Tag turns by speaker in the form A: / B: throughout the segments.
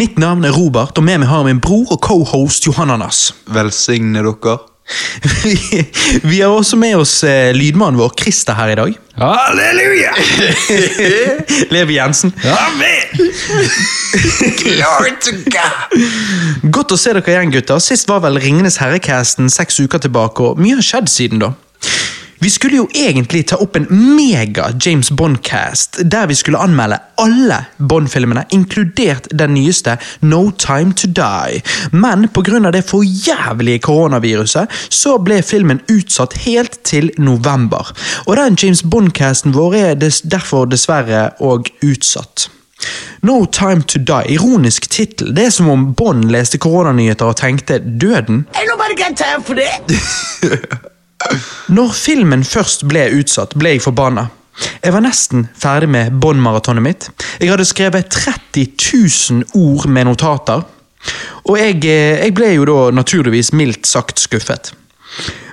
A: Mitt navn er Robert, og med meg har jeg min bror og cohost Johananas.
B: Velsigne dere.
A: Vi har også med oss eh, lydmannen vår, Christer, her i dag.
C: Halleluja!
A: Levi Jensen.
C: Amen! Glory to God!
A: Godt å se dere igjen, gutter. Sist var vel Ringenes herrecasten seks uker tilbake, og mye har skjedd siden da. Vi skulle jo egentlig ta opp en mega James Bond-cast, der vi skulle anmelde alle Bond-filmene, inkludert den nyeste No Time To Die. Men pga. det forjævlige koronaviruset, så ble filmen utsatt helt til november. Og den James Bond-casten vår er des derfor dessverre òg utsatt. No Time To Die, ironisk tittel. Det er som om Bond leste koronanyheter og tenkte 'døden'.
C: Ain't nobody got time for that!
A: Når filmen først ble utsatt, ble jeg forbanna. Jeg var nesten ferdig med Bond-maratonet mitt. Jeg hadde skrevet 30 000 ord med notater. Og jeg, eh, jeg ble jo da naturligvis mildt sagt skuffet.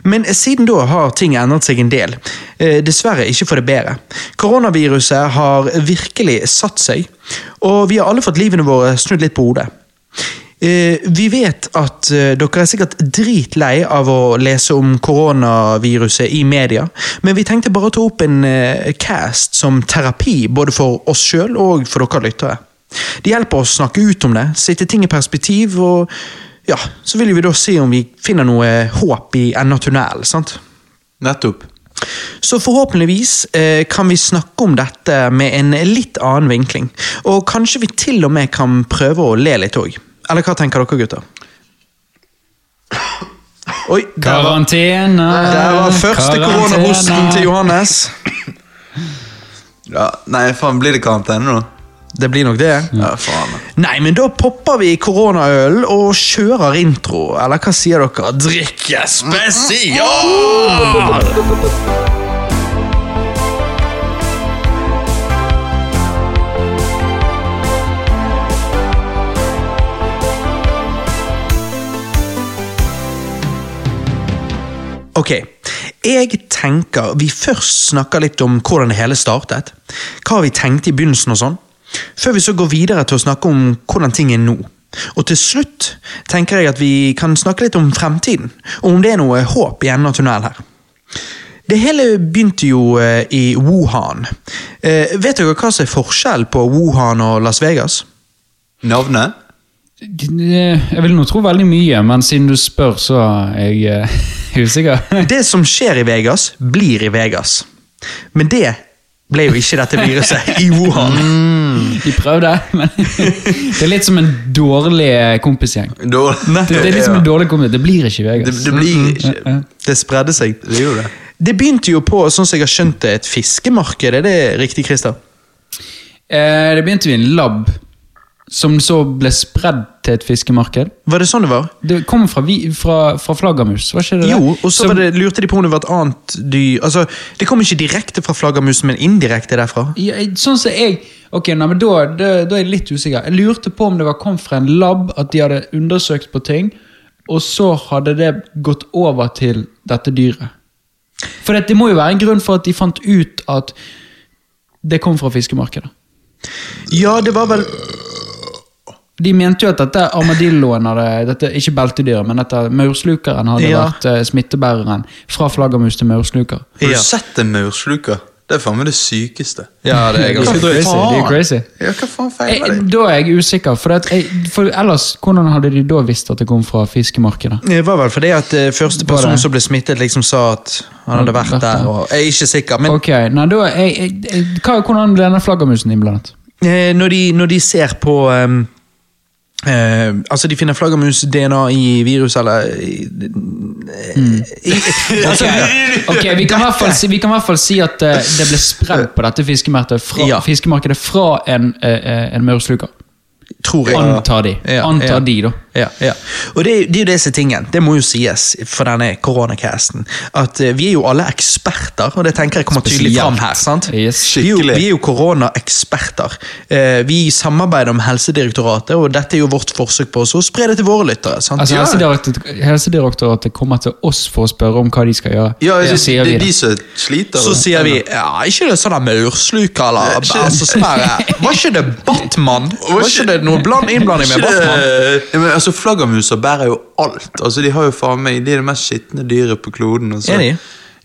A: Men siden da har ting endret seg en del. Eh, dessverre ikke for det bedre. Koronaviruset har virkelig satt seg, og vi har alle fått livene våre snudd litt på hodet. Eh, vi vet at eh, dere er sikkert dritlei av å lese om koronaviruset i media, men vi tenkte bare å ta opp en eh, cast som terapi både for oss sjøl og for dere lyttere. Det hjelper oss å snakke ut om det, sette ting i perspektiv, og ja, så vil vi da se om vi finner noe håp i enden av tunnelen. sant?
B: Nettopp.
A: Så forhåpentligvis eh, kan vi snakke om dette med en litt annen vinkling, og kanskje vi til og med kan prøve å le litt òg. Eller hva tenker dere, gutter? Oi, der var,
D: Karantene.
A: der var første koronahosten til Johannes.
B: Ja, nei, faen, blir det karantene nå?
A: Det blir nok det.
B: Ja, faen.
A: Nei, men da popper vi koronaøl og kjører intro. Eller hva sier dere? Drikke spesial! Ok, jeg tenker vi først snakker litt om hvordan det hele startet. Hva vi tenkte i begynnelsen og sånn. Før vi så går videre til å snakke om hvordan ting er nå. Og til slutt tenker jeg at vi kan snakke litt om fremtiden, og om det er noe håp i enden av tunnelen her. Det hele begynte jo eh, i Wuhan. Eh, vet dere hva som er forskjell på Wuhan og Las Vegas?
B: Navnet?
D: Jeg vil nå tro veldig mye, men siden du spør, så er jeg eh, usikker.
A: Det som skjer i Vegas, blir i Vegas. Men det ble jo ikke dette viruset i Wuhan.
D: De prøvde, men det er litt som en dårlig kompisgjeng. Det, det er litt som en dårlig kompis. Det blir ikke i
B: det,
D: Vegas.
B: det blir ikke
D: Ja, ja.
A: Det spredde seg.
B: Det gjorde det.
A: Det begynte jo på, sånn som jeg har skjønt det, et fiskemarked. Er det riktig, Christer?
D: Eh, Det begynte i en lab, som så ble spredd til et fiskemarked.
A: Var det sånn det var?
D: Det kom fra, fra, fra flaggermus, var ikke det?
A: Jo, og så det, lurte de på om det var et annet dyr Altså, Det kom ikke direkte fra flaggermusen, men indirekte derfra.
D: Ja, sånn som jeg Ok, nei, men da, da, da er jeg litt usikker. Jeg lurte på om det var kom fra en lab, at de hadde undersøkt på ting, og så hadde det gått over til dette dyret. For det, det må jo være en grunn for at de fant ut at det kom fra fiskemarkedet.
A: Ja, det var vel
D: De mente jo at dette armadilloen hadde dette, Ikke beltedyret, men dette maurslukeren hadde
A: Ja.
D: vært uh, smittebæreren fra flaggermus til maursluker.
B: Har
A: Ja.
B: du sett en maursluker? Det er faen meg det sykeste.
A: Ja, det er ganske drøyt.
D: de er crazy.
B: Ja, hva faen
D: feil
B: feiler det?
D: da er jeg usikker, for, at jeg, for ellers, hvordan hadde de da visst at det kom fra fiskemarkedet?
A: Det var vel fordi at eh, første person som ble smittet, liksom sa at han hadde vært
D: der.
A: Og, jeg er ikke sikker, men
D: Ok, nei, da jeg, jeg, jeg, hva, Hvordan ble denne flaggermusen innblandet?
A: eh, når, de, når de ser på ehm, eh, altså De finner flaggermus-DNA i virus, eller i, i, altså,
D: Ok, Vi kan i hvert fall si, si at uh, det ble spredd på dette fiskemarkedet fra,
A: Ja.
D: fiskemarkedet fra en, uh, en maursluker.
A: Tror jeg.
D: Antar de.
A: Ja,
D: Antar
A: ja.
D: de, da.
A: Ja, ja. Og det, det er jo disse tingene, det må jo sies for denne koronacasten, at eh, vi er jo alle eksperter, og det tenker jeg kommer tydelig fram her. sant?
D: Yes.
A: Vi er jo, er jo koronaeksperter. Eh, Vi samarbeider med Helsedirektoratet, og dette er jo vårt forsøk på å spre det til våre lyttere. sant?
D: Altså,
B: Ja.
D: Helsedirektoratet, Helsedirektoratet kommer til oss for å spørre om hva de skal gjøre.
B: Ja,
D: så
B: det,
D: sier
B: det
D: vi
B: det. de som sliter.
A: Så sier vi ja, ikke det sånn maursluk eller altså, sånn Var ikke det Batman? Var ikke det det noe bland, innblanding med Batman?
B: men, altså, Flaggermuser bærer jo alt. Altså, De har jo faen meg De er det mest skitne dyret på kloden. Altså.
A: Er de?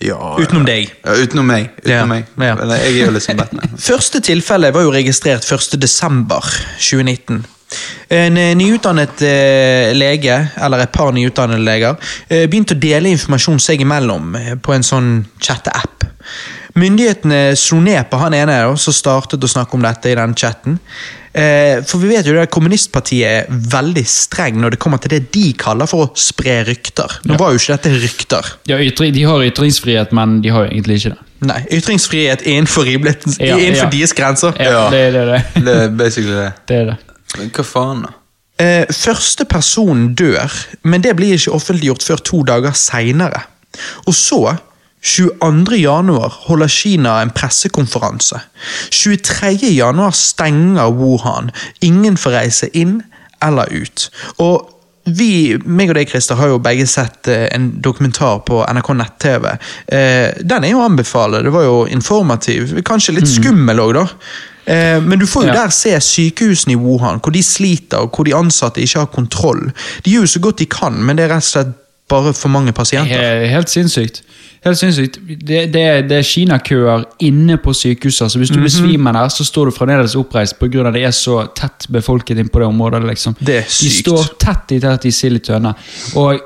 B: Ja,
A: Utenom deg.
B: Ja, utenom meg. Utenom
A: Ja,
B: meg.
A: ja.
B: Men jeg er jo liksom Batman.
A: Første tilfelle var jo registrert 1. desember 2019. En eh, nyutdannet eh, lege, eller et par nyutdannede leger, eh, begynte å dele informasjon seg imellom eh, på en sånn chatte-app. Myndighetene slo ned på han ene som startet å snakke om dette i den chatten. Eh, for vi vet jo at Kommunistpartiet er veldig streng når det kommer til det de kaller for å spre rykter. Nå var jo ikke dette rykter.
D: Ja, de har ytringsfrihet, men de har jo egentlig ikke det.
A: Nei, Ytringsfrihet innenfor, rimeligheten-
D: Ja,
A: innenfor
D: ja.
A: deres grenser.
D: Ja,
B: Ja.
D: Det er det. det.
B: Det er basically det.
D: det, er det.
B: Men hva faen, da?
A: Eh, første person dør, men det blir ikke offentliggjort før to dager seinere. Og så, 22. januar, holder Kina en pressekonferanse. 23. januar stenger Wuhan. Ingen får reise inn eller ut. Og vi, meg og deg, Christer, har jo begge sett eh, en dokumentar på NRK nett-TV. Eh, den er jo å anbefale. Det var jo informativ. Kanskje litt skummel òg, da. Eh, men du får jo
D: Ja.
A: der se sykehusene i Wuhan, hvor de sliter, og hvor de ansatte ikke har kontroll. De gjør jo så godt de kan, men det er rett og slett bare for mange pasienter.
D: Helt sinnssykt. Helt sinnssykt. Det, det, det er kinakøer inne på sykehuset. så Hvis du besvimer der, så står du fremdeles oppreist pga. det er så tett befolket inn på det området. liksom.
A: Det er sykt.
D: De står tett i tett i sild i tønne. Og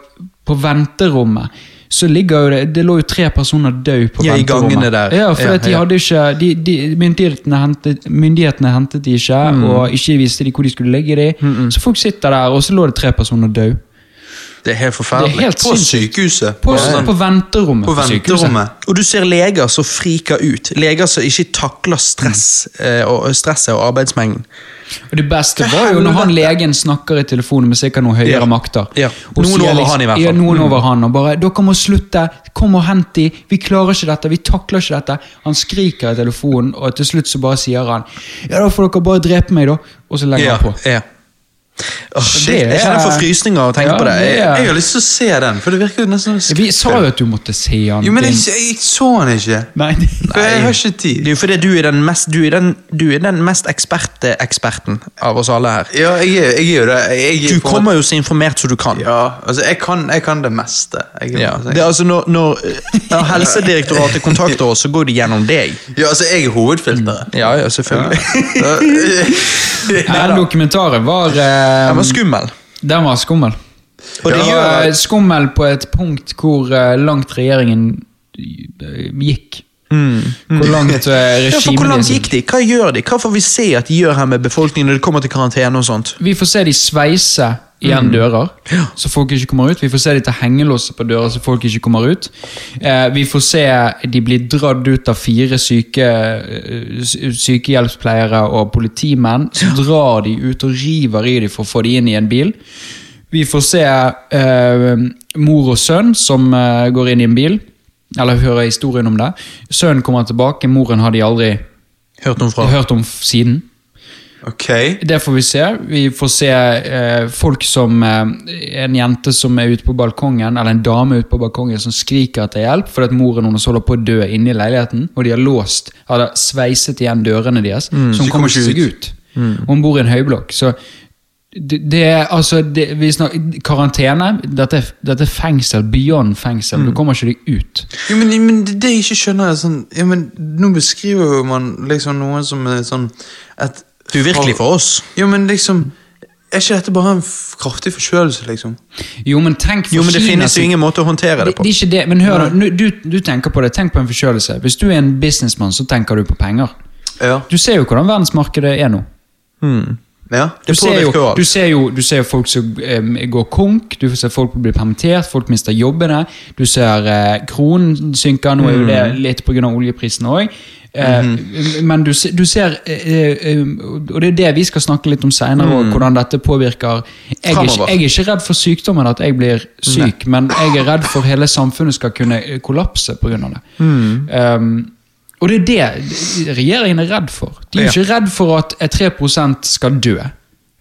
D: på venterommet så ligger jo det Det lå jo tre personer døde på
A: Ja, i
D: venterommet.
A: gangene der.
D: Ja, for
A: Ja,
D: de
A: ja.
D: hadde ikke de, de, myndighetene, hentet, myndighetene hentet de ikke,
A: Mm.
D: og ikke visste de hvor de skulle legge de. Så folk sitter der, og så lå det tre personer døde.
A: Det er helt
D: forferdelig. er helt
B: På sykehuset?
D: På,
B: ja. sånn-
D: på venterommet
B: på
D: på,
B: venterommet?
A: Og du ser leger som friker ut. Leger som ikke takler stress, mm. og, stresset og arbeidsmengden.
D: Og Det beste var jo når han legen snakker i telefonen med sikkert noen høyere
A: Ja.
D: makter.
A: Ja.
D: Og
A: Noen
D: sier
A: over
D: liksom-
A: han i hvert fall.
D: Ja, noen
A: Mm.
D: over han, og bare 'Dere må slutte! Kom og hent de! Vi klarer ikke dette! Vi takler ikke dette!' Han skriker i telefonen, og til slutt så bare sier han 'Ja, da får dere bare drepe meg, da.' Og så legger
A: Ja,
D: han på.
A: ja. Shit,
D: det
A: jeg kjenner
D: for
A: forfrysninger av å tenke
D: Ja,
A: på det.
D: det
A: Jeg,
B: Jeg har lyst til å se den, for det virker jo nesten som
D: Vi sa jo at du måtte se den.
B: Jo, men jeg, jeg så den ikke.
D: Nei,
B: For jeg har ikke
A: det
B: tid.
A: er jo fordi du er den mest, du er den, du er den mest eksperte eksperten av oss alle her.
B: Ja, jeg jeg er jo det.
A: Du kommer jo så informert som du kan.
B: Ja, altså, jeg kan, jeg kan det meste.
A: Ja, det er altså Når, når, når Helsedirektoratet kontakter oss, så går de gjennom deg.
B: ja, altså, jeg er hovedfilteret.
A: Ja, ja, selvfølgelig.
D: Den dokumentaren var eh,
A: Den var skummel.
D: Den var skummel.
A: Og det gjør
D: var skummel på et punkt hvor eh, langt regjeringen eh, gikk. Hvor langt
A: Mm. Ja, for Hvor langt
D: regimet
A: gikk de? Hva gjør de? Hva får vi se at de gjør her med befolkningen når det kommer til karantene og sånt?
D: Vi får se de sveise
A: Mm.
D: Igjen dører, så folk ikke kommer ut. Vi får se de tar hengelåser på dører, så folk ikke kommer ut. Eh, vi får se de blir dratt ut av fire syke, eh, sykehjelpspleiere og politimenn. Så drar de ut og river i dem for å få dem inn i en bil. Vi får se eh, mor og sønn som eh, går inn i en bil. Eller hører historien om det. Sønnen kommer tilbake, moren har de aldri
A: Hørt om, fra?
D: hørt om siden.
B: Ok.
D: Det får vi se. Vi får se eh, folk som eh, En jente som er ute på balkongen, eller en dame ute på balkongen som skriker etter hjelp fordi at moren hennes holder på å dø inne i leiligheten. Og de har låst, eller sveiset igjen dørene deres, så hun kommer ikke seg ut. Og hun bor i en høyblokk. Så det, det er altså det, vi snakker, Karantene. Dette, dette er fengsel beyond fengsel. Du kommer ikke deg ut.
B: Jo, men, men det det jeg ikke skjønner, er sånn ja, men Nå beskriver man liksom noen som er sånn et,
A: Du er virkelig for oss.
B: Jo, men liksom Er ikke dette bare en kraftig forkjølelse, liksom?
D: Jo, men tenk for
A: Jo, men det finnes jo ingen måte å håndtere det
D: Det,
A: på.
D: det er ikke det, men hør da, du, du tenker på det, tenk på en forkjølelse. Hvis du er en businessmann, så tenker du på penger.
B: Ja.
D: Du ser jo hvordan verdensmarkedet er nå.
B: ja.
D: Du ser, jo, du, ser jo, du ser jo folk som um, går konk, du ser folk blir permittert, folk mister jobbene. Du ser uh, kronen synker, nå er jo det
A: Mm.
D: litt pga. oljeprisen òg. Eh,
A: Mhm.
D: Men du, du ser eh, eh, Og det er det vi skal snakke litt om seinere,
A: Mm.
D: hvordan dette påvirker jeg er, jeg er ikke redd for sykdommen, at jeg blir syk, men jeg er redd for hele samfunnet skal kunne kollapse pga. det.
A: Mm.
D: Um, og det er det regjeringen er redd for. De er ikke redd for at eh, 3 skal dø.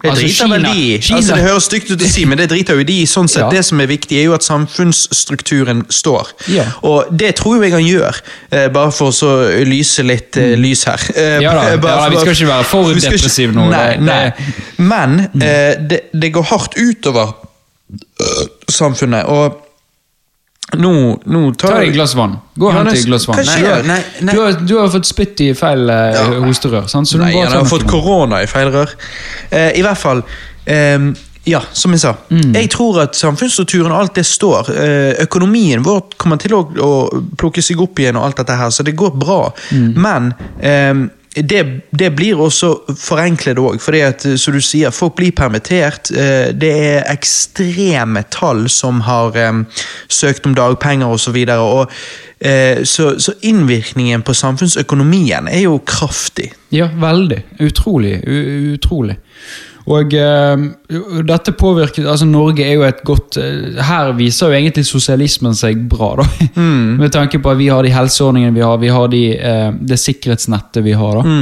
A: Det
D: Altså,
A: driter vel
D: Kina-
A: de i. Altså, det høres stygt ut å si, men det driter jo de i. Sånn sett,
D: Ja.
A: Det som er viktig, er jo at samfunnsstrukturen står.
D: Ja.
A: Og det tror jeg han gjør, eh, bare for å så lyse litt eh, lys her. Eh,
D: Mm. Ja da,
A: bare
D: ja da, vi skal ikke være for depressive nå,
A: Nei,
D: Mm.
A: nei. Men eh, det, det går hardt utover øh, samfunnet, og nå, nå tar
D: Ta deg et glass vann. Gå og hent
A: Johannes,
D: et glass vann.
A: Nei.
D: Du har-
B: Nei, nei.
D: Du, har, du har fått spytt i feil eh, hosterør, sant? så
A: Nei,
D: jeg
A: har fått korona i feil rør. Eh, I hvert fall ehm, Ja, som jeg sa.
D: Mm.
A: Jeg tror at samfunnsstrukturen og alt det står. Eh, økonomien vår kommer til å, å plukke seg opp igjen, og alt dette her, så det går bra.
D: Mm.
A: Men ehm, det, det blir også forenklet òg, fordi at, eh, som du sier, folk blir permittert. eh, det er ekstreme tall som har em, søkt om dagpenger osv. Så, videre, og, eh, så, så innvirkningen på samfunnsøkonomien er jo kraftig.
D: Ja, veldig. Utrolig. Utrolig. Og uh, dette påvirker altså Norge er jo et godt uh, Her viser jo egentlig sosialismen seg bra, da. Med tanke på at vi har de helseordningene vi har, vi har de, uh, det sikkerhetsnettet vi har. da.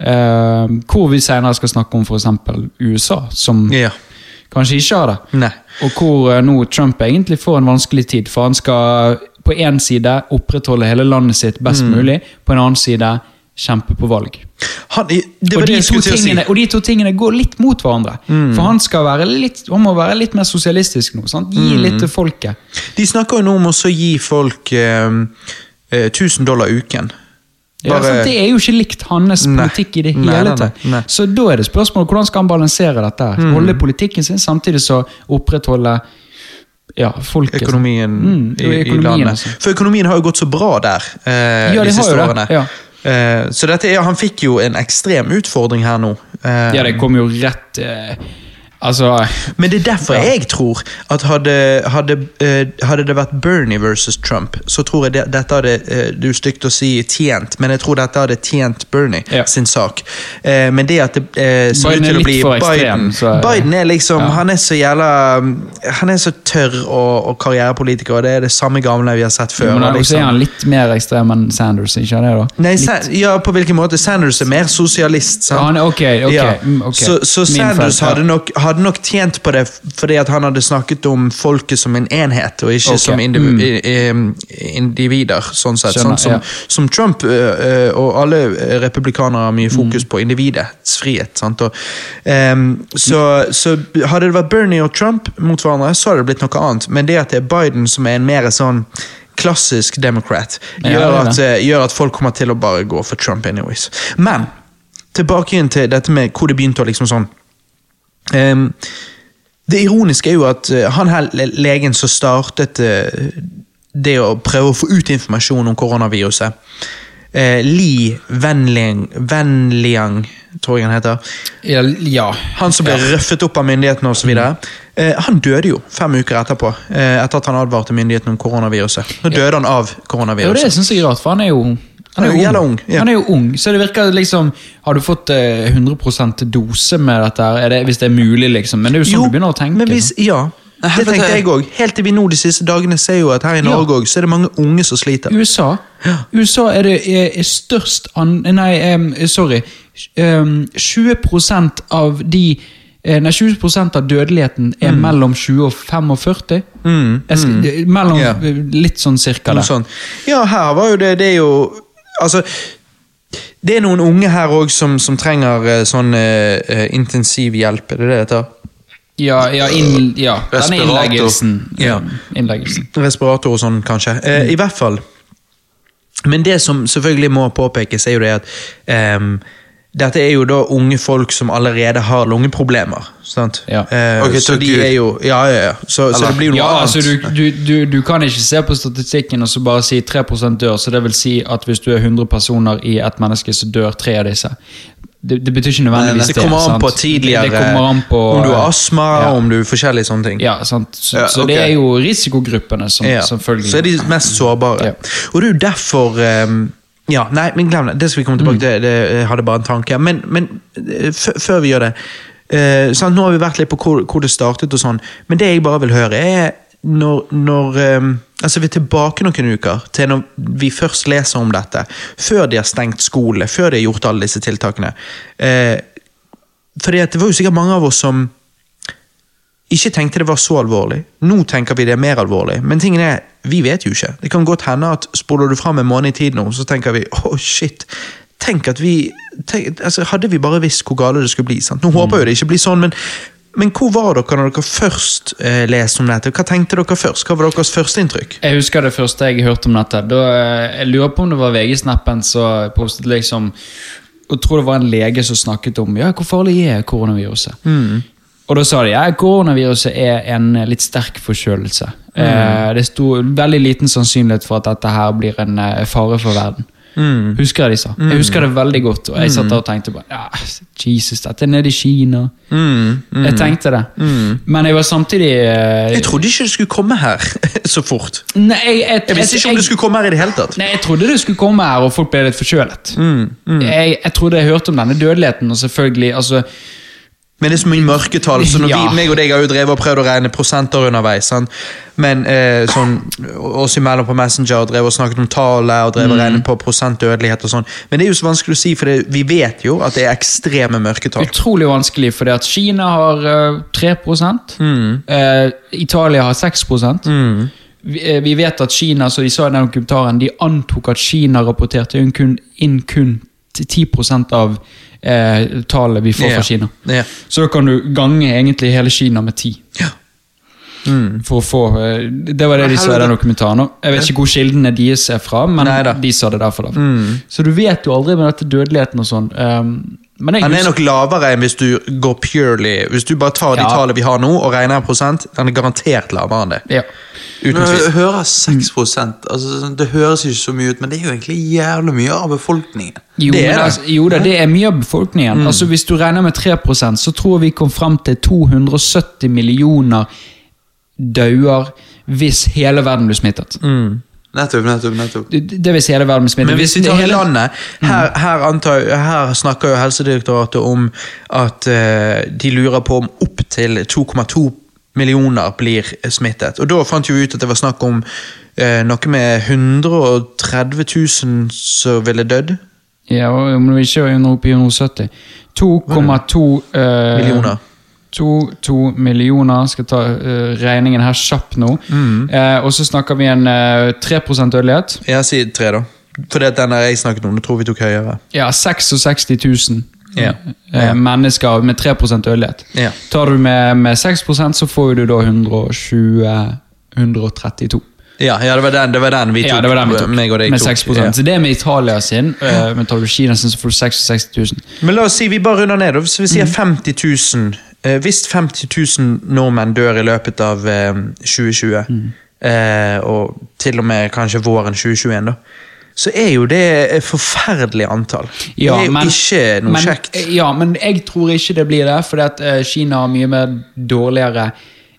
D: Eh, hvor vi senere skal snakke om f.eks. USA, som
A: Ja.
D: kanskje ikke har det.
A: Nei.
D: Og hvor nå Trump egentlig får en vanskelig tid, for han skal på én side opprettholde hele landet sitt best mulig, på en annen side kjempe på valg.
A: Han, det
D: Og de, tingene, og de to tingene går litt mot hverandre.
A: Mm.
D: For han, skal være litt, han må være litt mer sosialistisk nå. Sant? Gi
A: Mm.
D: litt til folket.
A: De snakker jo nå om å gi folk eh, eh, 1000 dollar uken. Bare-
D: Ja, Det er jo ikke likt hans
A: Nei.
D: politikk i det hele
A: nei,
D: tatt.
A: nei, nei.
D: Så da er det spørsmålet hvordan skal han balansere dette. her? Holde politikken sin, samtidig så opprettholde ja, folket.
A: økonomien,
D: Mm,
A: i,
D: og
A: i landet.
D: altså.
A: For økonomien har jo gått så bra der eh,
D: Ja,
A: de
D: de
A: siste
D: jo det, ja.
A: Eh, så dette, er- han fikk jo en ekstrem utfordring her nå. Eh,
D: Ja, det kom jo rett eh, Altså
A: Men det er derfor
D: Ja.
A: jeg tror at hadde, hadde, eh, hadde det vært Bernie versus Trump, så tror jeg det, dette hadde eh, Det er stygt å si tjent, men jeg tror dette hadde tjent Bernie
D: Ja.
A: sin sak. Eh, men det at det ser
D: Biden
A: ut til å bli
D: for ekstrem,
A: Biden
D: så-
A: Biden er liksom
D: Ja.
A: Han er så jævla Han er så tørr og, og karrierepolitiker, og det er det samme gamle vi har sett før.
D: men også er han litt mer ekstrem enn Sanders, ikke det? da?
A: Nei, ja, på hvilken måte? Sanders er mer sosialist. sant?
D: Ja, han okay,
A: okay.
D: Mm.
A: Så, så Sanders
D: felt,
A: hadde, nok, hadde nok tjent på det fordi at han hadde snakket om folket som en enhet, og ikke
D: okay.
A: som indiv
D: mm.
A: individer. sånn sett.
D: Skjønner,
A: sånn som,
D: ja.
A: som Trump øh, og alle republikanere har
D: Mm.
A: mye fokus på individets frihet. Sant? Og, um, så, så hadde det vært Bernie og Trump mot hverandre, så hadde det blitt noe annet. Men det at det er Biden som er en mer sånn klassisk democrat,
D: Ja,
A: gjør,
D: det
A: at, gjør at folk kommer til å bare gå for Trump anyways. Men tilbake igjen til dette med hvor det begynte å liksom sånn Det ironiske er jo at eh, han her legen som startet eh, det å prøve å få ut informasjon om koronaviruset, eh, Li Wenliang, Wenliang, tror jeg han heter,
D: Ja, ja.
A: han som ble røffet opp av myndighetene osv. Eh, han døde jo fem uker etterpå, eh, etter at han advarte myndighetene om koronaviruset. Nå døde han av
D: Ja, Jo, det
A: synes
D: syns jeg er rart, for han er jo han er jo
A: Jævla
D: ung.
A: ung, ja.
D: Han er jo ung, så det virker liksom Har du fått eh, 100% dose med dette, her? er det, hvis det er mulig, liksom? Men det er jo sånn du begynner å tenke.
A: men hvis, ja, det tenkte jeg òg. Helt til vi nå de siste dagene ser jo at her i Norge også, så er det mange unge som sliter.
D: USA USA er det er, er størst an... Nei, um, sorry. Um, 20 av de eh, Nei, 20 av dødeligheten er mellom 20 og 45.
A: Mm,
D: Mm. Mellom
A: Ja.
D: eh, Litt sånn cirka der.
A: sånt. Ja, her var jo det Det er jo Altså det er noen unge her òg som, som trenger eh, sånn eh, intensiv hjelp, er det det det heter?
D: Ja, ja, inn, ja. denne innleggelsen.
A: Ja.
D: innleggelsen.
A: Respirator og sånn, kanskje. Eh, I hvert fall. Men det som selvfølgelig må påpekes, er jo det at ehm, dette er jo da unge folk som allerede har lungeproblemer. sant?
D: Ja.
A: Eh,
B: okay,
A: så de er jo Ja, ja, ja. Så, så det blir jo noe
D: Ja,
A: annet.
D: altså du, du, du, du kan ikke se på statistikken og så bare si 3% dør, så det vil si at hvis du er 100 personer i ett menneske, så dør tre av disse. Det, det betyr ikke nødvendigvis
A: det
D: det.
A: kommer an på tidligere
D: Det kommer an på,
A: Om du har astma,
D: Ja.
A: om du forskjellige sånne ting.
D: Ja, sant? Så,
B: Ja,
D: så det er jo risikogruppene som
A: Ja.
D: selvfølgelig
A: Så er de mest sårbare.
D: Ja.
A: Og det er jo derfor ehm, Ja, nei, men glem det. Det skal vi komme tilbake
D: Mm.
A: til. Det, jeg hadde bare en tanke. Men, men eh, før vi gjør det eh, sant? Nå har vi vært litt på hvor, hvor det startet, og sånn, men det jeg bare vil høre, er når, når ehm, Altså, Vi er tilbake noen uker til når vi først leser om dette. Før de har stengt skole, før de har gjort alle disse tiltakene. Eh, fordi at det var jo sikkert mange av oss som ikke tenkte det var så alvorlig. Nå tenker vi det er mer alvorlig, men tingen er, vi vet jo ikke. Det kan godt hende at spoler du fram en måned i tid nå, så tenker vi åh shit. Tenk at vi tenk, altså, Hadde vi bare visst hvor gale det skulle bli. sant? Nå håper jeg jo det ikke blir sånn, men, men hvor var dere når dere først eh, leste om dette? Hva tenkte dere først? Hva var deres førsteinntrykk?
D: Jeg husker det første jeg hørte om dette. Da, eh, jeg lurer på om det var VG-snappen som postet liksom Jeg tror det var en lege som snakket om ja, hvor farlig er koronaviruset. Og da sa de ja, koronaviruset er en litt sterk forkjølelse. Eh, det sto veldig liten sannsynlighet for at dette her blir en eh, fare for verden. Husker jeg de sa. Jeg husker det veldig godt. Og jeg satt der og tenkte bare ja, Jesus, dette er nede i Kina. Jeg tenkte det. Men jeg var samtidig eh,
A: Jeg trodde ikke det skulle komme her så fort.
D: Nei, jeg, jeg,
A: Jeg visste ikke om det skulle komme her i det hele tatt.
D: Nei, Jeg trodde det skulle komme her, og folk ble litt forkjølet. Jeg, jeg trodde jeg hørte om denne dødeligheten, og selvfølgelig altså,
A: Men det er så mye mørketall, så når
D: Ja.
A: vi, meg og deg har jo drevet og prøvd å regne prosenter underveis. Sant? Men eh, sånn, oss imellom på Messenger drev og snakket om tallet og drev og regnet på prosentdødelighet og sånn. Men det er jo så vanskelig å si, for det, vi vet jo at det er ekstreme mørketall.
D: utrolig vanskelig, fordi at Kina har uh, 3 eh, Italia har 6 vi, eh, vi vet at Kina, så de sa i den kommentaren, de antok at Kina rapporterte inn kun, inn kun til 10 av eh, tallet vi får
A: Ja.
D: fra Kina.
A: Ja.
D: Så da kan du gange egentlig hele Kina med ti
A: Ja.
D: For å få eh, Det var det de sa i den dokumentaren. Jeg vet ikke hvor kildene deres er fra, men
A: Neida.
D: de sa det derfor. Mm. Så du vet jo aldri med dette dødeligheten og sånn. Um, men jeg
A: Den er nok lavere enn hvis du går purely Hvis du bare tar de
D: Ja.
A: tallene vi har nå og regner en prosent, den er garantert lavere enn det.
D: ja.
A: Uten tvil.
B: hører 6 altså, sånn, Det høres ikke så mye ut, men det er jo egentlig jævlig mye av befolkningen.
D: Jo,
A: Det er
D: men
A: det.
D: altså, jo da, det er mye av befolkningen. Altså Hvis du regner med 3% så tror jeg vi kom fram til 270 millioner dauer hvis hele verden blir smittet.
B: Nettopp, nettopp, nettopp.
D: Det, det vil si hele verden blir smittet.
A: Men hvis vi tar
D: hele-
A: landet, her, her, antar, her snakker jo Helsedirektoratet om at uh, de lurer på om opptil 2,2 millioner blir smittet. Og da fant vi ut at det var snakk om uh, noe med 130 000 som ville dødd.
D: Ja, men om vi ikke er oppe i 170 2,2 uh,
A: Millioner.
D: 2 millioner. Skal ta uh, regningen her kjapt nå.
A: Mm.
D: Uh, og så snakker vi en uh, 3% dødelighet.
A: Jeg sier 3, da. For det den jeg snakket om, det tror vi tok høyere.
D: Ja, 66 000
A: Ja.
D: eh, mennesker med 3 dødelighet.
A: Ja.
D: Tar du med, med 6% så får du da 120 132.
A: Ja, ja det, var den, det var den vi tok.
D: Ja, det var den vi tok.
A: Meg og deg
D: med
A: tok.
D: 6
A: Ja.
D: Så det er med Italia sin. eh, men tar du Kina sin, så får du 66 000.
A: Men la oss si vi bare runder ned. Så vi sier 50 000. Eh, hvis 50 000 nordmenn dør i løpet av eh, 2020, eh, og til og med kanskje våren 2021, da, så er jo det et forferdelig antall. det er jo ikke noe
D: men,
A: kjekt.
D: Ja, men jeg tror ikke det blir det, fordi at Kina har mye mer dårligere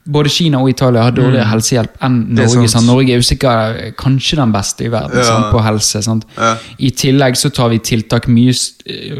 D: både Kina og Italia har dårligere helsehjelp enn
A: Norge. er
D: Norge.
A: sant.
D: Sant? Norge er jo sikkert kanskje den beste i verden
B: Ja.
D: sant, på helse. Sant?
B: Ja.
D: I tillegg så tar vi tiltak mye,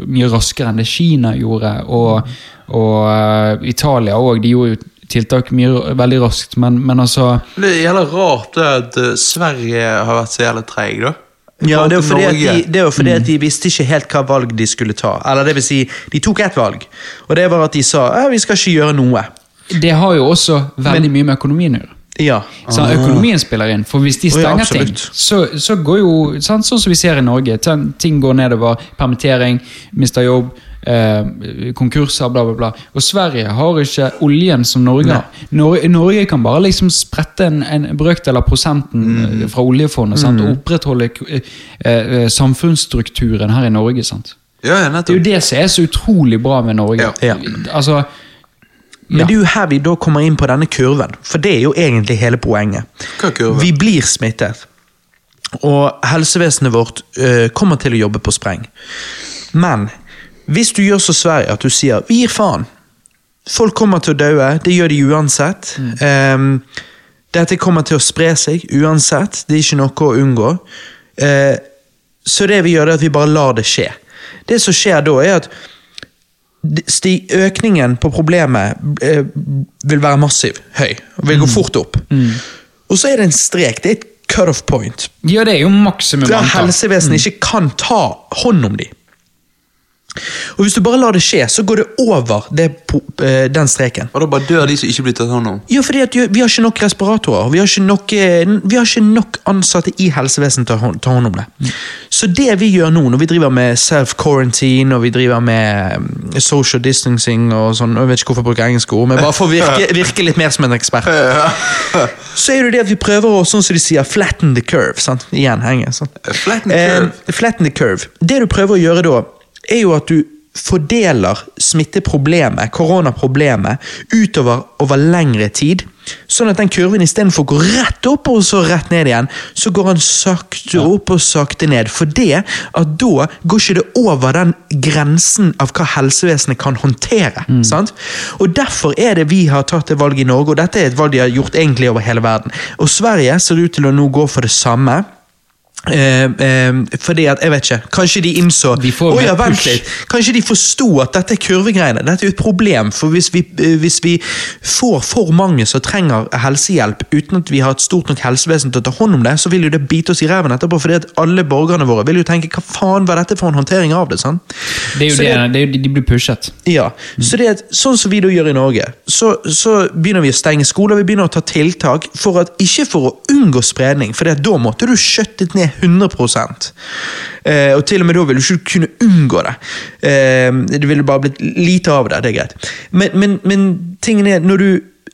D: mye raskere enn det Kina gjorde, og, og eh, Italia òg. De gjorde jo tiltak mye, veldig raskt, men, men altså
B: Det er jævla rart det at eh, Sverige har vært så jævlig treig, da.
A: Ja, det er jo fordi, at de, det er fordi at de visste ikke helt hva valg de skulle ta. Eller det vil si, de tok ett valg, og det var at de sa vi skal ikke gjøre noe.
D: Det har jo også veldig mye med økonomien å gjøre.
A: Ja.
D: Så økonomien spiller inn. For hvis de
A: Å, ja,
D: stenger ting, så, så går jo sant, Sånn som vi ser i Norge. Ting går nedover. Permittering, mister jobb, eh, konkurser, bla, bla, bla. Og Sverige har ikke oljen som Norge har. Norge, Norge kan bare liksom sprette en, en brøkdel av prosenten
A: Mm.
D: eh, fra oljefondet sant, og opprettholde eh, eh, samfunnsstrukturen her i Norge. sant?
B: Ja, ja,
D: Det er jo det som er så utrolig bra med Norge.
B: Ja.
A: Ja.
D: Altså,
A: Men det er jo her vi da kommer inn på denne kurven, for det er jo egentlig hele poenget. Vi blir smittet, og helsevesenet vårt ø, kommer til å jobbe på spreng. Men hvis du gjør som Sverige, at du sier 'vi gir faen', folk kommer til å daue, det gjør de uansett. Ehm, dette kommer til å spre seg uansett, det er ikke noe å unngå. Uh, så det vi gjør, er at vi bare lar det skje. Det som skjer da, er at økningen på problemet uh, vil være massiv, høy, og vil gå fort opp. Og så er det en strek, det er et cut-off point,
D: ja, det er jo maksimum
A: der
D: helsevesenet
A: helsevesenet ikke kan ta hånd om dem. Og hvis du bare lar det skje, så går det over det, eh, den streken.
B: Og da bare dør de som ikke blir tatt hånd om.
A: Ja, fordi vi har ikke nok respiratorer. Vi har ikke nok, eh, vi har ikke nok ansatte i helsevesenet til å ta hånd om det. Så det vi gjør nå, når vi driver med self-quarantine og vi driver med mm, social distancing og sånn, jeg vet ikke hvorfor jeg bruker engelske ord, men bare for å virke, virke litt mer som en ekspert, så er det det at vi prøver å, sånn som de sier, flatten the curve. sant? Igjen henge, sant?
B: Flatten the curve.
A: Eh, flatten the curve. Det du prøver å gjøre da, er jo at du fordeler smitteproblemet, koronaproblemet, utover over lengre tid. Sånn at den kurven istedenfor gå rett opp og så rett ned igjen, så går den sakte opp og sakte ned. For det at da går ikke det over den grensen av hva helsevesenet kan håndtere. sant? Og Derfor er det vi har tatt det valget i Norge, og dette er et valg de har gjort egentlig over hele verden. Og Sverige ser ut til å nå gå for det samme. Eh, eh, fordi at, jeg vet ikke, Kanskje de innså
D: De får
A: ja. Kanskje de forsto at dette er kurvegreiene. Dette er jo et problem. For hvis vi, eh, hvis vi får for mange som trenger helsehjelp uten at vi har et stort nok helsevesen til å ta hånd om det, så vil jo det bite oss i ræven etterpå. fordi at alle borgerne våre vil jo tenke hva faen var dette for en håndtering av det? sant?
D: Det er jo det, det jo, de blir pushet.
A: ja, så det er sånn som vi da gjør i Norge, så, så begynner vi å stenge skoler, vi begynner å ta tiltak, for at, ikke for å unngå spredning, for da måtte du skjøttet ned 100 eh, Og til og med da vil du ikke kunne unngå det. Eh, det ville bare blitt lite av det, det er greit. Men, men, men tingen er, når du,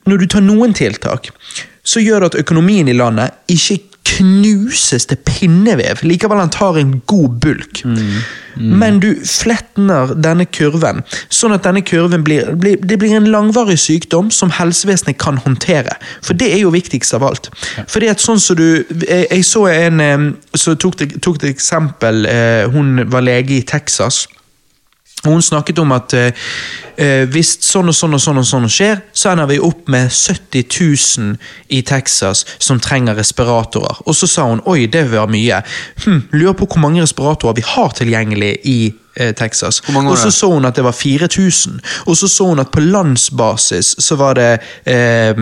A: når du tar noen tiltak, så gjør det at økonomien i landet ikke knuses til pinnevev. Likevel han tar en god bulk. Men du fletner denne kurven, sånn at denne kurven blir, blir, det blir en langvarig sykdom som helsevesenet kan håndtere. For det er jo viktigst av alt. Fordi at sånn som du, Jeg, jeg så en som tok, det- tok et eksempel. eh, Hun var lege i Texas. Og Hun snakket om at eh, eh, hvis sånn og sånn og sånn og sånn skjer, så ender vi opp med 70 000 i Texas som trenger respiratorer. Og så sa hun oi, det var mye. Hm, lurer på hvor mange respiratorer vi har tilgjengelig i eh, Texas. Og så så hun at det var 4000. Og så så hun at på landsbasis så var det eh,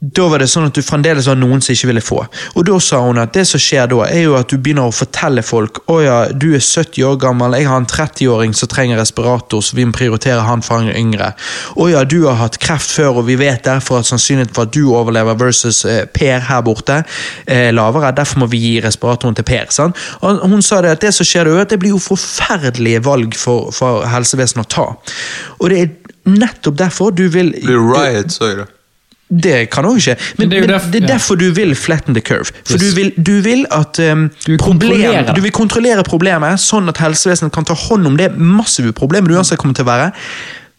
A: da var det sånn at du fremdeles var noen som ikke ville få. Og da sa hun at det som skjer da, er jo at du begynner å fortelle folk å ja, du er 70 år gammel, jeg har en 30-åring som trenger respirator, så vi må prioritere han for han yngre. Å ja, du har hatt kreft før, og vi vet derfor at sannsynligheten for at du overlever versus eh, Per her borte er lavere, derfor må vi gi respiratoren til Per. Sant? Og hun sa det at det som skjer da, at det blir jo forferdelige valg for, for helsevesenet å ta. Og det er nettopp derfor du vil
B: Blir riot, sa jeg da?
A: Det kan òg skje. Men,
D: Men det er jo
A: men det er
D: ja.
A: derfor du vil flatten the curve. For
D: Yes.
A: du, vil, du vil at um,
D: Du vil
A: problem, du vil kontrollere problemet, sånn at helsevesenet kan ta hånd om det massive problemet du uansett kommer til å være.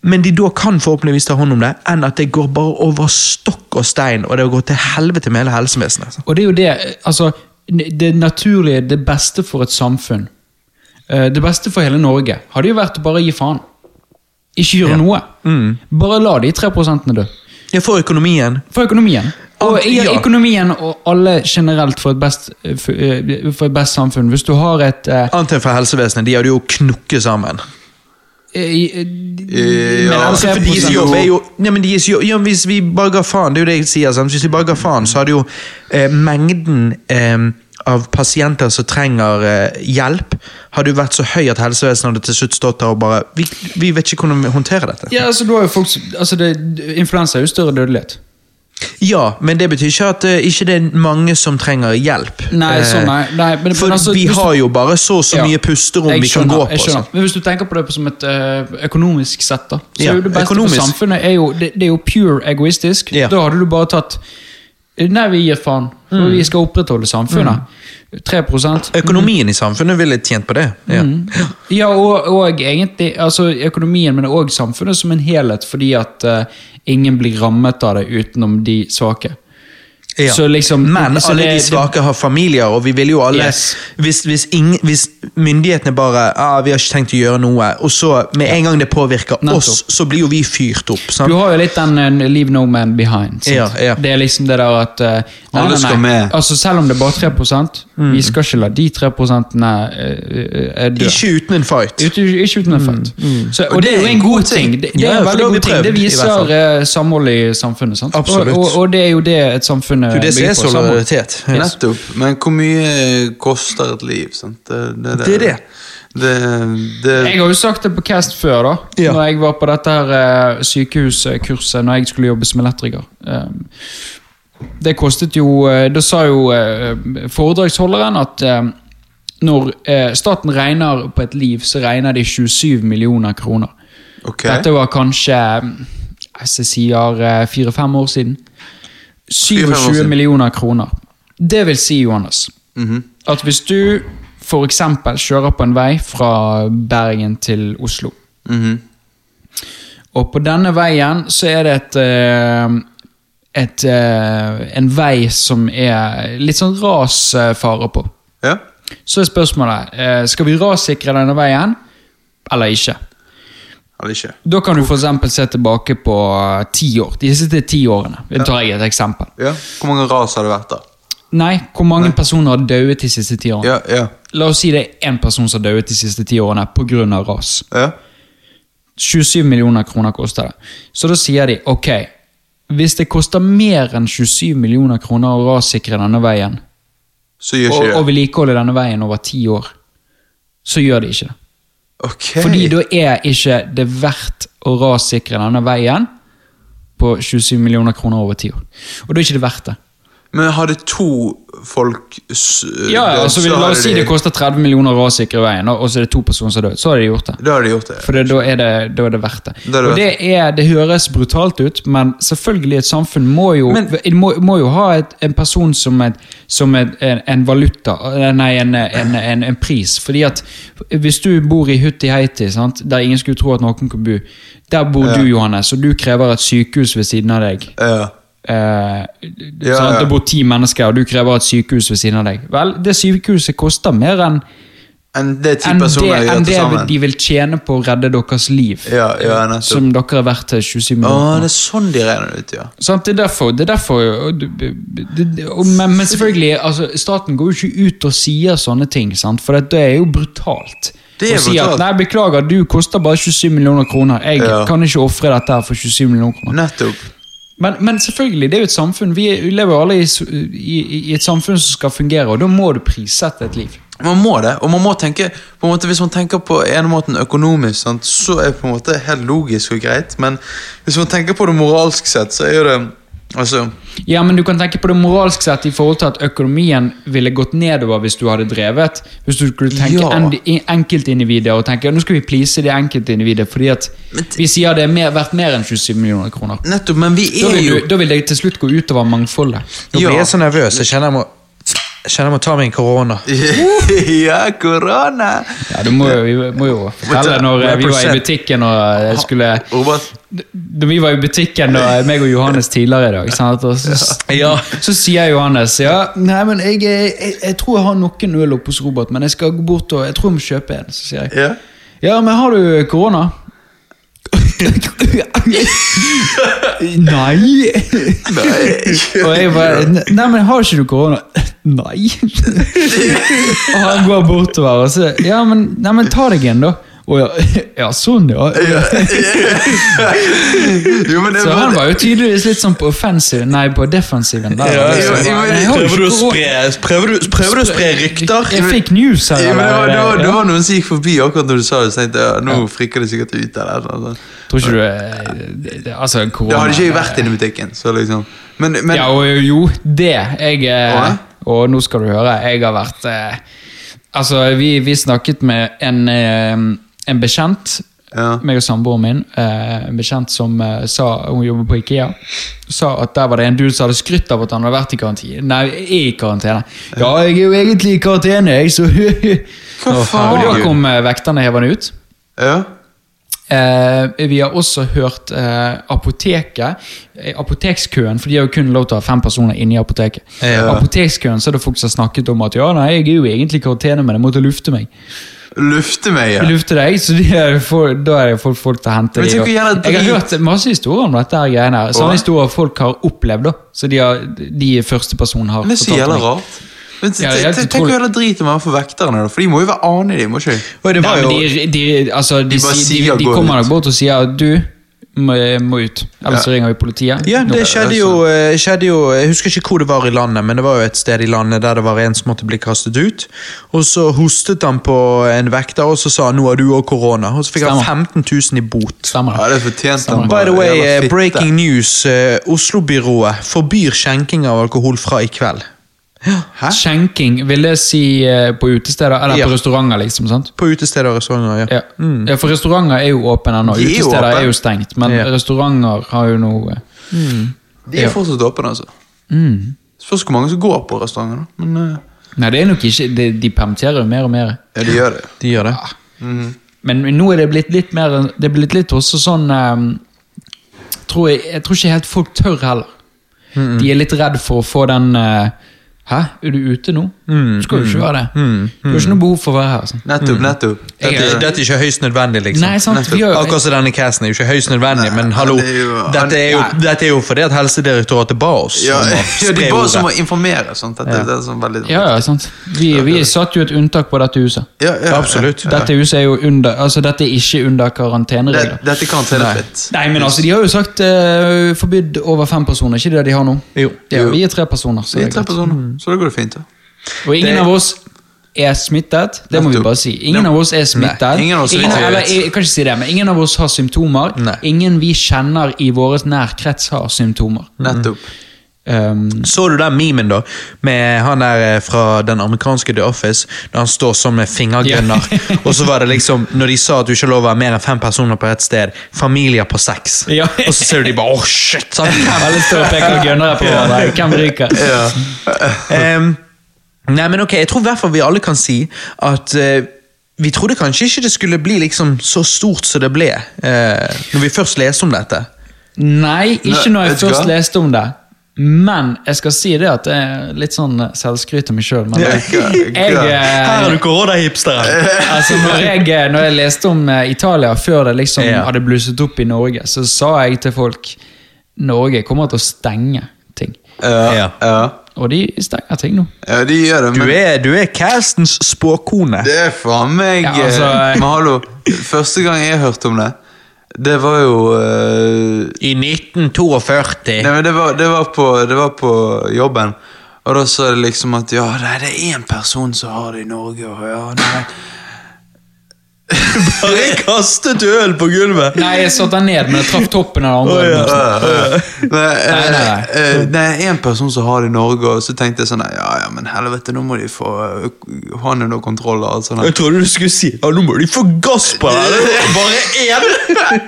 A: Men de da kan forhåpentligvis ta hånd om det, enn at det går bare over stokk og stein, og det går til helvete med hele helsevesenet.
D: Og det er jo det, altså, det naturlige, det beste for et samfunn, eh, det beste for hele Norge, hadde jo vært å bare gi faen. Ikke gjøre
A: Ja.
D: noe. Bare la de tre prosentene dø.
A: Ja, for økonomien.
D: For økonomien. Og
A: ja.
D: økonomien og alle generelt for et best, for, eh, for et best samfunn. Hvis du har et eh,
A: Annet enn for helsevesenet, de hadde jo knukket sammen.
D: i-
B: Eh,
D: men
B: ja.
D: altså,
A: For jobb er jo men ja, Hvis vi bare ga faen, det er jo det jeg sier, sant? hvis vi bare ga faen, så hadde jo eh, mengden eh, av pasienter som trenger eh, hjelp, hadde jo vært så høy at helsevesenet hadde til slutt stått der og bare Vi, vi vet ikke hvordan vi håndterer dette.
D: Ja, altså, du har folk, altså det, Influensa er jo større dødelighet.
A: Ja, men det betyr ikke at eh, ikke det er mange som trenger hjelp.
D: Nei,
A: Eh,
D: sånn, nei, nei men,
A: For
D: men altså,
A: vi
D: du-
A: har jo bare så og så
D: Ja.
A: mye pusterom
D: Jeg
A: vi kan gå på.
D: skjønner. Men hvis du tenker på det på som et økonomisk sett, da, så
A: Ja,
D: er jo det beste
A: økonomisk.
D: for samfunnet er jo, det, det er jo pure egoistisk.
A: Ja.
D: Da hadde du bare tatt Nei, vi gir faen. For
A: Mm.
D: vi skal opprettholde samfunnet. 3%
A: Økonomien i samfunnet ville tjent på det. Ja.
D: Mm. Ja, og, og egentlig altså økonomien, men òg samfunnet som en helhet, fordi at uh, ingen blir rammet av det utenom de svake.
A: Ja.
D: Så liksom-
A: Men
D: så
A: alle
D: det-
A: de svake har familier, og vi vil jo alle
D: Yes.
A: hvis, hvis, ingen, hvis myndighetene bare ah, 'Vi har ikke tenkt å gjøre noe', og så med en gang det påvirker
D: Nettopp.
A: oss, så blir jo vi fyrt opp.
D: Du har jo litt den uh, 'leave no man behind'.
A: Ja, ja.
D: Det er liksom det der at uh, nei,
B: Alle skal
D: nei.
B: med.
D: Altså Selv om det er bare 3
A: Mm.
D: vi skal ikke la de 3 uh, dø.
A: Ikke uten en fight.
D: Ut, ikke uten en fight. Så, og,
B: Og
D: det er jo en god ting. Det, det
A: Ja,
D: er en veldig
A: det
D: god ting. Det viser eh, samhold i samfunnet. Sant?
A: Absolutt.
D: Og, og, og det er jo det et samfunn
A: Det du, det som er solidaritet. yes.
B: Nettopp. Men hvor mye koster et liv? Sant? Det, det,
A: Det er det.
B: Det, det
D: Jeg har jo sagt det på Cast før, da.
A: Ja.
D: Når jeg var på dette her eh, sykehuskurset når jeg skulle jobbe som elektriker. Eh, det kostet jo eh, Da sa jo eh, foredragsholderen at eh, når eh, staten regner på et liv, så regner de 27 millioner kroner.
B: Okay.
D: Dette var kanskje jeg sier eh, fire-fem år siden.
B: Fire-fem år
D: 27 millioner kroner. Det vil si, Johannes,
B: Mhm.
D: at hvis du eksempel kjører på en vei fra Bergen til Oslo,
B: Mhm.
D: og på denne veien så er det et, eh, et eh, en vei som er litt sånn rasfare på.
B: Ja.
D: Så er spørsmålet eh, skal vi rassikre denne veien eller ikke.
B: Eller ikke.
D: Da kan du eksempel se tilbake på eh, ti år. De siste ti årene. Det tar jeg et eksempel.
B: Ja. Hvor mange ras har det vært, da?
D: Nei, hvor mange personer har dødd de siste ti årene?
B: Ja, ja.
D: La oss si det er én person som har dødd de siste ti årene pga. ras.
B: ja.
D: 27 millioner kroner koster det. Så da sier de ok, hvis det koster mer enn 27 millioner kroner å rassikre denne veien,
B: Så gjør
D: og,
B: ikke
D: og
B: det.
D: vedlikeholde denne veien over ti år, så gjør de ikke det.
B: Ok.
D: Fordi da er ikke det verdt å rassikre denne veien på 27 millioner kroner over ti år. Og da er ikke det verdt det.
B: Men hadde to folk s-
D: Ja,
B: ja,
D: så
B: så
D: La oss si det koster 30 millioner å sikre veien, og så er det to personer som har dødd. Så har de gjort det.
B: Da hadde de gjort det.
D: For det, da, er det, da er det verdt det.
B: Det
D: og det, er, det høres brutalt ut, men selvfølgelig et samfunn må jo,
A: Men-
D: må, må jo ha et, en person som, et, som et, en, en valuta, nei, en, en, en, en pris. Fordi at hvis du bor i Hutti-Heiti, der ingen skulle tro at noen kunne bo, der bor
B: Ja.
D: du, Johannes, og du krever et sykehus ved siden av deg.
B: Ja.
D: Eh,
B: Ja, sånn.
D: Det bor ti mennesker, og du krever et sykehus ved siden av deg. Vel, det sykehuset koster mer enn
B: Enn det
D: en det,
B: til
D: det de vil tjene på å redde deres liv.
B: Ja, ja,
D: som dere er verdt til 27 millioner.
B: Åh, det er sånn de regner ut, ja.
D: Sånn, det er derfor, det er derfor og og, men, men selvfølgelig, altså, staten går jo ikke ut og sier sånne ting, sant? for det, det er jo brutalt.
B: Det er
D: Å si at nei, beklager, du koster bare 27 millioner kroner. Jeg kan ikke ofre dette her for 27 millioner kroner.
B: Nettopp.
D: Men, men selvfølgelig, det er jo et samfunn. Vi er- lever jo alle i, i, i et samfunn som skal fungere, og da må du prissette et liv.
B: Man må det, og man må tenke på en måte, Hvis man tenker på en måte økonomisk, sant, så er det på en måte helt logisk og greit. Men hvis man tenker på det moralsk sett, så er jo det Altså
D: Ja, men du kan tenke på det moralsk sett i forhold til at økonomien ville gått nedover hvis du hadde drevet. Hvis du skulle tenke
B: Ja.
D: en, i- enkeltindivider og tenke ja, nå skal vi please det enkeltindividet fordi at vi sier det er mer, verdt mer enn 27 millioner kroner.
B: Nettopp, men vi
D: Da
B: er
D: vil,
B: jo
D: du, da vil det til slutt gå utover mangfoldet.
A: Nå
B: Ja.
A: blir jeg så nervøs. Jeg kjenner jeg må, jeg kjenner jeg må ta meg en korona.
B: Ja, korona!
D: Ja, du må, jo- vi må jo fortelle når eh, vi var i butikken og skulle Da vi var i butikken og meg og Johannes tidligere i dag, sant? Og så, så sier Johannes ja, nei, men jeg, jeg, jeg tror jeg har noen øl oppe hos Robert, men jeg skal gå bort og jeg tror jeg må kjøpe en. Så sier jeg
B: ja?
D: ja, men har du korona? Nei. Og jeg bare Nei, men har ikke du korona? Nei. og han går bortover og så Ja, men, nei, men ta deg en, da. Og ja, ja, sånn, ja.
B: Jo, men det
D: Så han var jo tydeligvis litt sånn på offensive, nei, på defensiven. Der,
B: Ja,
D: liksom. jo, jo, jo
A: Prøver du å spre, prøver du, prøver du å spre rykter?
D: Jeg fikk news her.
B: ja, men det, var, det, var, det var noen som gikk forbi akkurat når du sa det, så tenkte jeg nå frikker det sikkert ut. Eller, noe sånt.
D: Tror ikke du det, Altså, korona
B: Det hadde ikke jeg vært inne i butikken. Så liksom Men, men
D: Ja, og jo, det. Jeg eh, Og nå skal du høre, jeg har vært eh, Altså, vi, vi snakket med en, eh, en bekjent,
B: Ja.
D: meg og samboeren min, eh, en bekjent som eh, sa Hun jobber på Ikea. Sa at der var det en dude som hadde skrytt av at han hadde vært i karantene. Nei, er i karantene. Ja, jeg er jo egentlig i karantene, jeg, så
B: Hva faen?
D: Og da kom eh, vekterne hevende ut.
B: Ja.
D: Eh, vi har også hørt eh, apoteket, eh, apotekskøen, for de har jo kun lov til å ha fem personer inni apoteket.
A: Ja.
D: Apotekskøen så er det folk som har snakket om at ja, nei, jeg er jo egentlig i karantene, men jeg måtte lufte meg.
B: Lufte meg, ja.
D: Lufte deg, så de er, for, da er det folk, folk til å hente de,
B: jævla
D: Jeg har hørt masse historier om dette her greiene her. Sånne historier folk har opplevd, da. Så de, har, de første personene har
B: Men det er så
D: fortalt
B: jævla rart. Men,
D: Ja, er
B: Tenk hvor jævla drit det må være for vekterne, for de må jo være ane i det, må ikke de?
A: Og det var jo
D: de, de, altså, de,
B: De
D: de, de kommer nok bort og sier at du, må, må ut. Ellers ja. ringer vi politiet.
A: Ja, det skjedde jo, eh, skjedde jo Jeg husker ikke hvor det var i landet, men det var jo et sted i landet der det var en som måtte bli kastet ut. Og så hostet han på en vekter, og så sa han 'nå har du òg korona'. Og så fikk han 15 000 i bot.
D: Stemmer
B: Ja,
D: det.
B: fortjente han.
A: By the way, eh, breaking news. eh, Oslo-byrået forbyr skjenking av alkohol fra i kveld.
B: Hæ?
D: Skjenking, vil det si eh, på utesteder eller
A: Ja.
D: på restauranter, liksom? sant?
A: På utesteder og restauranter, ja.
D: Ja. ja, for restauranter er jo åpne ennå.
B: Er
D: Utesteder
B: åpen.
D: er jo stengt, men restauranter har jo noe mm.
B: De er fortsatt åpne, altså.
D: mm.
B: Spørs hvor mange som går på restauranter. Men uh...
D: Nei, det er nok ikke De, de permitterer jo mer og mer.
B: ja, de gjør det.
A: De gjør det.
D: Men nå er det blitt litt mer Det er blitt litt også sånn um, tror jeg, jeg tror ikke helt folk tør heller. De er litt redd for å få den eh, Hæ, er du ute nå? Du skal jo ikke være det. Du har ikke noe behov for å være her. Sånn.
B: Nettopp, nettopp.
A: Dette,
D: er,
A: dette er ikke høyst nødvendig, liksom.
D: Nei, sant, vi gjør
A: Akkurat som denne casten er jo ikke høyst nødvendig, men hallo,
B: det er jo-
A: dette, er jo, dette er jo fordi at Helsedirektoratet ba oss
B: Ja,
A: om å
B: ja, de
A: ba
B: oss som å informere. Sånt, Dette,
A: Ja.
B: det er sånn veldig
D: Ja, ja, sant. Vi, vi satte jo et unntak på dette huset.
B: Ja, ja,
A: Absolutt.
B: Ja.
D: Dette huset er jo under Altså, dette er ikke under
B: Det,
D: karanteneregler.
B: dette er karantenefritt.
D: Nei, men altså, de har jo sagt uh, forbydd over fem personer, ikke det de har nå?
A: Jo.
D: Ja, vi er tre personer, så
B: Vi er
D: er
B: tre personer, så da går det fint. da.
D: Og ingen
A: Det-
D: av oss er smittet. Det må vi bare si. Ingen av oss er smittet.
B: Nei, ingen av oss
D: ingen, eller, jeg kan ikke si det, men ingen av oss har symptomer.
A: Nei.
D: Ingen vi kjenner i vår nær krets har symptomer.
B: Nettopp.
D: Um,
A: Så du den memen da, med han der eh, fra den amerikanske The Office, da han står sånn med fingergunner, og så var det liksom, når de sa at du ikke har lov å være mer enn fem personer på et sted, familier på seks,
D: Ja.
A: og så ser du de bare, åh shit, sant?
D: alle står og peker gønnere på hverandre. Hvem ryker?
A: Ehm, nei, men ok, jeg tror i hvert fall vi alle kan si at uh, vi trodde kanskje ikke det skulle bli liksom så stort som det ble, eh, når vi først leste om dette.
D: Nei, ikke når jeg først leste om det. Men jeg skal si det at det er litt sånn eh, selvskryt av meg sjøl. Men jeg, jeg,
A: Her er du
D: eh,
A: koronahipsteren!
D: altså når, jeg, eh, når jeg leste om eh, Italia før det liksom
A: Ja.
D: hadde blusset opp i Norge, så sa jeg til folk Norge kommer til å stenge ting.
B: Ja,
A: Ja.
D: Og de stenger ting nå.
B: ja, de gjør det,
A: Du er, du er castens spåkone.
B: det er faen meg
D: Ja, altså,
B: eh, Men hallo, første gang jeg hørte om det, det var jo uh,
A: I 1942.
B: Nei, men det var, det, var på, det var på jobben. Og da sa det liksom at ja, det er én person som har det i Norge. Og ja, nei.
A: Bare kastet øl på gulvet!
D: Nei, jeg satte den ned, men jeg traff toppen av den andre.
A: Oh, ja.
B: Nei, eh,
D: Nei, nei, nei.
B: eh, Det er én person som har det i Norge, og så tenkte jeg sånn Ja, ja, men helvete, nå må de få uh, under noe kontroll og sånn.
A: Jeg trodde du skulle si ja, nå må de få gass på det! Er Bare én!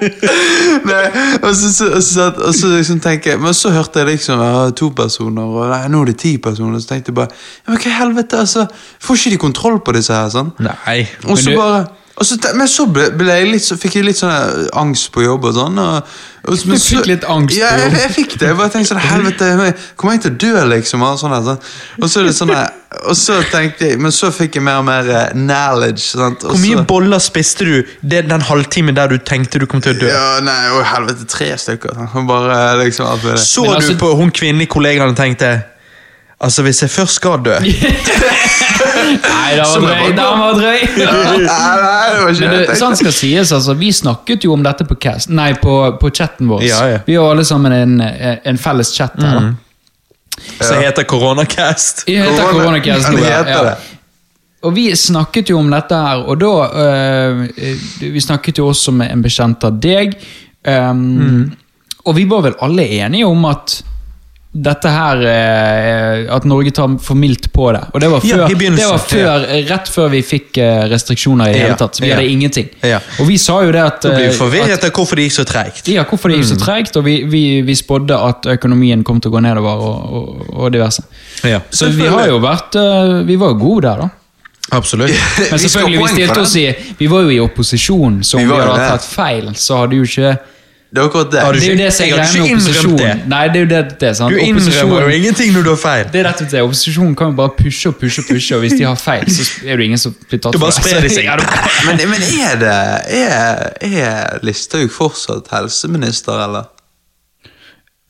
B: Nei, og så, så, så, og så liksom tenker jeg Men så hørte jeg liksom ja, to personer, og nei, nå er det ti personer. Så tenkte jeg bare ja, Men hva i helvete, altså? Får ikke de kontroll på disse her? sånn?
A: Nei.
B: Og så bare så, men så ble, ble jeg litt, så fikk jeg litt sånn eh, angst på jobb og sånn. Og, og,
D: Du fikk
B: så-
D: litt angst på jobb?
B: Ja, jeg fikk det. Jeg bare tenkte sånn, helvete, Kommer jeg til å dø, liksom? Og, sånn, sånn. og så er det sånn Og så tenkte jeg Men så fikk jeg mer og mer eh, knowledge. Sant? Og
A: Hvor mye
B: så,
A: boller spiste du det, den halvtimen der du tenkte du kom til å dø?
B: ja, nei, å, helvete, tre stykker. sant? Bare liksom alt det.
A: Så
D: Men altså-
A: du på hun kvinnelige kollegaen og tenkte Altså, hvis jeg først skal dø
D: Nei, det var drøy. Det var drøy.
B: Nei, nei, det var ikke
D: Men
B: det
D: det, sånn skal sies, altså. Vi snakket jo om dette på, cast, nei, på, på chatten vår.
A: Ja, ja.
D: Vi har alle sammen en, en felles chat her. Mm.
A: som heter Koronacast.
D: Vi heter Koronacast.
B: Ja, det heter det.
D: Og vi snakket jo om dette her, og da øh, Vi snakket jo også med en bekjent av deg. um, Og vi var vel alle enige om at dette her eh, At Norge tar for mildt på det. Og det var, før,
A: ja,
D: det var før, rett før vi fikk øh, restriksjoner i det
A: Ja,
D: hele tatt. Vi
A: ja.
D: hadde ingenting. Og vi sa jo det at
A: Du blir
D: øh,
A: jo forvirret av hvorfor det gikk så treigt.
D: ja, hvorfor det gikk så tregt, og vi, vi, vi spådde at økonomien kom til å gå nedover og, og, og diverse.
A: Ja.
D: Så vi har jo vært Vi var jo gode der, da.
A: Absolutt.
D: Men selvfølgelig, vi stilte oss i Vi var jo i opposisjon, så om
B: Vi
D: vi, hadde tatt feil, så hadde jo ikke
B: Det er akkurat det.
A: Har du
D: Det er jo det som er
A: Jeg hadde
D: greia med
A: ikke innrømt
D: opposisjon.
A: det.
D: Nei, det er jo det, det er sant.
A: Du innrømmer jo ingenting når du har feil.
D: det er rett og slett. Opposisjonen kan jo bare pushe og pushe, og pushe, og hvis de har feil, så er det ingen som blir tatt
A: Det bare
D: for
A: sprer de seg.
D: Det-
B: Men, men er det Er, er Listhaug fortsatt helseminister, eller?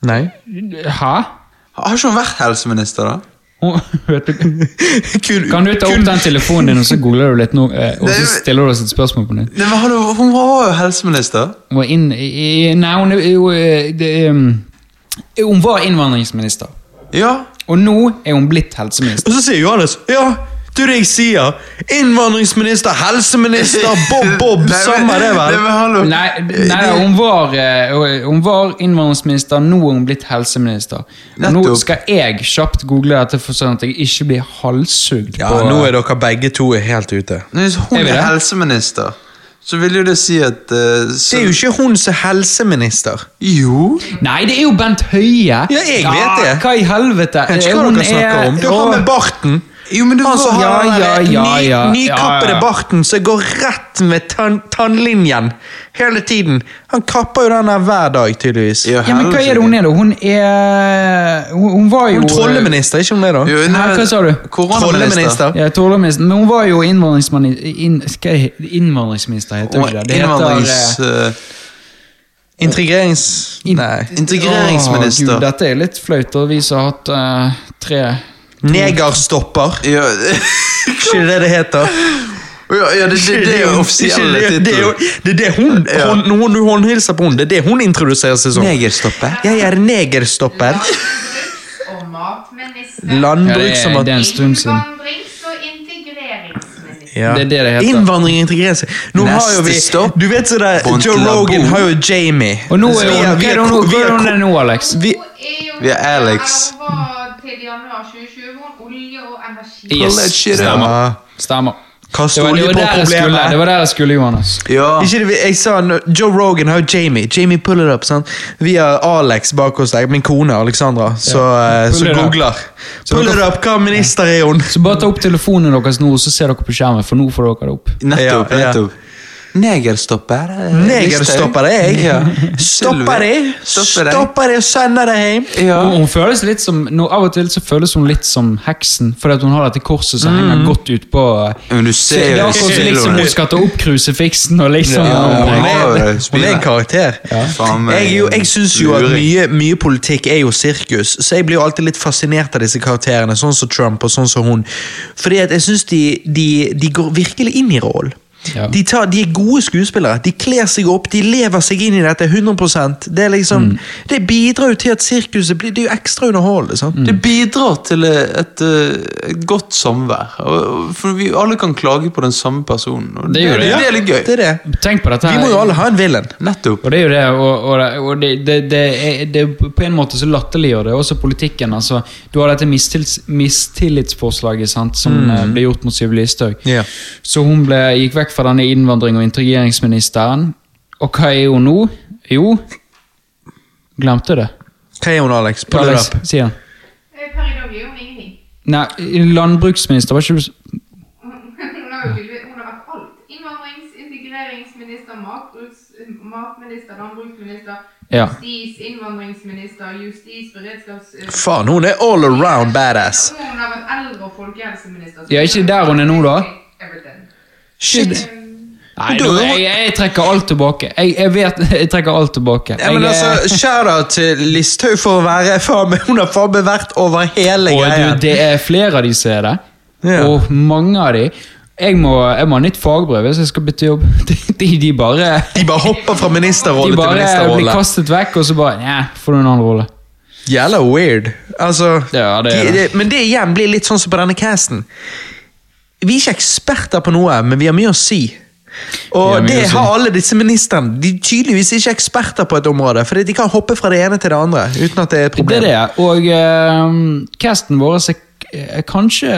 A: Nei.
D: Hæ?
B: Har ikke hun vært helseminister, da?
D: Kan du ta opp den telefonen din, og så googler du litt nå, eh, og så stiller du oss et spørsmål på nytt?
B: Hun var jo helseminister.
D: Hun var inn Nei, hun, eh, um, hun var innvandringsminister.
B: Ja.
D: Og nå er hun blitt helseminister.
A: Og så sier Johannes ja, du det jeg sier. Innvandringsminister, helseminister, Bob Bob,
B: Nei,
A: samme det vel.
D: Nei, nei hun, var, eh, hun var innvandringsminister, nå er hun blitt helseminister. Nå skal jeg kjapt google dette for sånn at jeg ikke blir halshugd.
A: Ja,
D: på,
A: nå er dere begge to helt ute.
B: Hvis hun
D: Er
B: er helseminister, så vil jo det si at eh, så,
A: Det er jo ikke hun som er helseminister.
B: Jo.
D: Nei, det er jo Bent Høie!
A: Ja, jeg vet det.
D: Ja, Hva i helvete?
A: Jeg vet ikke hva
D: Hun
A: dere snakker
D: er-
A: om. Du har med barten.
B: Jo, men du
A: altså, den
D: ja,
A: der
D: ja, ja,
A: ny, nykappede
D: ja, ja.
A: barten som går rett med tann, tannlinjen hele tiden. Han kapper jo den her hver dag, tydeligvis.
B: Ja,
D: Ja, men hva er det hun er, da? Hun er Hun, hun var jo
A: Hun er trolleminister, ikke hun det, da?
B: Jo, nei,
D: hva sa du?
A: Trolleminister.
D: Ja, trolleminister. Men hun var jo innvandringsminister inn, er innvandringsminister, heter
B: Hun
D: det ikke det? Det heter
B: innvandrings...
D: eh,
B: eh,
A: Integrerings...
D: in-
A: Nei.
B: Integreringsminister.
D: Åh, Gud, dette er litt flaut, og vi som har hatt uh, tre
A: Negerstopper.
B: ja,
A: Ikke det det heter?
B: ja, ja, det, det, det er jo offisielle
A: Ikke det- det er. Det hun, hun Når du håndhilser på henne, det er det hun introduserer seg som.
B: Negerstopper.
A: Jeg er negerstopper.
E: og matminister.
A: Landbruks-
D: Ja, det er- det er en stund siden.
A: Ja.
D: Det er det det heter.
A: Innvandring og integrering. Nå
B: Neste
A: har jo vi
B: stopp.
A: Du vet så der, Joe Rogan har jo Jamie.
D: Og nå er hun Hva er hun- nå, Alex?
A: vi,
B: Vi er Alex.
E: Eller Hun var til januar 2020 hun er olje-
B: shit
D: Stemmer. Stemmer. Det var, det, var der jeg skulle,
A: problemet.
D: det var der jeg skulle, Johannes.
B: Ja.
A: Ikke det, jeg sa Joe Rogan har jo Jamie. Jamie pull it up. Sant? Vi har Alex bak hos deg, min kone Alexandra, så,
D: ja. Up.
A: googler.
D: Så
A: Pull it up, hva minister er hun?
D: Så bare ta opp telefonen deres nå, så ser dere på skjermen, for nå får dere det opp.
B: Nettopp.
A: Ja, ja.
B: nettopp. Negerstopper. eh,
A: Negerstopper er jeg.
B: Ja.
A: Stopper deg,
B: Stopper
A: deg og sender deg hjem.
B: Ja.
D: Hun, hun føles litt som, nå, Av og til så føles hun litt som heksen, fordi at hun har dette korset som henger godt ut på
B: Men du ser jo
D: Det er liksom hun skal ta opp krusefiksen og liksom
A: Ja,
B: hun
A: hun, er, hun er en karakter.
B: Ja.
A: Jeg, jo- jeg syns jo at mye, mye politikk er jo sirkus, så jeg blir jo alltid litt fascinert av disse karakterene, sånn som Trump og sånn som hun. Fordi at jeg syns de, de, de går virkelig inn i rollen.
D: Ja.
A: De, tar, de er gode skuespillere. De kler seg opp, de lever seg inn i dette 100% Det er liksom, det bidrar jo til at sirkuset blir Det er jo ekstra underholdende. sant?
B: Det bidrar til et, eh, et godt samvær. For vi alle kan klage på den samme personen. Og
D: Det gjør det,
B: det,
D: ja.
B: er litt gøy.
A: Det er det.
D: Tenk på dette
A: Vi må jo alle ha en villain.
B: Nettopp.
D: Og det er jo det, og, og, det- og det, det, det, er, det På en måte så latterliggjør det også politikken. altså Du har dette mistils, mistillitsforslaget sant, som mm. ble gjort mot Sylvi Listhaug.
A: Yeah.
D: Så hun ble, gikk vekk fra denne innvandring- og integreringsministeren. Og hva er hun nå? Jo Glemte det.
A: Hva er hun, Alex? Pull it up.
D: han.
E: Eh, Per i dag er hun ingenting.
D: Nei, landbruksminister, var ikke du
E: har hun har vært alt. Innvandrings-, integreringsminister, matbruks, matminister, landbruksminister,
D: Ja.
E: justis, innvandringsminister, justis, beredskaps... eh,
A: Faen, hun er all around badass.
E: Hun har vært eldre- og folkehelseminister. så
D: Ja, ikke der hun er nå, da?
A: Shit.
D: Nei, nå, jeg, jeg trekker alt tilbake. Jeg, jeg vet, jeg trekker alt tilbake.
A: Ja, men altså, Shout-out til Listhaug for å være faen Hun har faen meg vært over hele
D: Og
A: greia.
D: du, det er flere av de som er det.
A: Ja.
D: Og mange av de Jeg må, jeg må ha nytt fagbrev hvis jeg skal bytte jobb. De, de, de bare
A: De bare hopper fra ministerrolle til ministerrolle De
D: bare blir kastet vekk, og så bare Nja, får du en annen rolle.
A: Jævla weird. Altså,
D: Ja, det er
A: de. Men det igjen blir litt sånn som på denne casten. Vi er ikke eksperter på noe, men vi har mye å si. Og det har alle disse ministrene. De er tydeligvis ikke eksperter på et område, for de kan hoppe fra det ene til det andre uten at det er et problem.
D: Det er det. Og uh, casten vår er kanskje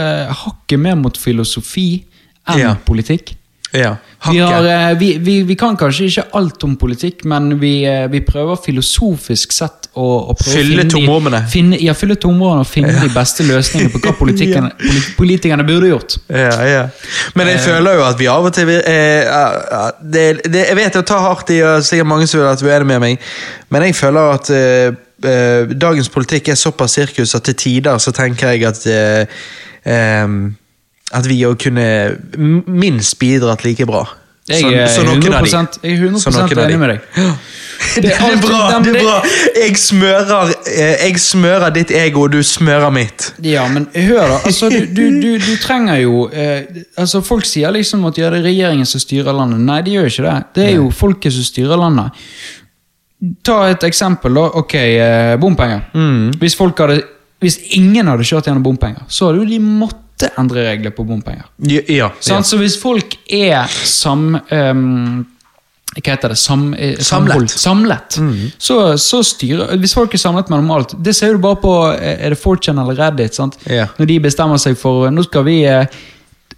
D: hakket mer mot filosofi enn
A: Ja.
D: politikk.
A: Ja,
D: Vi, har, eh, vi, vi, vi kan kanskje ikke alt om politikk, men vi, eh, vi prøver filosofisk sett å, å
A: Fylle tomrommene.
D: Ja, fylle tomrommene og finne de beste løsningene på hva politikerne, politikerne burde gjort.
A: Ja, ja. Men jeg føler jo at vi av og til eh, eh, det, det, Jeg vet jeg tar hardt i, og sikkert mange som vil være uenige med meg, men jeg føler at eh, eh, dagens politikk er såpass sirkus at til tider så tenker jeg at eh, At vi òg kunne minst bidratt like bra.
D: Jeg er
A: så noen av de.
D: 100%, jeg er 100
A: Så noen av de.
D: enig med deg.
A: Det er
D: alltid
A: bra! det er bra. Jeg smører, eh, jeg smører ditt ego, og du smører mitt.
D: Ja, men hør da. Altså, du, du, du, du trenger jo eh, altså Folk sier liksom at ja, det er regjeringen som styrer landet. Nei, de gjør ikke det. Det er jo folket som styrer landet. Ta et eksempel, da. Ok, eh, bompenger.
A: Mm.
D: Hvis, folk hadde, hvis ingen hadde kjørt gjennom bompenger, så hadde jo de måtte endre regler på bompenger.
A: Ja, ja.
D: Sant? Så hvis folk er sam... Um, hva heter det? Sam, eh, samlet. Samlet.
A: Mm.
D: Så, så styrer Hvis folk er samlet mellom alt Det ser du bare på eh, Er det 4chan eller Reddit?
A: Ja.
D: Når de bestemmer seg for Nå skal vi eh,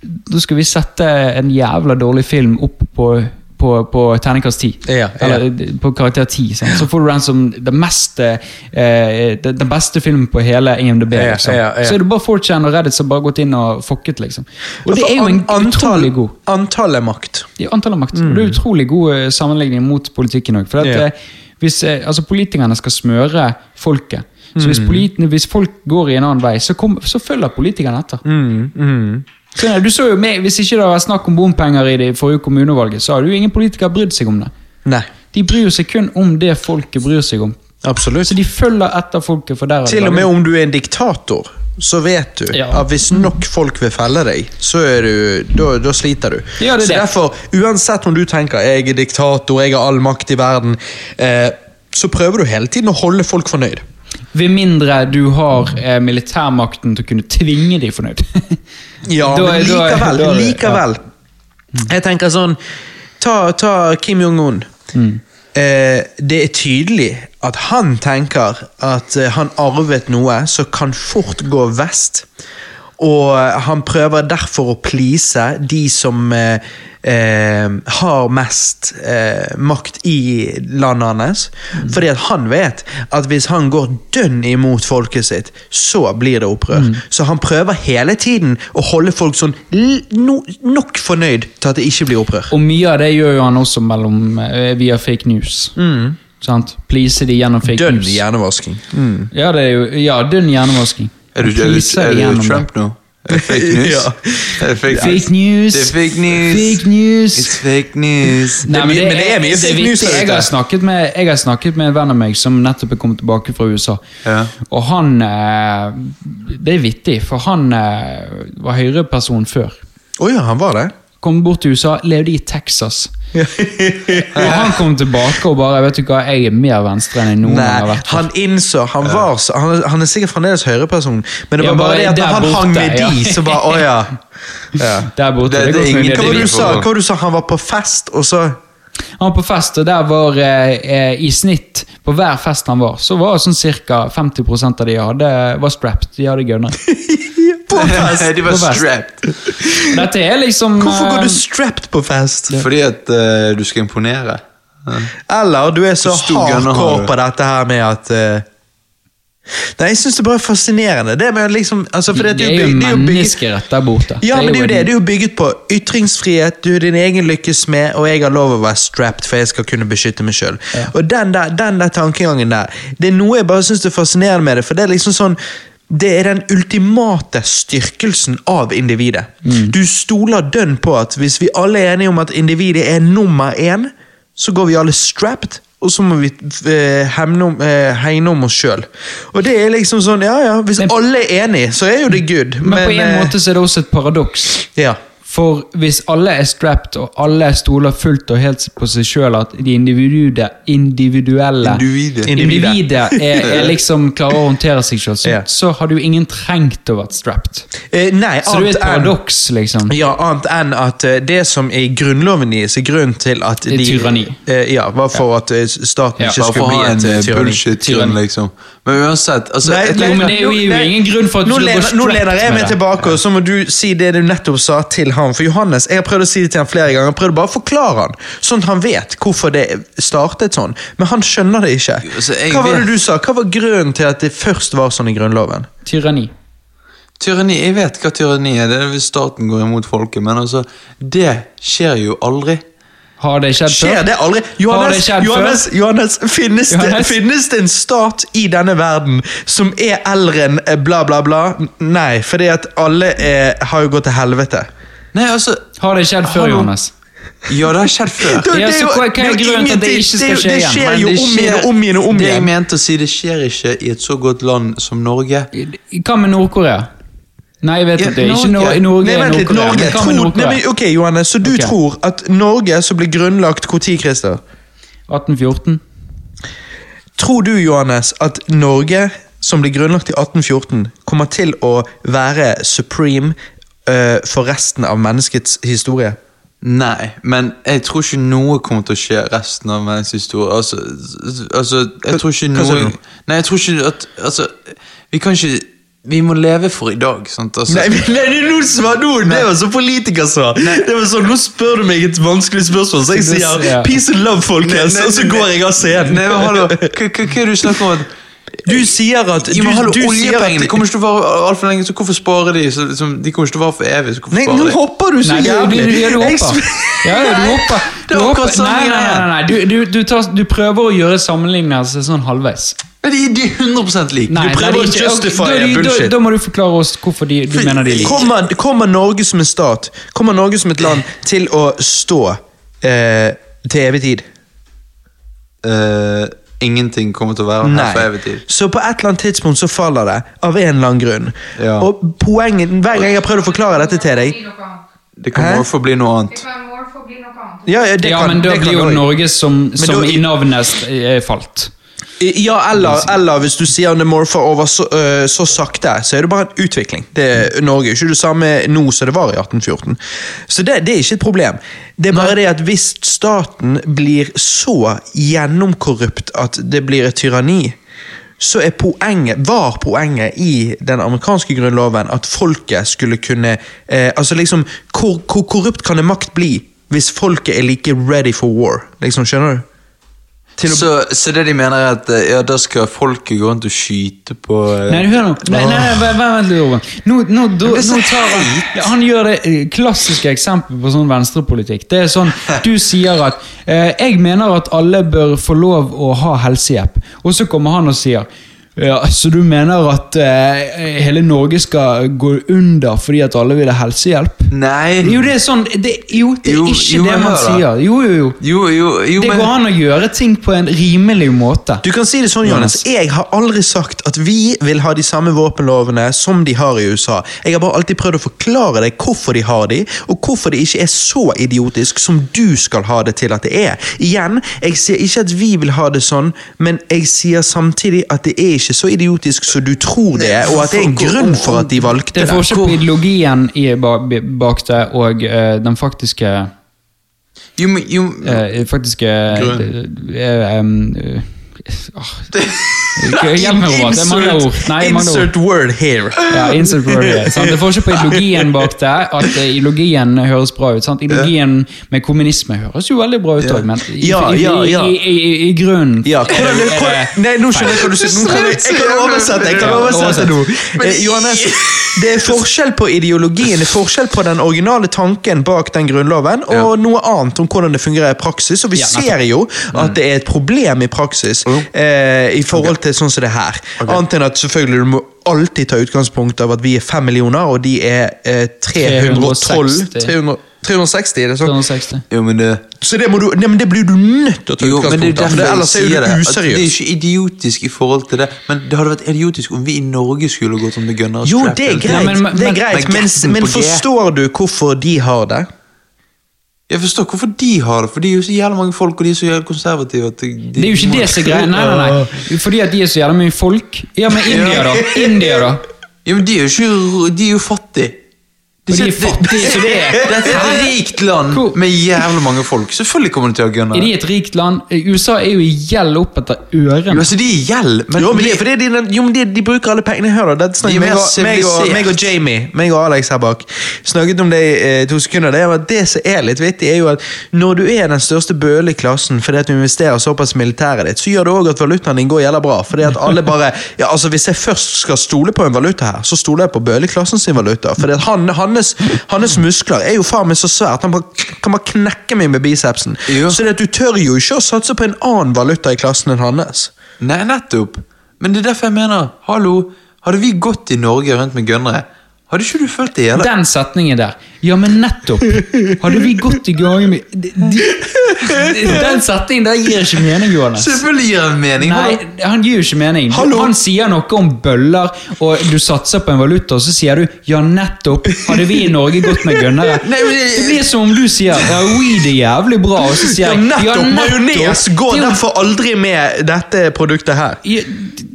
D: Nå skal vi sette en jævla dårlig film opp på på, på terningkast 10.
A: Ja, ja.
D: Eller eh, på karakter 10. Sånn. Så får du den som den, meste, eh, den, beste filmen på hele IMDb. Liksom.
A: ja.
D: Så er det bare 4chan og Reddit som bare har gått inn og fucket, liksom. Og det er jo en
A: antall,
D: utrolig god
A: Antall er makt.
D: ja, antall er makt. Og det er utrolig god eh, sammenligning mot politikken òg.
A: Mm.
D: Eh, hvis altså, politikerne skal smøre folket Så
A: Mm.
D: hvis, hvis folk går i en annen vei, så, kom, så følger politikerne etter.
A: Mm,
D: Så, eh, du så jo med, Hvis ikke det var snakk om bompenger i det forrige kommunevalget, så hadde jo ingen politikere brydd seg om det.
A: Nei,
D: De bryr seg kun om det folket bryr seg om.
A: absolutt.
D: Så de følger etter folket. for der er
A: Til og med om du er en diktator, så vet du
D: Ja.
A: at hvis nok folk vil felle deg, så er du, da, da sliter du.
D: Ja, det
A: så
D: det.
A: derfor, uansett om du tenker jeg er diktator, jeg har all makt i verden, eh, så prøver du hele tiden å holde folk fornøyd.
D: Ved mindre du har eh, militærmakten til å kunne tvinge de fornøyd.
A: Ja,
D: Da
A: men likevel.
D: da da, likevel.
A: likevel. Jeg tenker sånn Ta, ta Kim Jong-un.
D: Mm.
A: Eh, det er tydelig at han tenker at eh, han arvet noe som kan fort gå vest. Og eh, han prøver derfor å please de som eh, eh, har mest eh, makt i landet hans. Fordi at han vet at hvis han går dønn imot folket sitt, så blir det opprør. Så han prøver hele tiden å holde folk sånn no, nok fornøyd til at det ikke blir opprør.
D: Og mye av det gjør jo han også mellom, eh, via fake news. Sant? Please de gjennom fake
A: Dønn
D: news.
A: hjernevasking.
D: Ja, det er jo, ja, dønn hjernevasking.
B: Er du, er du, er du. Trump nå? Er det fake news?
A: Ja.
B: Er fake,
D: Fake news.
B: Det er fake news.
D: Fake news.
B: It's fake news.
D: Nei, men,
A: mye- men det er mye fake news der
D: Jeg
A: ute.
D: har, snakket med, jeg har snakket med en venn av meg som nettopp er kommet tilbake fra USA.
B: Ja.
D: Og han eh, Det er vittig, for han eh, var høyreperson før.
A: Å ja, han var det?
D: Kom bort til USA, levde i Texas. Og han kom tilbake og bare Vet du hva, jeg er mer venstre enn jeg noen gang har vært. før."
A: han innså Han var så, han, han er sikkert fremdeles høyreperson, men det
D: Ja,
A: var bare
D: bare
A: det at når han
D: borte,
A: hang med
D: ja.
A: de, så bare Å ja. ja.
D: Der borte.
B: Det-
D: Det,
B: det ingen-
A: Hva var det du sa? Hva du sa? Han var på fest, og så
D: Han var på fest, og der var eh, eh, i snitt På hver fest han var, så var sånn ca. 50% av de hadde, var strapped. De hadde gunner.
A: På fest!
B: De var
D: På fest.
B: strapped.
D: Dette er liksom
A: Hvorfor går
D: eh,
A: du strapped på fest?
B: Fordi at uh, du skal imponere.
A: Eller du er så hardcore på dette her med at uh, Nei, jeg syns det bare er fascinerende. Det med liksom altså,
D: Det
A: det,
D: er jo
A: bygget- er jo
D: menneskerett der borte.
A: Ja, men det er jo det. Det er jo bygget på ytringsfrihet, du er din egen lykkes med, og jeg har lov å være strapped, for jeg skal kunne beskytte meg sjøl. Og den der, den der tankegangen der, det er noe jeg bare syns er fascinerende med det, for det er liksom sånn det er den ultimate styrkelsen av individet. Du stoler dønn på at hvis vi alle er enige om at individet er nummer én, så går vi alle strapped, og så må vi eh, om, eh, hegne om oss sjøl. Og det er liksom sånn, ja ja, hvis
D: Men-
A: alle er enige, så er jo det good.
D: Men, på en
A: eh,
D: måte så er det også et paradoks.
A: Ja.
D: For hvis alle er strapped, og alle stoler fullt og helt på seg sjøl, at de individuelle, individuelle
B: Individet.
D: Er, er liksom klarer å håndtere seg sjøl, så,
A: Ja.
D: så har jo ingen trengt å være strapped.
A: Eh, nei,
D: Så det er et paradoks, liksom.
A: ja, annet enn at eh, det som i Grunnloven gis, er grunnen til at
D: Det er tyranni.
A: Eh, ja, var for at eh, staten
D: Ja,
A: ikke skulle bli
B: en
A: eh, tyranni.
B: bullshit-grunn, liksom. Men uansett altså,
A: Nei,
B: jeg
A: nei,
D: Jo, men det er jo,
A: nei,
D: ingen grunn for at du skal gå
A: lener, nå lener jeg meg tilbake, og så må du si det du nettopp sa til han. For Johannes, jeg har prøvd å si det til han flere ganger. Jeg prøvd bare å forklare han, Sånn at han vet hvorfor det startet sånn. Men han skjønner det ikke. Hva var det du sa? Hva var grunnen til at det først var sånn i Grunnloven?
D: Tyranni.
B: Tyranni, Jeg vet hva tyranni er. Det er hvis staten går imot folket. Men altså, det skjer jo aldri.
D: Har det skjedd før?
A: Skjer det aldri?
D: Har det
A: Johannes? Johannes, Johannes, finnes, Det, finnes det en stat i denne verden som er eldre enn eh, bla, bla, bla? Nei, fordi at alle er, har jo gått til helvete.
B: Nei, altså
D: Har det skjedd før. Johannes?
B: Ja, det har skjedd før.
A: Det- det
D: hva- er
A: det
D: grunnen til at det ikke skal
A: det-
D: igjen?
A: Det
D: igjen?
A: skjer jo om igjen og om igjen og om
B: Det jeg mente å si, det skjer ikke i et så godt land som Norge.
D: Hva med Nord-Korea? Nei, jeg vet
B: Ja,
D: ikke. Ikke
B: Norge-
D: Nor Norge
A: Nei,
D: er
A: vent litt,
D: Nord-Korea.
A: Norge tror, nei, men, Ok, Johannes, så du
D: okay.
A: tror at Norge, som ble grunnlagt når, Christer?
D: 1814?
A: Tror du, Johannes, at Norge, som ble grunnlagt i 1814, kommer til å være supreme eh, for resten av menneskets historie?
B: Nei, men jeg tror ikke noe kommer til å skje resten av menneskets historie. Altså, altså jeg tror ikke noe? Nei, jeg tror ikke at Altså, vi kan ikke Vi må leve for i dag, sant? Altså,
A: Nei, nei, det, nå svar, noe. det var så politikersvar. Det var sånn, Nå spør du meg et vanskelig spørsmål, så jeg sier 'peace and love', folkens, og så går jeg av scenen.
B: Hva er det du snakker om?
A: Du sier at du,
B: hallo,
A: du sier
B: kommer ikke til å vare altfor lenge, så hvorfor spare de? Så, liksom, de kommer ikke til å vare for evig. så hvorfor
A: Nei,
B: spare
A: nå
B: de?
A: hopper du så
D: Nei, du, du,
A: jævlig.
D: du, du hopper. Ja, ja, du hopper.
B: Det er
D: hopper.
B: akkurat samme
D: Nei, nei, nei, nei, nei. Du, du, du, tar, du prøver å gjøre sammenlignelse sånn halvveis.
B: Nei, de, de er 100 like.
D: Nei,
A: prøver
D: nei,
A: å
D: det er ikke-
A: justify
D: da, da,
A: bullshit.
D: da må du forklare oss hvorfor de, du mener de er like.
A: Kommer, kommer Norge som en stat, kommer Norge som et land til å stå eh, til evig tid?
B: Eh, ingenting kommer til å være her for evig tid.
A: Så på et eller annet tidspunkt så faller det, av en eller annen grunn.
B: Ja.
A: Og poenget, Hver gang jeg har prøvd å forklare dette til deg.
B: Det kan
A: Hæ?
B: også bli noe
E: Det
B: annet.
A: Ja, ja, det
D: Ja,
A: kan,
D: men da
A: det kan
D: blir jo
A: også.
D: Norge som, som
A: da-
D: i navnet er falt.
A: Ja, eller, eller hvis du sier det over så, øh, så sakte, så er det bare en utvikling. Det, Norge er ikke det samme nå som det var i 1814. Så det, det er ikke et problem. Det er bare det at hvis staten blir så gjennomkorrupt at det blir et tyranni, så er poenget, var poenget i den amerikanske grunnloven at folket skulle kunne eh, Altså liksom, hvor, hvor korrupt kan en makt bli hvis folket er like ready for war? Liksom, Skjønner du?
B: Så, så det de mener er at eh, ja, da skal folket gå rundt og skyte på eh,
D: Nei, hør nå. Nei, nei, nei, vent litt, Robin. Nå, nå,
B: så
D: nå tar han Han gjør det eh, klassiske eksempelet på sånn venstrepolitikk. Det er sånn, Du sier at eh, 'jeg mener at alle bør få lov å ha helsehjelp', og så kommer han og sier ja, Så du mener at eh, hele Norge skal gå under fordi at alle vil ha helsehjelp?
B: Nei!
D: Jo, det er sånn det, Jo, det er
B: Jo,
D: ikke
B: jo,
D: det man
B: hører.
D: sier. Jo, jo, jo.
B: Jo,
D: Det
B: men
D: går an å gjøre ting på en rimelig måte.
A: Du kan si det sånn, Johannes. Jeg har aldri sagt at vi vil ha de samme våpenlovene som de har i USA. Jeg har bare alltid prøvd å forklare deg hvorfor de har de, og hvorfor det ikke er så idiotisk som du skal ha det til at det er. Igjen, jeg sier ikke at vi vil ha det sånn, men jeg sier samtidig at det er ikke så idiotisk som du tror det er, og at det er en grunn for at de valgte
D: Det er
A: det.
D: forskjell på ideologien i, bak, det og eh, den faktiske
B: jo, jo,
D: eh, faktiske
B: Grunn.
D: mangler ord.
A: insert word here.
D: Ja, insert word here, sant? Det er forskjell på ideologien bak det. At eh, ideologien høres bra ut. Sant? Ideologien med kommunisme høres jo veldig bra ut òg, men i,
A: Ja,
D: i,
A: ja, ja.
D: i, i, i, i grunnen
A: Ja, hvordan, hvordan, nei, nå skjønner jeg hva du sier. Jeg, kan oversette. Jeg kan oversette nå. Eh, Johannes, det er forskjell på ideologien, det er forskjell på den originale tanken bak den grunnloven, og noe annet om hvordan det fungerer i praksis. Og vi
D: Ja,
A: ser jo at det er et problem i praksis eh, i forhold til sånn som det her. Annet enn at selvfølgelig du må alltid ta utgangspunkt av at vi er fem millioner, og de er eh, 312
D: 360.
A: 300, 360, er det sånn?
D: 360.
B: jo, men det
A: Så det, må du, nei, men det blir du nødt til å ta
B: jo, men det
A: utgangspunkt av, ellers er
B: det. at Det er ikke idiotisk i forhold til det, men det hadde vært idiotisk om vi i Norge skulle gått sånn The Gunners.
A: Jo, det er greit,
D: men- men
B: men,
A: men forstår du hvorfor de har det?
B: Jeg forstår hvorfor de har det, for de er jo så jævlig mange folk, og de er så jævlig konservative. At de, de,
D: Det er jo ikke det som er greia. Nei, nei, nei. Fordi at de er så jævla mye folk. Ja, men India, da? India, da?
B: Ja, men de er jo ikke De er jo fattige.
D: Og de er fattige, så det er
B: Dette er et rikt land med jævlig mange folk. Selvfølgelig kommer de til å gønne.
D: Er de et rikt land? USA er jo i gjeld opp etter ørene.
B: Jo, altså, de er i gjeld, men,
A: Jo, men de, de, jo, men de, de bruker alle pengene. Hør, da.
B: De er
A: meg, og, meg, og, meg og Jamie meg og Alex her bak snakket om det i eh, to sekunder. Det, er det som er litt vittig, er jo at når du er den største bølen i klassen fordi at du investerer såpass i militæret ditt, så gjør det òg at valutaen din går jævla bra. Fordi at alle bare ja, altså Hvis jeg først skal stole på en valuta her, så stoler jeg på bøleklassen sin valuta. Fordi at han, hans, hans muskler er jo faen meg så svært. Han bare, kan bare knekke meg med bicepsen.
B: Jo.
A: Så det at du tør jo ikke å satse på en annen valuta i klassen enn hans.
B: Nei, nettopp. Men det er derfor jeg mener, hallo, hadde vi gått i Norge rundt med gønnere, hadde ikke du følt det jævla
D: Den setningen der. Ja, men nettopp! Hadde vi gått i gang med de, de, Den setningen der gir ikke mening, Johannes.
B: Selvfølgelig gir den mening.
D: Nei, han gir jo ikke mening.
A: Hallo?
D: Han sier noe om bøller, og du satser på en valuta, og så sier du 'ja, nettopp'. Hadde vi i Norge gått med gønnere?
B: Nei, men det-
D: blir som om du sier 'ja, weed er jævlig bra', og så sier jeg
A: Ja,
D: jeg
A: nettopp! Majones går
D: er
A: derfor aldri med dette produktet her.
D: Ja,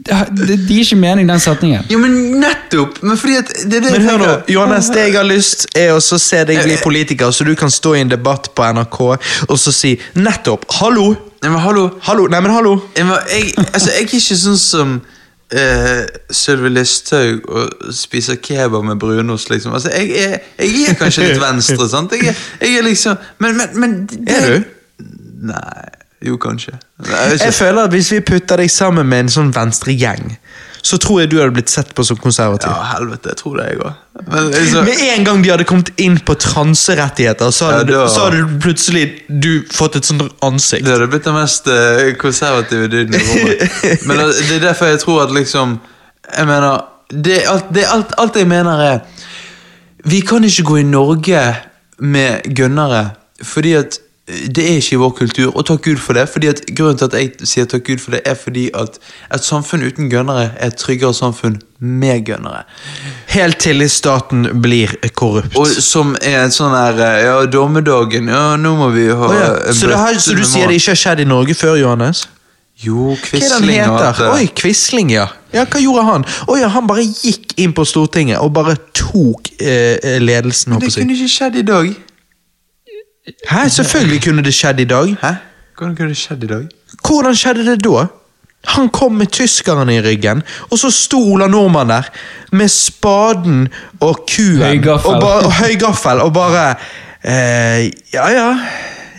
D: Det det gir ikke mening, den setningen.
B: Jo, men nettopp! Men fordi at det er det
A: Men hør nå. Johannes, det jeg har lyst er å så se deg bli politiker, så du kan stå i en debatt på NRK og så si nettopp 'hallo'.
B: Nei, men hallo.
A: Hallo, nei, men hallo.
B: Jeg, jeg, altså, jeg er ikke sånn som uh, Sylvi Listhaug og spiser kebab med brunost, liksom. Altså, jeg er, jeg er kanskje litt venstre, sant? Jeg jeg er liksom Men, men, men det,
A: Er du?
B: Nei Jo, kanskje. Nei, jeg
A: Jeg føler at hvis vi putter deg sammen med en sånn venstregjeng, så tror jeg du hadde blitt sett på som konservativ.
B: Ja, helvete. Jeg tror det, jeg også. Men så...
A: Med en gang de hadde kommet inn på transerettigheter, så hadde,
B: Ja, da-
A: så hadde du plutselig du fått et sånt ansikt.
B: Det hadde blitt den mest eh, konservative dyden i rommet. Men det det er derfor jeg tror at liksom Jeg mener det, alt, det alt, alt jeg mener er Vi kan ikke gå i Norge med gønnere fordi at det er ikke i vår kultur, og takk Gud for det. fordi at Grunnen til at jeg sier takk Gud for det, er fordi at et samfunn uten gønnere er et tryggere samfunn med gønnere.
A: Helt til staten blir korrupt.
B: Og som er en sånn her eh, Ja, dommedagen, ja, nå må vi ha
A: oh, ja. så, det har, så du sier det ikke har skjedd i Norge før, Johannes?
B: Jo,
A: Hva er det
B: Quisling
A: han. Oi, Quisling, ja. ja. Hva gjorde han? Å ja, Han bare gikk inn på Stortinget og bare tok eh, ledelsen.
B: Men det kunne ikke skjedd i dag.
A: Hæ, Selvfølgelig kunne det skjedd i dag.
B: Hæ? Hvordan kunne det skjedd i dag?
A: Hvordan skjedde det da? Han kom med tyskerne i ryggen, og så sto Ola Nordmann der med spaden og kuen
D: Høygaffel.
A: og, ba, og høygaffel og bare eh, Ja ja,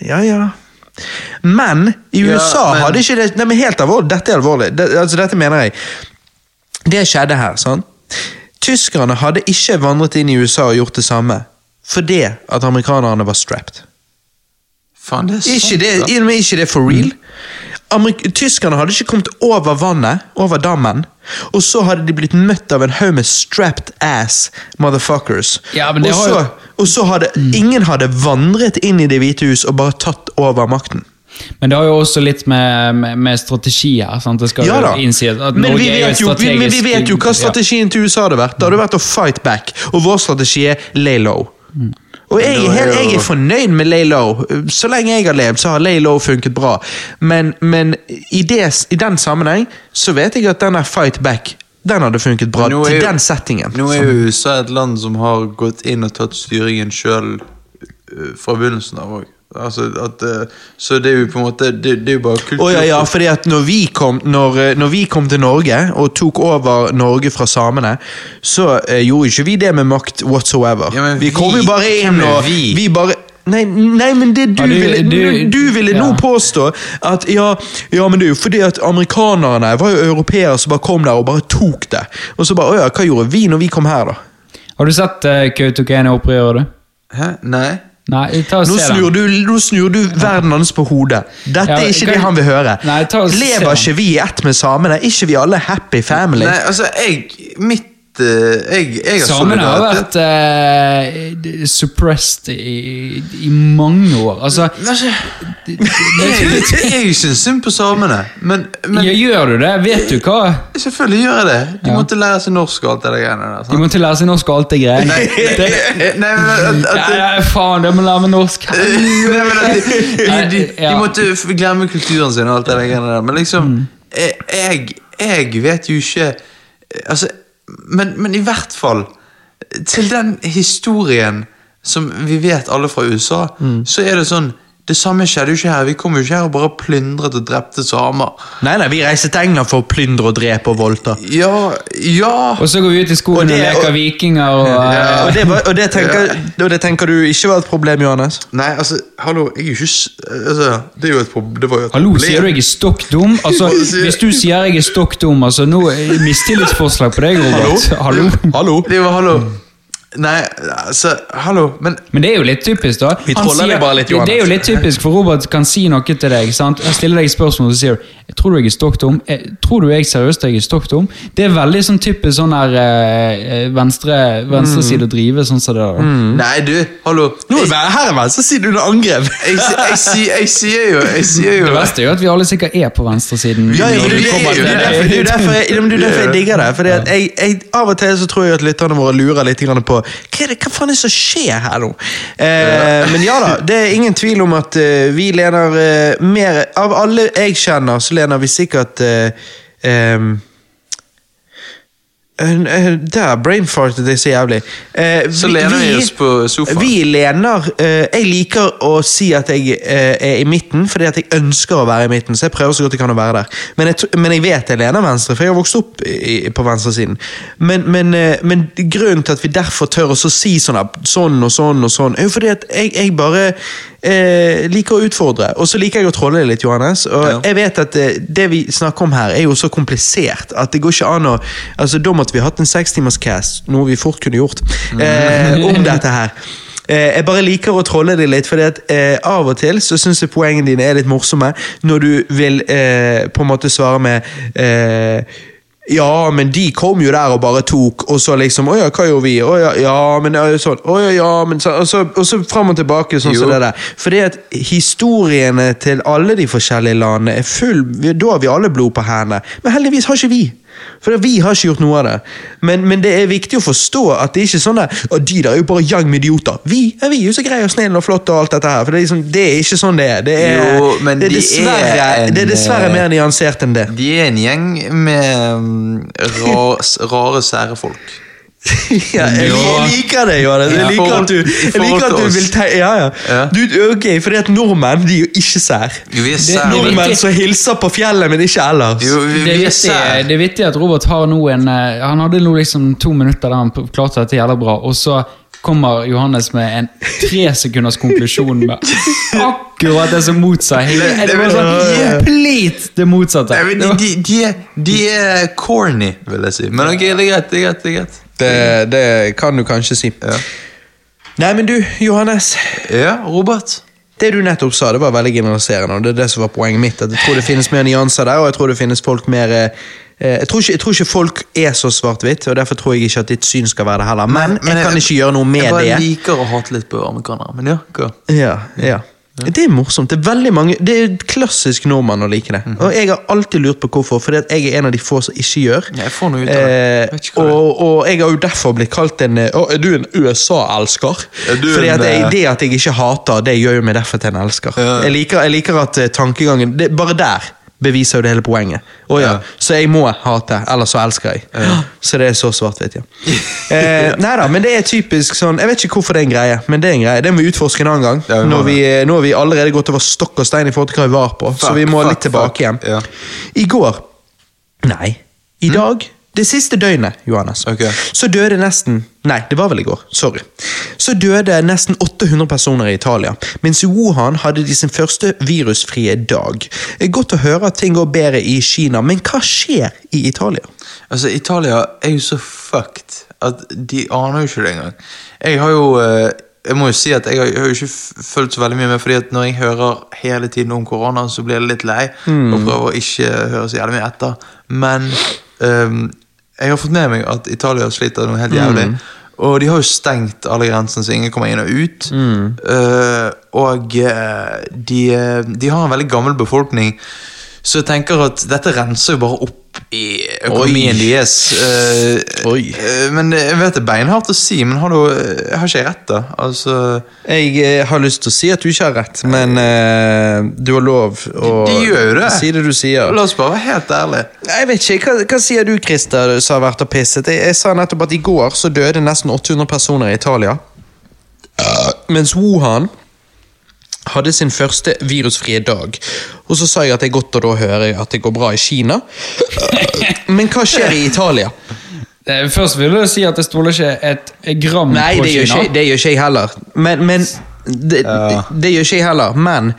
A: ja ja. Men i
B: Ja,
A: USA
B: men-
A: hadde ikke det Nei, men helt alvorlig, dette er alvorlig. Det, altså, dette mener jeg. Det skjedde her, sant? Tyskerne hadde ikke vandret inn i USA og gjort det samme fordi at amerikanerne var strapped.
B: Faen, det er sant.
A: Ikke det,
B: da.
A: men ikke det for real. Amerik Tyskerne hadde ikke kommet over vannet, over dammen, og så hadde de blitt møtt av en haug med strapped ass motherfuckers.
D: Ja, men det
A: og,
D: har jo-
A: så, og så hadde ingen hadde vandret inn i Det hvite hus og bare tatt over makten.
D: Men det har jo også litt med, med, med strategi her. sant? Det skal
A: Ja da.
D: innsi at
A: Men vi, vet jo, vi, men vi vet jo hva
D: Ja.
A: strategien til USA hadde vært. Det hadde vært å fight back, og vår strategi er lay low. Og jeg helt, jeg er fornøyd med lay low. Så lenge jeg har levd, så har lay low funket bra. Men, men i, det, i den sammenheng så vet jeg at denne fight back den hadde funket bra
B: er
A: til den settingen.
B: Nå er jo USA et land som har gått inn og tatt styringen sjøl fra begynnelsen av òg. Altså at, eh, så det er jo på en måte Det, det er jo bare kultur.
A: Oh, ja, ja, fordi at når vi, kom, når, eh, når vi kom til Norge og tok over Norge fra samene, så eh, gjorde ikke vi det med makt whatsoever.
B: Ja, vi,
A: vi kom jo bare inn og
B: vi?
A: vi bare Nei, nei, men det du,
D: Ja, du-
A: ville,
D: du-
A: du ville nå påstå at ja, ja, men det er jo fordi at amerikanerne var jo europeere som bare kom der og bare tok det. Og så bare, å ja, hva gjorde vi når vi kom her, da?
D: Har du sett uh, Kautokeino-opprøret, du?
B: Hæ? Nei?
D: Nei, ta og
A: Nå
D: se
A: snur,
D: den.
A: du, nå snur du verden hans på hodet. Dette
D: Ja,
A: er ikke
D: kan-
A: det han vil høre.
D: Nei, ta og se
A: Lever
D: den.
A: ikke vi i ett med samene? Er ikke vi alle happy family?
B: Nei, altså, jeg Mitt jeg, jeg har
D: Samene har vært uh, suppressed i, i mange år. Altså,
B: Altså, jeg, jeg syns synd på samene, men, men
D: ja, gjør du det? Vet du hva?
B: selvfølgelig gjør jeg det. De
D: Ja.
B: måtte lære seg norsk og alt det greiene der.
D: De måtte lære seg norsk og alt det greiene.
B: Nei, men at, at,
D: ja, faen, de må lære meg norsk.
B: Nei, men at de, de, de, de måtte glemme kulturen sin og alt det greiene der. Men liksom,
D: Mm.
B: jeg, jeg vet jo ikke Altså, men, men i hvert fall Til den historien som vi vet alle fra USA,
D: Mm.
B: så er det sånn Det samme skjedde jo ikke her. Vi kom jo ikke her og bare plyndret og drepte samer.
A: Nei, nei, vi reiser til England for å plyndre og drepe og voldta.
B: Ja, ja
D: Og så går vi ut i skogen
A: Og
D: og, leker
A: og-
D: vikinger og
A: Og det, og, det tenker, og det tenker du ikke var et problem, Johannes?
B: Nei, altså, hallo, jeg er jo ikke altså, Det er jo et problem. Det var jo et
D: Hallo,
B: problem.
D: sier du jeg er stokk dum? Altså, hvis du sier jeg er stokk dum, altså nå er mistillitsforslag på deg, Robert. Hallo?
A: Hallo?
B: Det var, hallo. Nei, altså, hallo, men
D: Men det er jo litt typisk, da.
A: Vi sier, det bare litt, Johannes.
D: Det er jo litt typisk, for Robert kan si noe til deg. sant? Jeg stiller deg spørsmål, og sier jeg tror du jeg er stokkdum. Jeg, tror du jeg seriøst jeg er stokkdum? Det er veldig sånn typisk sånn her eh, venstre, venstreside å drive, sånn som det der.
B: Nei, du, hallo.
A: Nå er her er venstresiden under angrep!
B: Jeg, jeg, jeg, sier- jeg sier jo Jeg sier jo
D: Det verste er jo at vi alle sikkert er på venstresiden.
A: Ja, ja, det, er jo derfor, det er derfor, jeg, det er derfor jeg digger det. Fordi at jeg, jeg, Av og til så tror jeg at lytterne våre lurer litt grann på hva, det, hva faen er det som skjer her nå. Eh, men ja da, det er ingen tvil om at uh, vi lener uh, mer Av alle jeg kjenner, så lener vi sikkert uh, eh, Der brainfartet jeg så jævlig. Eh,
B: Så lener vi oss på sofaen.
A: Vi lener eh, Jeg liker å si at jeg eh, er i midten, fordi at jeg ønsker å være i midten. Så jeg prøver så godt jeg kan å være der. Men jeg, men jeg vet jeg lener venstre, for jeg har vokst opp i, på venstresiden. Men, men, eh, men grunnen til at vi derfor tør å si sånn, sånn og sånn og sånn, er jo fordi at jeg, jeg bare eh, liker å utfordre. Og så liker jeg å trolle litt, Johannes. Og
B: Ja.
A: jeg vet at eh, det vi snakker om her, er jo så komplisert at det går ikke an å Altså, Da måtte vi hatt en sekstimerscast, noe vi fort kunne gjort, eh, om dette her. Eh, jeg bare liker å trolle det litt, at eh, av og til så syns jeg poengene dine er litt morsomme når du vil eh, på en måte svare med eh, ja, men de kom jo der og bare tok, og så liksom Å ja, hva gjorde vi? Å ja, ja, men ja, sånn. Å ja, ja, men sånn. Og så, og så fram og tilbake, sånn som
B: så
A: det der. Fordi at historiene til alle de forskjellige landene er full Da har vi alle blod på hendene. Men heldigvis har ikke vi. For vi har ikke gjort noe av det. Men, men det er viktig å forstå at det er ikke sånn «Å, de der er jo bare gjeng med idioter. Vi er vi jo så greie og snille og flotte og alt dette her. For det er, liksom, det er ikke sånn det er. Det er,
B: Jo, men
A: det er,
B: de
A: dessverre,
B: er en,
A: det er dessverre
B: eh,
A: mer nyansert enn det.
B: De er en gjeng med mm, rar, rare, sære folk.
A: Ja, jeg liker det, Johannes. Jeg liker at du, liker at du vil te ja, ja. Du, ok, fordi at nordmenn de er jo ikke sær.
B: Jo, vi er
D: Det-
A: Nordmenn som hilser på fjellet, men ikke ellers.
B: Jo, vi,
D: Det er,
B: vi er
D: vittig, det er vittig at Robert har nå en eh, Han hadde nå liksom to minutter der han klarte dette jævlig bra, og så kommer Johannes med en tre sekunders konklusjon med akkurat det som motsa hele
B: Det-
D: var sånn complete det motsatte.
B: Men de, de, de, er, de er corny, vil jeg si. Men ok, det er greit. det er greit, det er greit.
A: Det, det kan du kanskje si.
B: Ja.
A: Nei, men du, Johannes.
B: Ja, Robert.
A: Det du nettopp sa, det var veldig generaliserende, og det er det som var poenget mitt. at Jeg tror det finnes mer nyanser der, og jeg tror det finnes folk mer eh, jeg, tror ikke, jeg tror ikke folk er så svart-hvitt, og derfor tror jeg ikke at ditt syn skal være det heller. Men, jeg kan ikke gjøre noe med det.
B: Jeg bare
A: det.
B: liker å hate litt på amerikanere, men ja, hva?
A: Ja, ja. Det er morsomt. Det er veldig mange Det er klassisk nordmann å like det.
B: Mhm.
A: Og jeg har alltid lurt på hvorfor, at jeg er en av de få som ikke gjør.
B: Ja, jeg får noe ut av det. Er.
A: og, og jeg har jo derfor blitt kalt en eh, Å, Er du en USA-elsker?
B: Er
A: Fordi at jeg,
B: eh,
A: det at jeg ikke hater, det gjør jo meg derfor til en elsker.
B: Ja.
A: Jeg, liker, jeg liker at eh, tankegangen det, Bare der beviser jo det hele poenget. Å ja. Så jeg må hate, ellers så elsker jeg. Så det er så svart-hvitt, ja. eh, nei da, men det er typisk sånn Jeg vet ikke hvorfor det er en greie, men det er en greie. Det må vi utforske en annen gang.
B: Ja, vi
A: når vi, eh, nå har vi allerede gått over stokk og stein i forhold til hva vi var på. så vi må
B: fuck,
A: litt tilbake
B: fuck.
A: igjen. I går Nei, i dag. Det siste døgnet, Johannes,
B: okay.
A: så døde nesten Nei, det var vel i går. Sorry. Så døde nesten 800 personer i Italia, mens i Wuhan hadde de sin første virusfrie dag. Er Godt å høre at ting går bedre i Kina, men hva skjer i Italia?
B: Altså, Italia er jo så fucked at de aner jo ikke det engang. Jeg har jo eh, Jeg må jo si at jeg har, jeg har ikke fulgt så veldig mye med, fordi at når jeg hører hele tiden om korona, så blir jeg litt lei og prøver å ikke høre så jævlig mye etter. Men ehm, jeg har fått med meg at Italia sliter noe helt jævlig. Og de har jo stengt alle grensene, så ingen kommer inn og ut. Eh, og eh, de, de har en veldig gammel befolkning, så jeg tenker at dette renser jo bare opp i økonomien deres.
A: Uh,
B: eh, men jeg vet det er beinhardt å si, men har, du, eh, har ikke jeg rett, da? Altså
A: Jeg har lyst til å si at du ikke har rett, men uh, du har lov å
B: De gjør det.
A: si det du sier.
B: La oss bare være helt ærlige.
A: Jeg vet ikke, Hva, hva sier du, Christer, som har vært og pisset? Jeg, jeg sa nettopp at i går så døde nesten 800 personer i Italia. Mens Wuhan hadde sin første virusfrie dag. Og så sa jeg at det er godt å da høre at det går bra i Kina. Men hva skjer i Italia?
D: Eh, Først vil jeg si at jeg stoler ikke et gram
A: Nei,
D: på Kina.
A: Nei, det gjør ikke jeg heller. Men, men det, det, det gjør ikke jeg heller. Men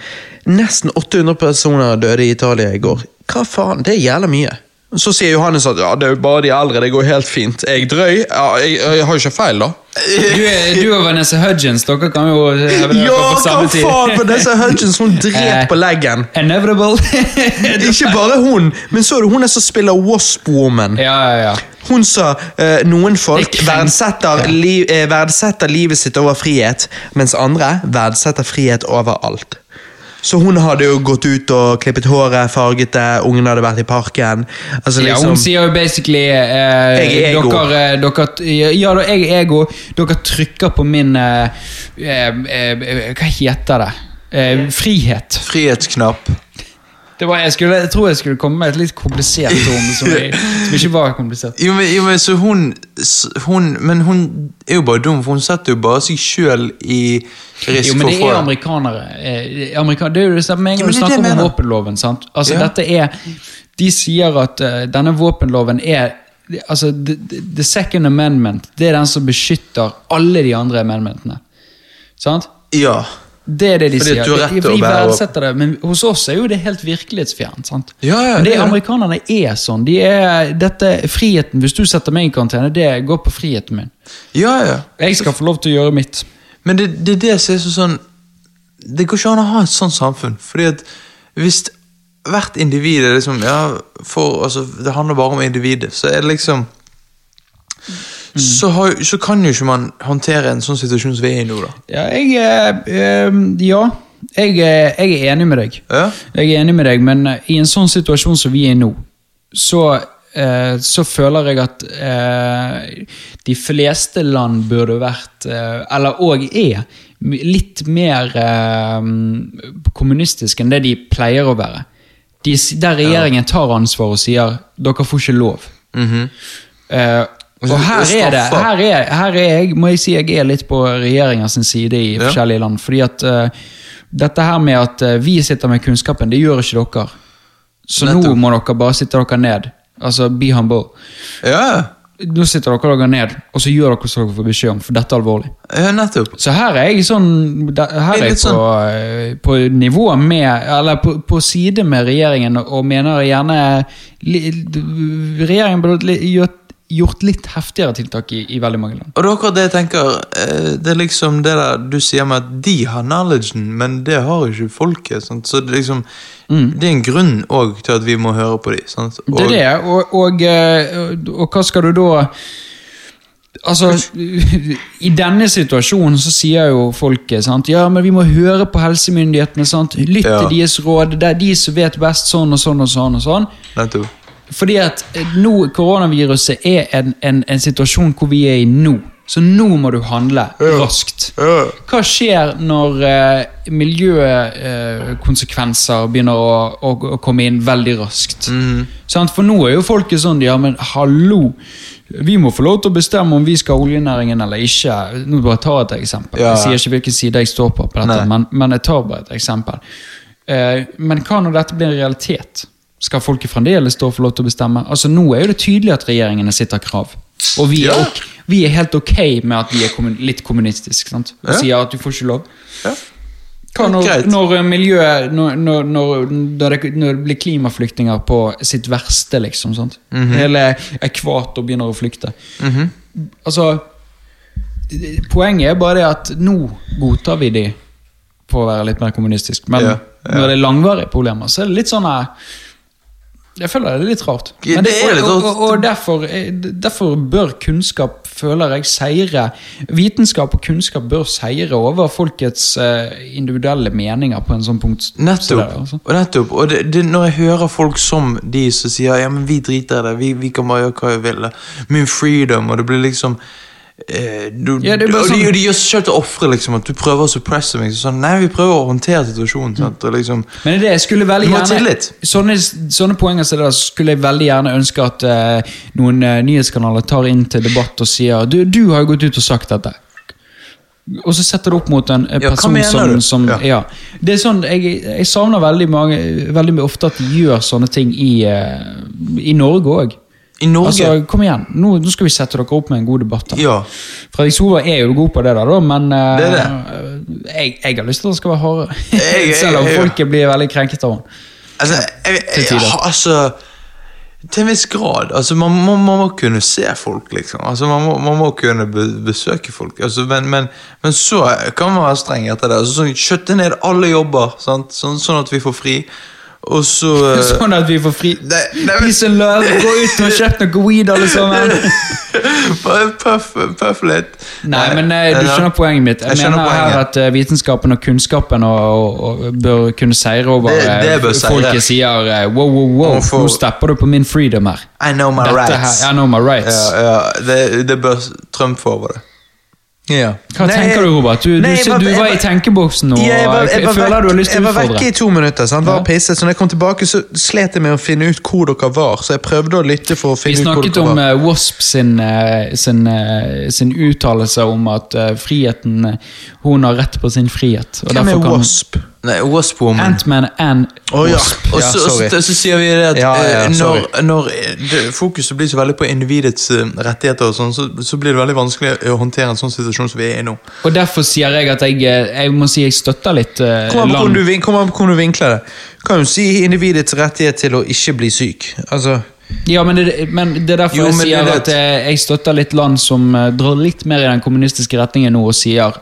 A: nesten 800 personer døde i Italia i går. Hva faen? Det er jævla mye. Så sier Johannes at ja, det er jo bare de eldre, det går helt fint. Er jeg drøy? Ja, jeg, jeg har jo ikke feil, da.
D: Du, er- du og Vanessa Hudgens, dere kan jo
A: Ja,
D: på
A: hva faen! Vanessa Hudgens, hun drep på leggen.
D: Inevitable.
A: Ikke bare hun, men så er det hun som spiller Wasp Woman.
D: ja, ja, ja.
A: Hun sa uh, noen folk
D: er
A: verdsetter,
D: li,
A: liv, eh, verdsetter livet sitt over frihet, mens andre verdsetter frihet over alt. Så hun hadde jo gått ut og klippet håret, farget det, ungene hadde vært i parken. Altså
D: Ja,
A: liksom,
D: hun sier jo basically eh,
A: Jeg er ego.
D: Dere, eh, dere, ja, jeg er ego. Dere trykker på min eh, eh, eh, Hva heter det? Eh, frihet.
B: Frihetsknapp.
D: Det var, jeg, skulle, jeg tror jeg skulle komme med et litt komplisert ord som, som ikke var komplisert.
B: Jo, men, jo, men så hun, hun Men hun er jo bare dum, for hun setter jo bare seg sjøl i risk
D: Jo, men det er amerikanere. Eh, amerikan det er jo det samme med en gang du
B: er
D: snakker om våpenloven. sant? Altså,
B: Ja.
D: dette er, De sier at uh, denne våpenloven er altså, the, the- the second amendment det er den som beskytter alle de andre amendmentene. Sant?
B: Ja.
D: Det er det de
B: Fordi
D: sier. De- vi verdsetter det, men hos oss er jo det helt virkelighetsfjernt. sant?
B: Ja, ja,
D: men det,
B: det er.
D: Amerikanerne er sånn. De er, dette, friheten, Hvis du setter meg i karantene, det går på friheten min.
B: Ja, ja.
D: Jeg skal få lov til å gjøre mitt.
B: Men det, det er det som er sånn Det går ikke an å ha et sånt samfunn. Fordi at hvis hvert individ er liksom Ja, for, altså, det handler bare om individet, så er det liksom så, har, så kan jo ikke man håndtere en sånn situasjon som vi er i nå, da.
D: Ja, jeg eh, Ja, jeg, eh, jeg er enig med deg.
B: Ja.
D: Jeg er enig med deg, men eh, i en sånn situasjon som vi er i nå, så, eh, så føler jeg at eh, de fleste land burde vært, eller òg er, litt mer kommunistiske enn det de pleier å være. De, der regjeringen tar ansvar og sier 'dere får ikke lov'. Eh, og her er det her er, her er jeg, må jeg si jeg er litt på regjeringens side i forskjellige land. Fordi at uh, dette her med at uh, vi sitter med kunnskapen, det gjør ikke dere. Så nå må dere bare sitte dere ned. Altså, be humble.
B: Ja,
D: Nå sitter dere dere ned, og så gjør dere som dere får beskjed om, for dette er alvorlig.
B: ja nettopp.
D: Så her er jeg sånn Her
B: er
D: jeg på, sånn. på nivå med Eller på, på side med regjeringen, og mener gjerne Regjeringen burde li- gjort, litt heftigere tiltak i, i veldig mange land.
B: Og det er akkurat det jeg tenker. eh, Det er liksom det der du sier med at de har knowledgen, men det har ikke folket. Sant? Så det liksom Det er en grunn òg til at vi må høre på de, sant?
D: Mm. Det er det, og, og, og, og hva skal du da Altså, I denne situasjonen så sier jo folket sant? Ja, men vi må høre på helsemyndighetene. sant? Lytt
B: Ja.
D: til deres råd. Det er de som vet best sånn og sånn og sånn. og sånn.
B: Nettopp.
D: Fordi at eh, nå, koronaviruset er en, en, en situasjon hvor vi er i nå. Så nå må du handle raskt. Hva skjer når eh, miljøkonsekvenser begynner å, å, å komme inn veldig raskt? Sant? For nå er jo folket sånn Ja, men hallo! Vi må få lov til å bestemme om vi skal ha oljenæringen eller ikke. Nå bare tar jeg et eksempel.
B: Ja.
D: Jeg sier ikke hvilken side jeg står på, på dette, men, men jeg tar bare et eksempel. Eh, men hva når dette blir en realitet? Skal folket fremdeles stå for lov til å bestemme? Altså Nå er jo det tydelig at regjeringene sitter krav. Og vi er,
B: Ja.
D: ok, vi er helt ok med at vi er kommun litt kommunistiske.
B: Ja.
D: sier at du får ikke lov.
B: Ja.
D: Hva når, når eh, miljøet når, når, når, det, blir klimaflyktninger på sitt verste, liksom? Sant?
B: Mhm.
D: Hele ekvator begynner å flykte. Altså Poenget er bare det at nå godtar vi de for å være litt mer kommunistisk. Men
B: Ja, ja.
D: når det er langvarige problemer, så er det litt sånn her Jeg føler det er litt rart.
B: Det er
D: og, og, og derfor, eh, derfor bør kunnskap, føler jeg, seire. Vitenskap og kunnskap bør seire over folkets eh, individuelle meninger på en sånn punkt.
B: Nettopp.
D: det, altså.
B: Og, nettopp. og det, det, når jeg hører folk som de som sier ja, men vi driter i det, vi, vi kan bare gjøre hva vi vil, min freedom, og det blir liksom du,
D: Ja, det sånn-
B: og de gjør seg selv til ofre, liksom, at du prøver å suppresse meg. Sånn, nei, vi prøver å håndtere situasjonen. Sant? Og liksom,
D: Men det det jeg skulle veldig gjerne sånne, sånne poenger det der skulle jeg veldig gjerne ønske at uh, noen uh, nyhetskanaler tar inn til debatt og sier du, du har jo gått ut og sagt dette. Og så setter du opp mot en eh,
B: Ja,
D: person
B: mener
D: som, som
B: Ja.
D: ja. Det er sånn, jeg, jeg savner veldig, mange, veldig ofte at de gjør sånne ting i, eh, i Norge òg.
B: I Norge
D: Altså, kom igjen, nå, nå skal vi sette dere opp med en god debatt.
B: Ja.
D: Fredrik Solvang er jo god på det, der, da, men eh,
B: Det er
D: Jeg, jeg har lyst til at han skal være hardere. Selv om folket blir veldig krenket av henne.
B: Altså, jeg, jeg,
D: Til
B: altså Til en viss grad. Altså, man, må, man må kunne se folk, liksom. Altså, man, må, man må kunne be, besøke folk. Altså, men, men, men så kan man være streng etter det. Altså, sånn, Kjøtte ned alle jobber, sant? Sånn, sånn at vi får fri. Og så eh,
D: Sånn at vi får fri.
B: Nei, nei,
D: Peace and love, gå ut og kjøp noe weed, alle sammen.
B: Bare puff, puff litt.
D: Nei, men eh, du skjønner poenget mitt. Jeg,
B: Jeg
D: mener her at eh, vitenskapen og kunnskapen og, og, og bør kunne seire over
B: Det- det
D: folket sier wow, wow, wow,
B: for-
D: nå stepper du på min freedom her.
B: I know my
D: Dette
B: rights.
D: her, I know my rights.
B: Ja, ja, det, det bør Trump få over det.
A: Ja.
D: Hva
A: Nei,
D: tenker du, Robert? Du,
A: nei,
D: du,
A: jeg
D: du,
A: var-
D: var, i tenkeboksen nå.
A: Ja, jeg, var,
D: og
A: jeg,
D: jeg, føler
A: vekk,
D: du har lyst til å utfordre.
A: jeg var vekke i to minutter. Sant? Var
D: Ja.
A: pisset, så når jeg kom tilbake, så slet jeg med å finne ut hvor dere var. Så jeg prøvde å lytte for å finne ut hvor
D: snakket
A: dere
D: om
A: var.
D: eh, Wasp sin, eh, sin, eh, sin uttalelse om at eh, friheten Hun har rett på sin frihet. Og
A: Hvem er Wasp?
B: Nei, Wasp Woman.
D: Ant-Man and
A: oh, ja.
D: Wasp.
B: Og
A: ja,
B: så, og så, så sier vi det at
A: Ja, ja,
B: eh, når, når det, fokuset blir så veldig på individets eh, rettigheter, og sånn, så, så blir det veldig vanskelig å håndtere en sånn situasjon som vi er i nå.
D: Og derfor sier jeg at jeg, eh, jeg må si jeg støtter litt uh,
A: Kom an på hvordan du, vinkler det. Kan jo si individets rettighet til å ikke bli syk. Altså,
D: Ja, men det, men det er derfor
B: Jo,
D: jeg sier
B: er
D: at eh, jeg støtter litt land som eh, drar litt mer i den kommunistiske retningen nå og sier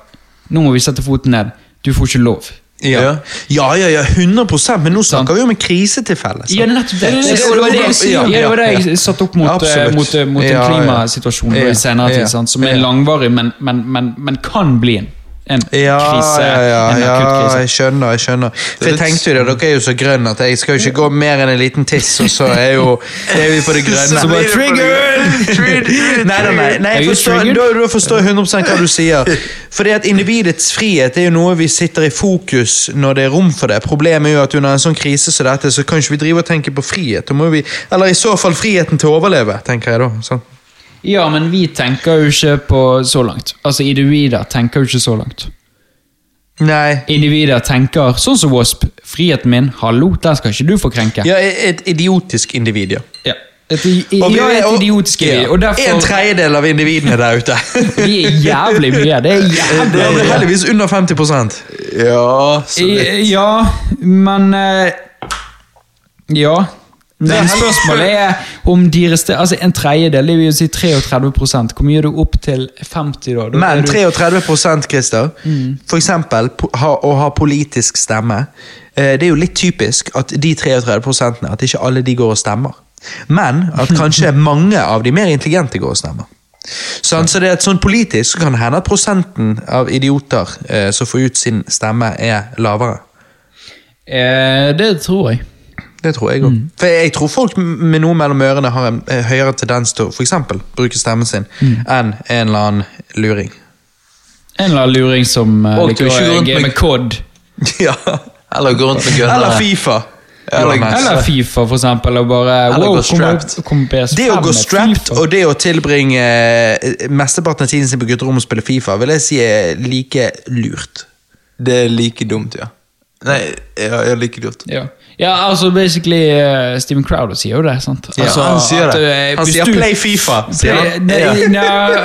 D: nå må vi sette foten ned. Du får ikke lov.
A: Ja.
B: Ja.
A: ja, ja, ja, 100 men nå snakker vi om en krisetilfelle.
D: Ja, nettopp det.
A: Det-
D: var det jeg- jeg satte opp mot, eh, mot, eh, mot en klimasituasjon i senere tid, som er langvarig, men, men, men, men kan bli en, en
A: Ja,
D: krise.
A: ja, ja,
D: en
A: ja, jeg skjønner. jeg skjønner For Jeg tenkte jo det, Dere er jo så grønne at jeg skal jo ikke gå mer enn en liten tiss, og så er, jo, er vi på det grønne.
B: Så bare trigger!
A: Nei, nei, nei, nei jeg forstår, da, da forstår jeg 100 hva du sier. Fordi at Individets frihet er jo noe vi sitter i fokus når det er rom for det. Problemet er jo at under en sånn krise som dette, så kan ikke vi drive og tenke på frihet. Da må vi, eller i så fall friheten til å overleve, tenker jeg da. Sånn.
D: Ja, men vi tenker jo ikke på så langt. Altså, individer tenker jo ikke så langt.
A: Nei.
D: Individer tenker sånn som Wasp. Friheten min, hallo, den skal ikke du få krenke.
A: Ja, et idiotisk individ, ja.
D: Ja. Et, i-
A: Og vi-
D: ja, et
A: og-
D: idiotisk individ. Og
A: En tredjedel av individene der ute.
D: vi er jævlig mye. Det er jævlig Det
A: er heldigvis under 50%
B: Ja, så litt.
D: Ja, men eh, Ja. Men spørsmålet er om de rester, altså en tredjedel, det vil si 33 Hvor mye er du opp til 50 da? da?
A: Men
D: du-
A: 33 Christer, for eksempel ha, å ha politisk stemme, eh, det er jo litt typisk at de 33% at ikke alle de går og stemmer. Men at kanskje mange av de mer intelligente går og stemmer. Så, så det er et sånn politisk så kan det hende at prosenten av idioter eh, som får ut sin stemme, er lavere.
D: Eh, det tror jeg.
A: Det tror jeg òg. For jeg tror folk med noe mellom ørene har en eh, høyere tendens til å for eksempel, bruke stemmen sin enn en eller annen luring.
D: En eller annen luring som uh, liker å game
B: med-
D: COD.
A: ja.
B: Eller gå rundt med gønnere.
A: Eller Fifa.
B: Eller-
D: Eller Fifa, for eksempel. Og bare
B: Eller
D: wow,
B: gå strapped.
D: Kom, PS5
A: Det å gå strapped
D: FIFA.
A: og det å tilbringe eh, mesteparten av tiden sin på gutterommet og spille Fifa, vil jeg si er like lurt.
B: Det er like dumt, ja. Nei, ja, liker det godt.
D: Ja. ja, altså basically uh, Steven Crowder sier jo det, sant?
A: Ja,
D: altså,
B: han sier
D: at,
B: det.
D: eh,
A: Han sier
D: du-
A: 'play FIFA'. sier han.
D: nei, nei,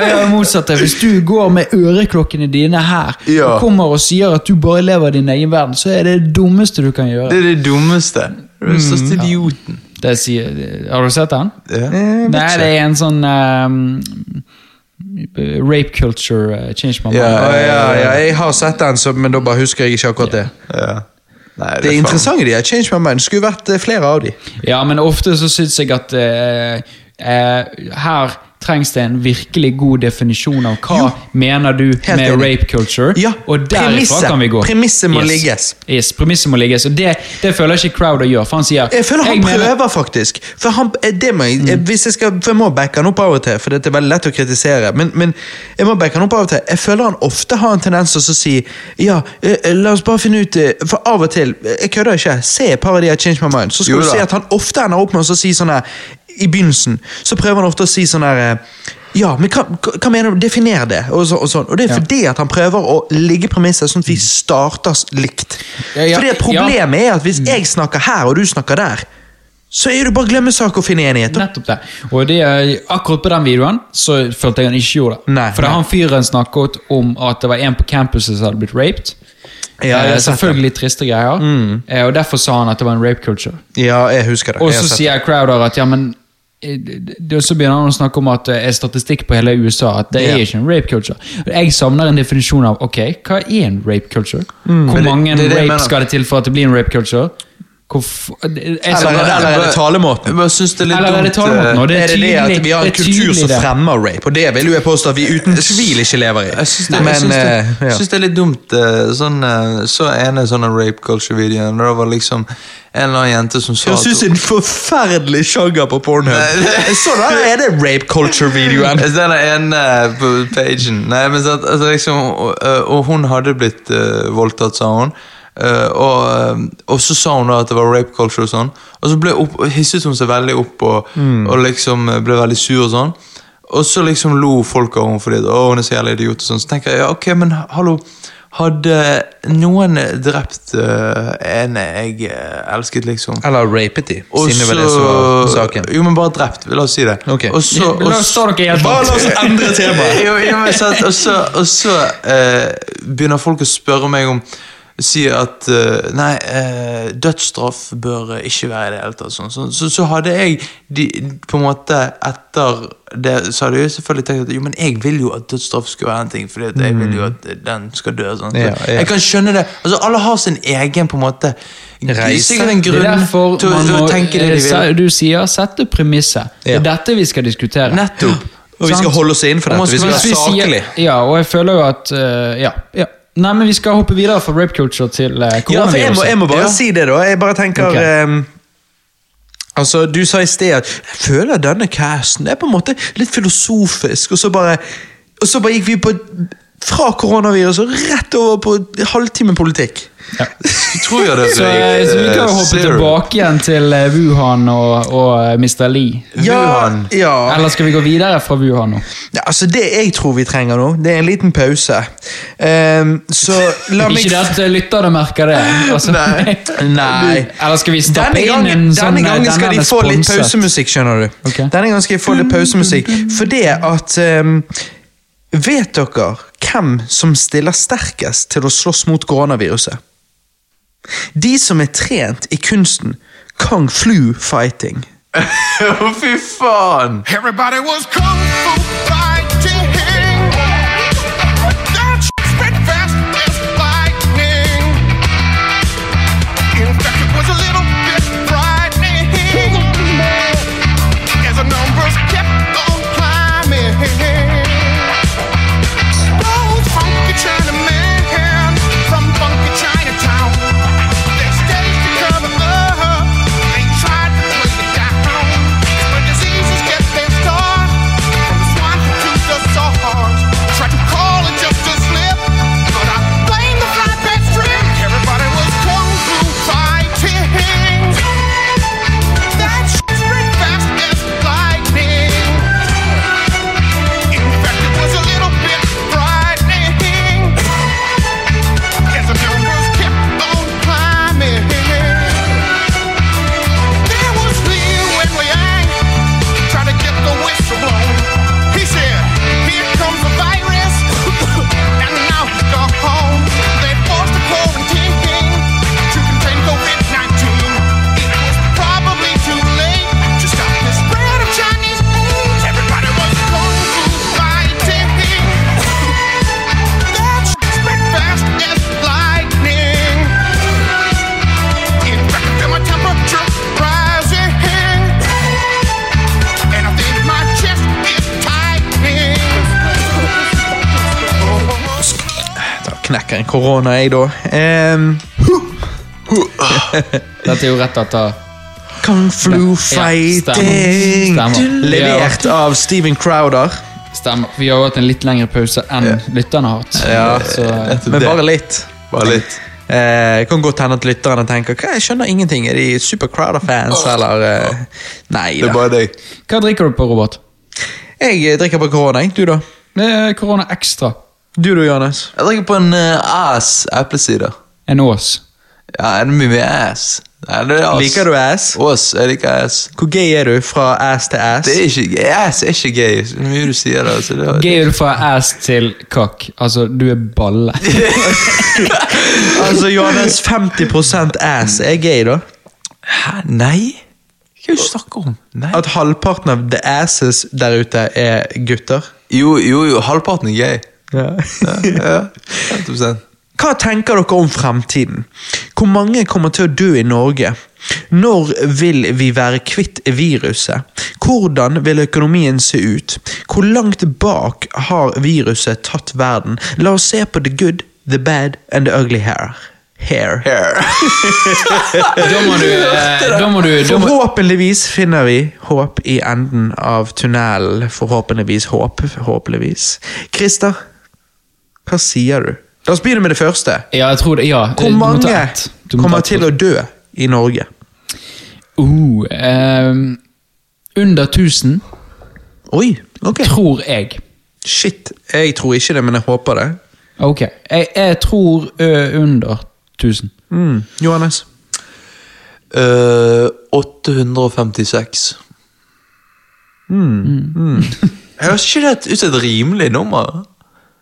D: ja, motsatt. Hvis du går med øreklokkene dine her
B: Ja.
D: og kommer og sier at du bare lever i din egen verden, så er det det dummeste du kan gjøre.
B: Det er det dummeste. Du er den største idioten.
D: Det sier, har du sett den?
B: Ja.
D: Nei, det er en sånn um, Rape culture uh, change my mind.
B: Ja,
A: ja, ja, jeg har sett den, så, men da bare husker jeg ikke akkurat det.
B: Ja. Nei,
A: Det er
B: faen-
A: interessante de har Change My Mind. Skulle vært eh, flere av de.
D: Ja, men ofte så syns jeg at uh, uh, her trengs det en virkelig god definisjon av hva
A: Jo.
D: mener du med
A: enig.
D: rape culture.
A: Ja,
D: og derifra kan vi gå.
A: Premisset må
D: yes.
A: ligges.
D: Yes, premisset må ligges. Og det, det føler ikke Crowder gjør. For han sier
A: Jeg føler han
D: jeg
A: prøver, faktisk. For han, eh, det må jeg, mm. hvis jeg, skal, for jeg må backe han opp av og til, for det er veldig lett å kritisere. Men, men jeg må backe han opp av og til. Jeg føler han ofte har en tendens til å si Ja, eh, eh, la oss bare finne ut eh, For av og til, eh, jeg kødder ikke, se et par av de har Change My Mind, så skal
B: Jo
A: du
B: da.
A: se at han ofte ender opp med å si sånn her I begynnelsen så prøver han ofte å si sånn her eh, ja, men hva, hva mener du? Definer det. Og, så, og, sånn. og det er fordi at han prøver å ligge premisset sånn at vi starter likt.
D: Ja, ja,
A: fordi Problemet er at hvis jeg snakker her, og du snakker der, så er det bare glemmesak å finne enighet.
D: Nettopp det. Og det, akkurat på den videoen så følte jeg han ikke gjorde det.
A: Nei,
D: For
A: nei.
D: han fyren snakket om at det var en på campuset som hadde blitt raped.
A: Ja,
D: eh, selvfølgelig triste greier. Eh, og derfor sa han at det var en rape culture.
A: Ja, jeg husker det.
D: Og så sier Crowder at ja, men Så begynner han å snakke om at det er statistikk på hele USA, at det
A: yeah.
D: er ikke en rape culture. Jeg savner en definisjon av ok, hva er en rape culture? Hvor mange
B: det- det det
D: rape skal det til for at det blir en rape culture? Hvorf-
A: Eller, eller er det talemåten?
B: Jeg synes det er litt
D: Eller er det talemåten?
B: eh,
D: Og det
A: er
D: er
A: det det at vi har en kultur som
D: det.
A: fremmer rape? Og det vil jo jeg påstå at vi uten tvil ikke lever i.
B: Jeg syns det,
A: Men,
B: jeg syns det,
A: eh, ja.
B: det er litt dumt. eh, Sånn, eh, så ene sånne rape culture-videoen. Det var liksom en eller annen jente som sa
A: Høres ut som en forferdelig sjanger på Pornhub.
B: Nei.
A: da der er det rape culture-videoen.
B: Den ene på pagen. Nei, men så altså, liksom, og, eh, og hun hadde blitt uh, voldtatt, sa hun. Uh, og, eh, og så sa hun da at det var rape culture og sånn. Og så ble opp, hisset hun seg veldig opp og, og liksom eh, ble veldig sur og sånn. Og så liksom lo folk av henne fordi å, hun er så jævlig idiot. og sånn. Så tenker jeg ja, ok, men hallo. Hadde noen drept uh, en jeg eh, elsket, liksom
A: Eller rapet de, siden det var det som var saken.
B: Jo, men bare drept. La oss si det.
A: Okay.
B: Og så,
D: La oss ta dere helt
A: Bare la oss endre temaet.
B: så, og så eh, begynner folk å spørre meg om Si at uh, nei, uh, dødsstraff bør ikke være i det hele tatt. Sånn. Så, så, så hadde jeg de, på en måte etter det, så hadde jeg selvfølgelig tenkt at jo, men jeg vil jo at dødsstraff skal være en ting, fordi at jeg vil jo at den skal dø. Sånn. Så
A: Ja, ja.
B: Jeg kan skjønne det. Altså, Alle har sin egen på en måte
A: Reise.
B: Sikkert en grunn
D: derfor
B: til, å-
D: man må
B: å tenke det de vil.
D: Du sier 'sette premisset'. Det
A: Ja.
D: er dette vi skal diskutere.
B: Nettopp.
A: Og vi skal holde oss innenfor dette. Vi
B: skal
A: være
D: saklige.
A: saklig.
D: Ja, og jeg føler jo at uh, ja, ja. Nei, men vi skal hoppe videre fra rape culture til koronaviruset.
A: Ja, for jeg må, jeg må bare
B: Ja.
A: si det, da. Jeg bare tenker
D: okay.
A: um, Altså, Du sa i sted at jeg føler denne casten er på en måte litt filosofisk, og så bare, og så bare gikk vi på fra koronavirus og rett over på halvtime politikk.
B: Tror jeg det
D: Så, eh, så vi kan jo hoppe tilbake igjen til eh, Wuhan og, og eh, Mr. Lee.
B: Wuhan.
A: Ja,
D: Eller skal vi gå videre fra Wuhan nå?
A: ja, altså Det jeg tror vi trenger nå, det er en liten pause. Um, så la meg
D: Ikke det at eh, lytterne merker det. Altså,
A: Nei. Nei.
D: Eller skal vi stappe
A: Denne
D: inn en sånn
A: denne gangen skal
D: denne
A: de få litt pausemusikk, skjønner du.
D: Okay.
A: Denne gangen skal de få litt pausemusikk. For det at um, Vet dere hvem som stiller sterkest til å slåss mot koronaviruset? De som er trent i kunsten kung flu fighting.
B: Å, fy faen!
C: Everybody was kung fu fighting.
A: Korona, jeg, da. Um,
D: Dette er jo rett etter
A: kung flu
D: Ja, stemmer.
A: fighting!
D: Stemmer.
A: Levert av Steven Crowder.
D: Stemmer. Vi har jo hatt en litt lengre pause enn lytterne har hatt.
A: Ja.
D: Så,
A: Men bare litt.
B: Bare litt.
A: Eh, kan godt hende at lytterne tenker Hva, jeg skjønner ingenting. Er de Super Crowder-fans, eller eh, Nei
B: Det er bare deg.
D: hva drikker du på, Robert?
A: Jeg drikker på korona. Du, da?
D: Korona Extra.
A: Du, da, Johannes?
B: Jeg drikker på en uh, ass eplesider.
D: En Ås.
B: Ja, en mye ass? Nei, det er ass.
A: Liker du ass?
B: Ås, jeg liker ass.
A: Hvor gay er du fra ass til ass?
B: Det er ikke gay. Ass er ikke gay. Så mye du sier det. altså, det
D: Gay er du fra ass til kakk. Altså, du er balle.
A: Altså, Johannes, 50 ass er gay, da?
B: Hæ? Nei? Hva er det du snakker om? Nei.
A: At halvparten av the asses der ute er gutter?
B: Jo, jo, jo, halvparten er gay.
A: Ja.
B: Ja, 100%.
A: Hva tenker dere om fremtiden? Hvor mange kommer til å dø i Norge? Når vil vi være kvitt viruset? Hvordan vil økonomien se ut? Hvor langt bak har viruset tatt verden? La oss se på the good, the bad and the ugly hair. Hair.
B: Hair.
D: Da må du, eh, da må du da må,
A: Forhåpentligvis finner vi håp i enden av tunnelen. Forhåpentligvis håp. Forhåpentligvis. Christer, hva sier du? La oss begynne med det første.
D: Ja, jeg tror det. Ja,
A: Hvor mange kommer til å dø i Norge?
D: Uh, um, under 1000,
A: Oi, ok.
D: tror jeg.
A: Shit, jeg tror ikke det, men jeg håper det.
D: Ok, jeg, jeg tror ø, under 1000.
A: Mm. Johannes?
B: Uh, 856. Høres ikke det ut som et rimelig nummer?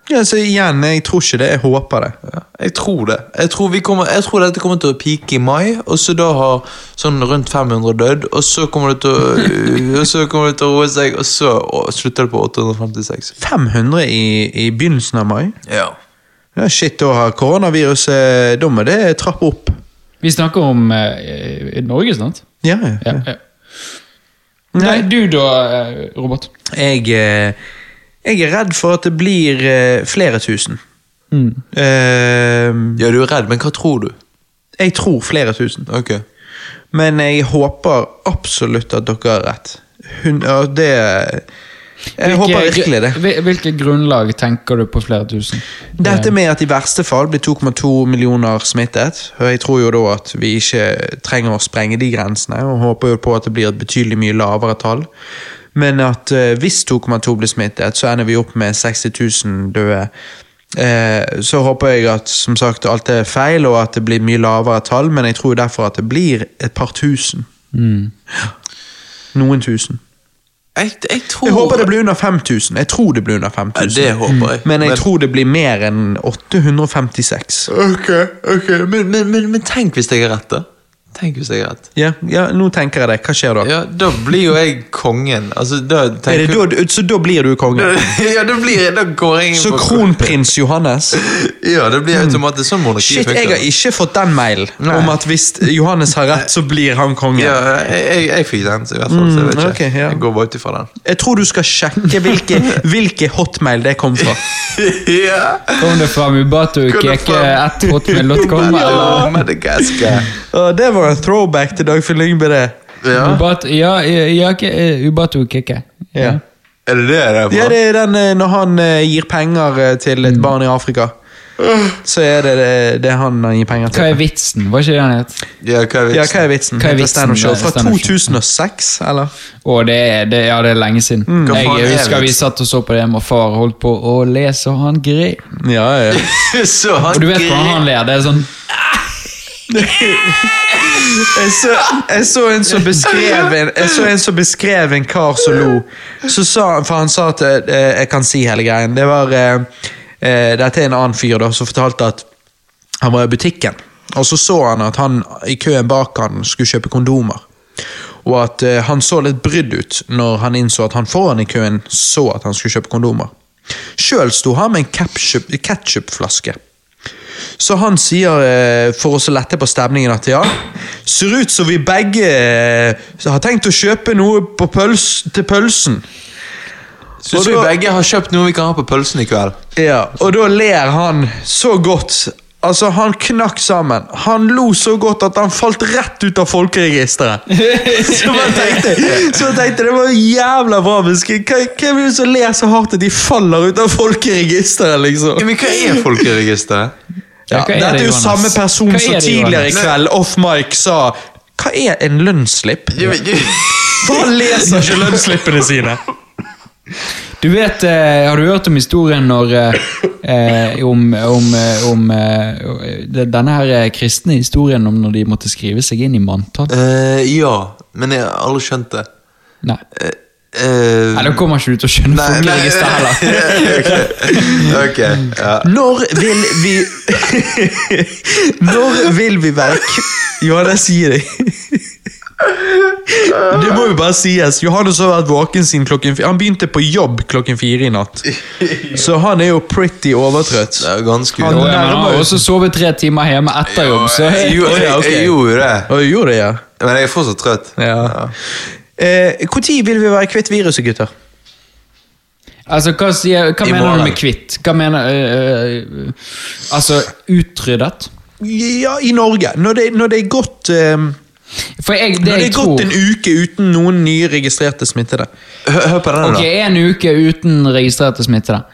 A: Ja, så igjen, jeg tror ikke det, jeg håper det.
B: Ja, jeg tror det. Jeg tror, vi kommer, jeg tror dette kommer til å peake i mai, og så da har sånn rundt 500 dødd, og så kommer det til å, og så kommer det til å roe seg, og så og slutter det på 856.
A: 500 i, i begynnelsen av mai?
B: Ja.
A: Ja, shit, da har koronaviruset Da må det trappe opp.
D: Vi snakker om eh, Norge, sant?
A: Ja, ja.
D: Ja, ja. Nei, du da, eh, Robert?
A: Jeg, eh, jeg er redd for at det blir eh, flere tusen.
D: Mm.
A: Eh,
B: ja, du er redd, men hva tror du?
A: jeg tror flere tusen.
B: Ok.
A: Men jeg håper absolutt at dere har rett. Hun, ja, det Jeg håper virkelig det.
D: Hvil- Hvilket grunnlag tenker du på flere tusen?
A: Dette med at i verste fall blir 2,2 millioner smittet. og Jeg tror jo da at vi ikke trenger å sprenge de grensene, og håper jo på at det blir et betydelig mye lavere tall. Men at eh, hvis 2,2 blir smittet, så ender vi opp med 60 000 døde. Eh, så håper jeg at som sagt alt er feil, og at det blir mye lavere tall, men jeg tror derfor at det blir et par tusen.
D: Mm.
A: Noen tusen.
B: Jeg, jeg tror
A: Jeg håper det blir under 5000. Jeg tror det blir under 5000.
B: Ja, det håper jeg.
A: Men jeg
B: Men-
A: tror det blir mer enn 856.
B: Ok, ok, men, men, men, men tenk hvis jeg har rett, da. Tenk hvis jeg har rett.
A: Ja, ja, nå tenker jeg det. Hva skjer da?
B: Ja, Da blir jo jeg kongen. Altså, da
A: Er det
B: tenker
A: da, så da blir du konge?
B: Ja, da blir jeg da går jeg inn
A: Så
B: på-
A: kronprins Johannes?
B: Ja, det blir automatisk sånn monarki
A: Shit, jeg har ikke fått den mailen
B: Nei.
A: om at hvis Johannes har rett, så blir han konge.
B: Ja, jeg, jeg, jeg fikk den, så i hvert fall. Så jeg vet ikke.
A: Mm, ok, ja.
B: Jeg går bare ut ifra den.
A: Jeg tror du skal sjekke hvilke, hvilke hotmail det kom fra.
B: ja.
D: Kom det fra Mubatu
B: Kom det
D: Keke
B: fra-
D: at hotmail.com?
B: Ja,
D: eller?
B: Madagaskar.
A: Å, det var en throwback til Dagfinn Lyngby, det.
B: Ja.
D: Ubatu, ja, ja, eh, Ubatu Keke.
A: Ja.
B: Er det det det er
A: Ja, det er den eh, når han eh, gir penger til et barn i Afrika. Så er det det, det han gir penger til.
D: Hva er vitsen? Var ikke det han het?
B: Ja, hva er
A: Ja,
B: vitsen?
A: hva er vitsen?
D: Hva er vitsen? Er
A: Fra
D: Stand Up Show.
A: 2006, eller?
D: Å, det er, det, ja, det er lenge siden.
B: Mm. Jeg,
D: Jeg
B: er
D: husker vi satt og så på det og far holdt på å lese, og han gren.
A: Ja, ja.
B: Så han
D: Og du vet hvordan han ler. Det er sånn
A: Jeg så, jeg så en som beskrev jeg så en som beskrev en kar som lo. Så sa for han sa at eh, jeg kan si hele greien. Det var eh, eh, Dette er en annen fyr da, som fortalte at han var i butikken. Og så så han at han i køen bak han skulle kjøpe kondomer. Og at eh, han så litt brydd ut når han innså at han foran i køen så at han skulle kjøpe kondomer. Sjøl sto han med en ketchup- ketchupflaske. Så han sier, eh, for å lette på stemningen, at ja, ser ut som vi begge eh, har tenkt å kjøpe noe på pøls, til pølsen.
B: Syns
A: Og
B: vi begge har kjøpt noe vi kan ha på pølsen i kveld?
A: Ja, og da ler han så godt. Altså, han knakk sammen. Han lo så godt at han falt rett ut av folkeregisteret. så man tenkte, så man tenkte det var jævla bra beskrevet. Hvem er det som ler så hardt at de faller ut av folkeregisteret, liksom?
B: Ja, men hva er folkeregisteret?
A: Ja,
D: ja, er
A: dette
D: det,
A: er jo samme person
D: Hva er
A: som tidligere i kveld off mic sa Hva er en lønnsslipp? Han leser ikke lønnsslippene sine.
D: Du vet, eh, Har du hørt om historien når eh, eh, Om, om, eh, om eh, denne her eh, kristne historien om når de måtte skrive seg inn i manntall?
B: Eh, ja, men jeg har aldri skjønt det.
D: Nei.
B: Eh, eh,
D: Nei, Da kommer ikke du til å skjønne
B: Nei, nei.
D: folkeregisteret heller.
B: ok, ok, ja.
A: Når vil vi Når vil vi være k- Johannes, si det. Det må jo bare sies. Johannes har vært våken siden klokken fire. Han begynte på jobb klokken fire i natt. Så han er jo pretty overtrøtt.
B: Det er ganske
A: Han-
D: ja, han har også sovet tre timer hjemme etter jobb, så
B: Jeg,
A: Å,
B: jeg, jeg gjorde det,
A: Og gjorde det, ja.
B: men jeg er fortsatt trøtt.
A: ja. Eh, Når vil vi være kvitt viruset, gutter?
D: Altså, hva, sier, hva mener
B: morgen.
D: du med kvitt? Hva mener øh, øh, Altså, utryddet?
A: Ja, i Norge. Når det, når det er gått eh,
D: For jeg, det
A: Når det er gått en uke uten noen nye registrerte smittede.
B: Hør, hør på den,
D: Ok,
B: da.
D: en uke uten registrerte smittede.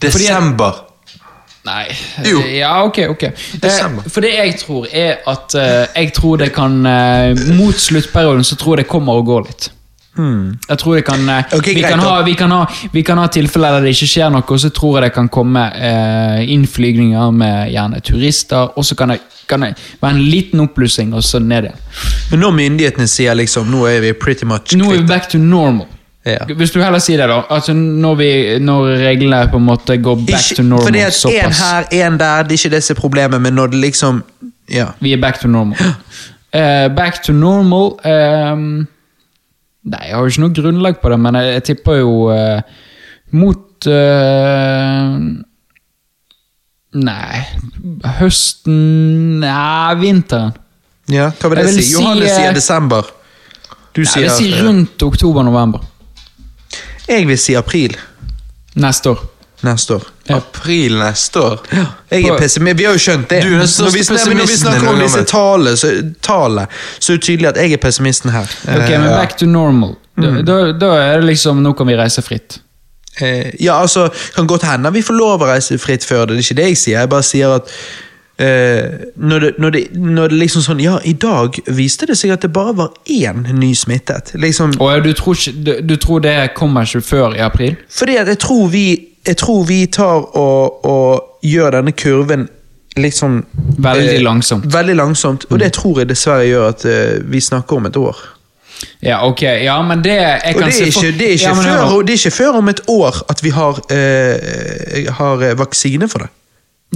B: Desember.
D: Nei
B: Jo.
D: Ja, ok, ok.
B: Desember.
D: Eh, for det jeg tror, er at eh, jeg tror det kan eh, Mot sluttperioden så tror jeg det kommer og går litt. Jeg tror det kan,
A: okay,
D: vi, kan ha, vi, kan ha, vi kan ha tilfeller der det ikke skjer noe, og så tror jeg det kan komme eh, innflygninger med gjerne turister, og så kan det, kan det være en liten oppblussing, og så ned igjen.
A: Men når myndighetene sier liksom nå er vi pretty much
D: Nå er vi back to normal.
A: Ja.
D: Hvis du heller sier det, da. Altså når, vi, når reglene på en måte går back
A: Ikke,
D: to normal
A: fordi at en her, en der, det er ikke det som er problemet, men når det liksom Ja.
D: Vi er back to normal. Uh, back to normal um, Nei, jeg har jo ikke noe grunnlag på det, men jeg, jeg tipper jo uh, mot uh, Nei Høsten Nei, vinteren.
A: ja hva vil det si? Johannes sier desember. Du
D: Jeg
A: sier
D: vil si rundt oktober-november
A: Jeg vil si april
D: neste år.
A: neste år.
B: April neste år.
A: Jeg er pessimist. Vi har jo skjønt det.
B: Du er den
A: når, vi, nei, når vi snakker om disse tallene, så, tale, så er det tydelig at jeg er pessimisten her.
D: Ok,
A: Eh,
D: men back to normal. Da,
A: Mm.
D: da, da er det liksom Nå kan vi reise fritt.
A: Eh, ja, altså, kan godt hende vi får lov å reise fritt før det. Det er ikke det jeg sier. Jeg bare sier at eh, når, det, når, det, når det liksom sånn Ja, i dag viste det seg at det bare var én ny smittet. Liksom,
D: Og du tror, ikke, du, du tror det kommer ikke før i april?
A: fordi at jeg tror vi, jeg tror vi tar og, og gjør denne kurven liksom
D: Veldig
A: eh,
D: langsomt.
A: Veldig langsomt, Og det tror jeg dessverre gjør at eh, vi snakker om et år.
D: Ja, ok. Ja, men det jeg
A: Og
D: kan
A: det er, ikke, det, er ikke
D: Ja,
A: før, det er ikke før om et år at vi har, eh, har eh, vaksine for det.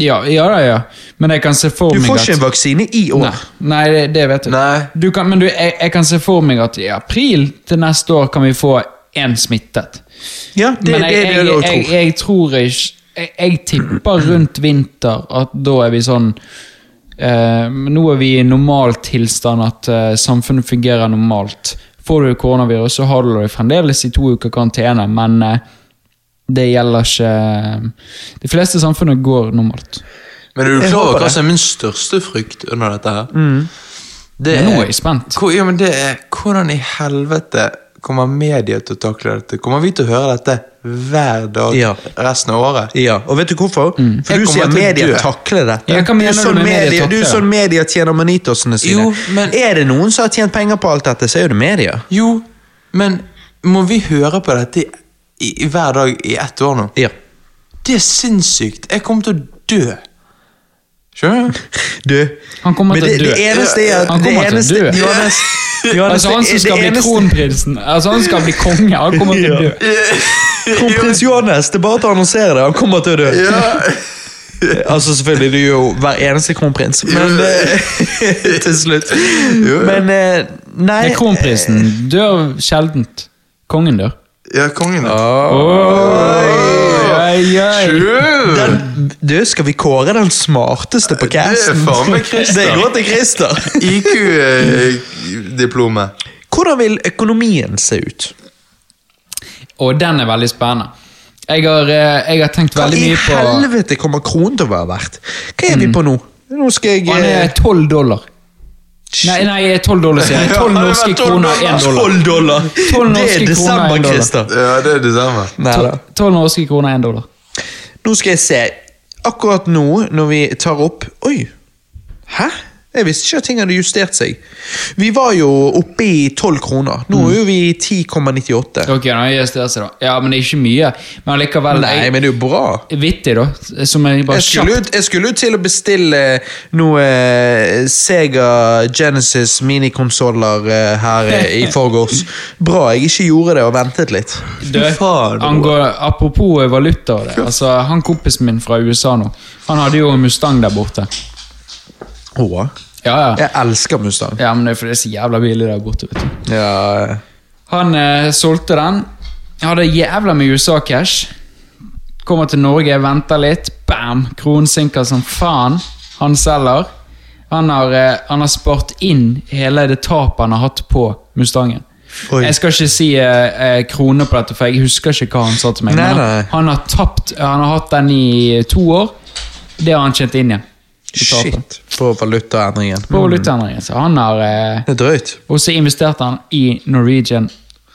D: Ja, ja ja. Men jeg kan se for
A: Du
D: meg
A: får
D: at
A: ikke en vaksine i år.
D: Nei, nei det, det vet jeg.
B: Nei.
D: Du kan, men du, jeg, jeg kan se for meg at i april til neste år kan vi få én smittet.
A: Ja, det,
D: men
A: det er det
D: jeg,
A: du
D: jeg,
A: tror.
D: jeg, tror ikke jeg, jeg tipper rundt vinter at da er vi sånn eh, Nå er vi i normal tilstand, at eh, samfunnet fungerer normalt. Får du koronavirus, så har du det fremdeles i to uker karantene, men eh, det gjelder ikke De fleste samfunnet går normalt.
B: Men er du klar over hva som er min største frykt under dette her? Det
D: er, nå er jeg spent.
B: Hvor, ja, men det er Hvordan i helvete kommer media til å takle dette? Kommer vi til å høre dette hver dag
A: Ja.
B: resten av året?
A: Ja, og vet du hvorfor? For
B: Jeg
A: du sier media
B: dø.
A: takler dette.
D: Ja, hva
A: Du er
D: mener du
A: sånn
D: med media
A: media, du er sånn media tjener manitosene sine.
B: Jo, men-
A: Er det noen som har tjent penger på alt dette, så er det media.
B: Jo, men må vi høre på dette i, i, hver dag i ett år nå?
A: Ja.
B: Det er sinnssykt. Jeg kommer til å dø. Skjønner du?
A: Du,
D: Han kommer
A: men
D: til å dø.
A: det eneste er at
D: Han
A: det
D: kommer til å
A: eneste,
D: dø.
A: Johannes, Johannes,
D: Altså Han som
A: det-
D: skal
A: det
D: bli
A: eneste-
D: kronprinsen, altså han skal bli konge, han kommer til å dø.
A: Kronprins Johannes, det er bare til å annonsere det. Han kommer til å dø. Altså Selvfølgelig, du er jo hver eneste kronprins, men eh, til slutt. Men eh, nei
D: Men kronprinsen dør sjeldent. Kongen dør.
B: Ja, kongen.
D: Oi, oi.
B: Sure.
A: den, Du, skal vi kåre den smarteste på casten?
B: Det er faen meg Christer.
A: Det går til Christer.
B: IQ-diplomet.
A: Hvordan vil økonomien se ut?
D: Og den er veldig spennende. Jeg har, eh, jeg har tenkt
A: Hva
D: veldig
A: i
D: mye på
A: helvete kommer kronen til å være verdt? Hva er vi på nå? Nå skal jeg
D: Han er
A: eh,
D: tolv dollar. Nei, nei, tolv dollar, sier jeg. Tolv norske kroner, én dollar.
A: 12 dollar! Det er desember. Christer.
B: Ja, det er.
A: Neida.
D: Tolv norske kroner, én dollar.
A: Nå skal jeg se. Akkurat nå, når vi tar opp Oi! Hæ? Jeg visste ikke at ting hadde justert seg. Vi var jo oppe i 12 kroner. Nå er jo vi i 10,98.
D: Ok, nå gjør justert seg da. Ja, men det er ikke mye. Men likevel
A: Nei, men det er jo bra.
D: Vittig, da. Som jeg bare
A: Jeg skulle,
D: kjapt.
A: jeg skulle jo til å bestille noe eh, Sega Genesis minikonsoller eh, her eh, i forgårs. Bra jeg ikke gjorde det og ventet litt.
D: Du,
B: angår,
D: angå- apropos valuta og det. Altså, han kompisen min fra USA nå, han hadde jo en Mustang der borte.
A: Åh.
D: Ja, ja.
A: Jeg elsker Mustang.
D: ja, men det er fordi det er så jævla billig der borte. vet du.
A: Ja,
D: Han eh, solgte den. Hadde jævla mye USA-cash. Kommer til Norge, venter litt. Bam! Kronen synker som faen. Han selger. Han har, eh, han har spart inn hele det tapet han har hatt på Mustangen.
A: Oi.
D: Jeg skal ikke si eh, eh, kroner på dette, for jeg husker ikke hva han sa til meg.
A: Nei, nei.
D: han, han har tapt Han har hatt den i to år. Det har han tjent inn igjen.
A: Shit. På valutaendringen.
D: På valutaendringen. Så han har eh,
A: Det er drøyt.
D: Og så investerte han i Norwegian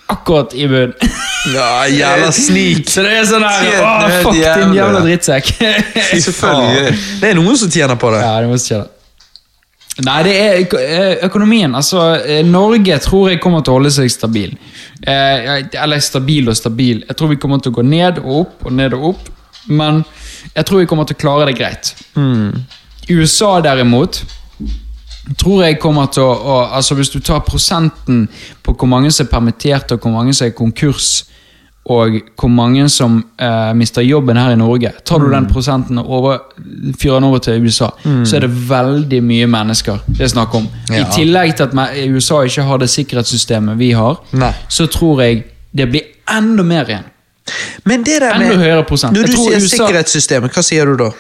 D: akkurat i bunn.
A: Ja, jævla snik.
D: Så det er sånn her
B: helt
D: fuck din jævla drittsekk.
B: Selvfølgelig.
A: Det er noen som tjener på det.
D: ja, det må det. Nei, det er økonomien. Altså, Norge tror jeg kommer til å holde seg stabil. Eh, eller stabil og stabil. Jeg tror vi kommer til å gå ned og opp og ned og opp. Men jeg tror vi kommer til å klare det greit. USA derimot tror jeg kommer til å, å altså Hvis du tar prosenten på hvor mange som er permittert, og hvor mange som er konkurs, og hvor mange som eh, mister jobben her i Norge Tar du den prosenten og over, fyrer den over til USA, så er det veldig mye mennesker det er snakk om. I tillegg til at USA ikke har det sikkerhetssystemet vi har,
A: Nei.
D: så tror jeg det blir enda mer igjen.
A: Men det der med. Når du sier
D: USA
A: sikkerhetssystemet, hva sier du da?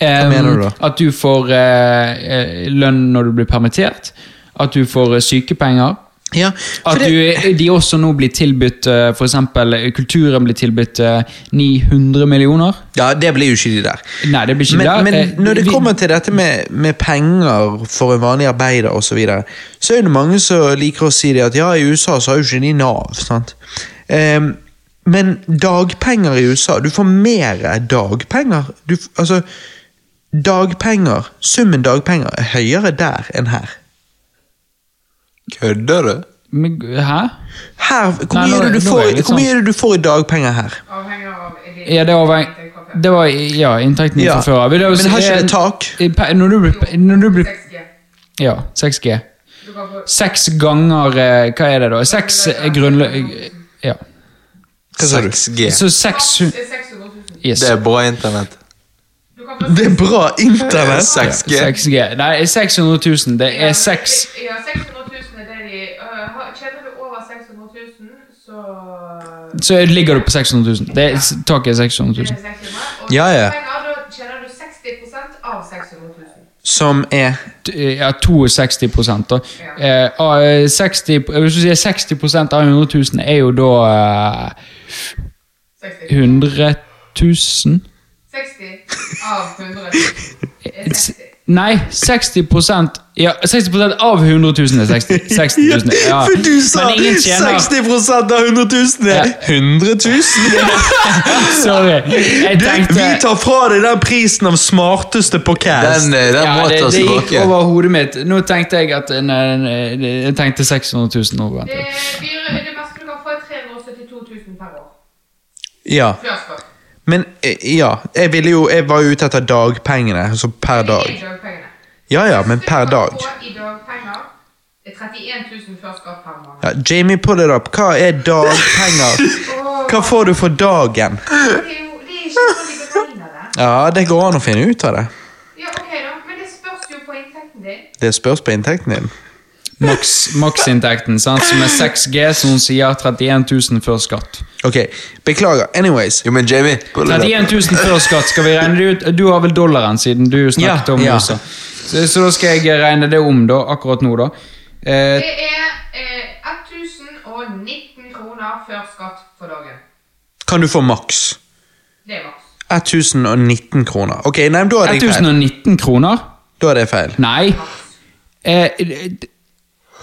D: Hva
A: mener du da?
D: At du får eh, eh, lønn når du blir permittert. At du får eh, sykepenger.
A: Ja,
D: At du, de også nå blir tilbudt f.eks. Kulturen blir tilbudt eh, 900 millioner.
A: ja, det blir jo ikke de der.
D: Nei, det blir ikke
A: Men,
D: der.
A: men når det kommer til dette med, med penger for en vanlig arbeider osv., så, videre, så er det mange som liker å si det at ja, i USA så har jo ikke de Nav. sant? Um, men dagpenger i USA Du får mer dagpenger. Du, altså, dagpenger, Summen dagpenger er høyere der enn her.
B: Kødder du?
D: Men, hæ?
A: Her, Hvor
D: Nei,
A: mye
D: nå-
A: er det du
D: nå
A: får,
D: er jeg litt
A: hvor mye
D: sånn-
A: er det du får i dagpenger her?
E: Avhenger av
D: Ja, det var,
E: inntekt
D: det var ja, inntekten
A: Ja,
D: fra før. av. Det er jo-
A: Men har ikke
D: eh,
A: det tak?
D: i pe- Når du blir, når du blir
E: 6G.
D: Ja, 6G.
E: Du kan få
D: Seks ganger eh, Hva er det, da? Seks er grunnlag... Ja.
A: Hva sa du?
B: 6G.
D: Så 600
E: det er 600 000.
D: Yes.
B: Det er bra internett.
A: Det er bra internett!
B: 6G.
D: 6G. Nei, 600 000. Det er 6
E: Ja, 600 000 er det de Kjenner Tjener du over 600 000, så
D: Så ligger du på 600 000. Det er, taket er 600
E: det
D: 000.
E: er 600 Og
A: Ja, ja.
E: tjener du 60% av 600 000.
A: Som er
D: Ja, 62 da. Eh, 60, hvis du sier 60% av 100 000, er jo da eh, 100 000?
E: 60 av 100 er 60.
D: Nei, 60 Ja, 60% av 100 000 er 60, 60 000. Ja.
A: For du sa
D: Men ingen
A: 60% av 100 000 er
D: Ja.
A: 100 000!
D: Sorry. Jeg
A: Du, vi tar fra deg den prisen av smarteste på cast.
B: Den, eh, den
D: ja, det, det gikk over hodet mitt. Nå tenkte jeg at en, en, en, Jeg tenkte 600 000 nå.
E: Det, det meste du kan få, er 372 000 per år.
A: Ja,
E: Før skatt.
A: Men eh, ja. Jeg, ville jo, jeg var jo ute etter dagpengene, altså per
E: Det
A: dag.
E: er dagpengene.
A: Ja ja, men per dag.
E: i dagpenger er 31 000 før skatt per måned.
A: Ja, Jamie, pull it up. Hva er dagpenger? Hva får du for dagen?
E: Det er jo det er ikke sånn de beregner det.
A: Ja, det går an å finne ut av det.
E: Ja, ok da, men det spørs jo på inntekten din.
A: Det spørs på inntekten din.
D: Maks, maksinntekten, sant, som er 6G, som hun sier 31 000 før skatt.
A: Ok, beklager. Anyways.
B: Jo, men Jamie pull
D: 31 000 før skatt, skal vi regne det ut? Du har vel dollaren, siden du snakket
A: Ja,
D: om
A: ja.
D: USA. Så, så da skal jeg regne det om, da, akkurat nå, da. Eh,
E: Det er eh, 1019 kroner før skatt for dagen.
A: Kan du få maks?
E: Det er maks.
A: 1019 kroner. Ok, nei, men da er det feil.
D: 1019 kroner?
A: Da er det feil.
D: Nei. Eh,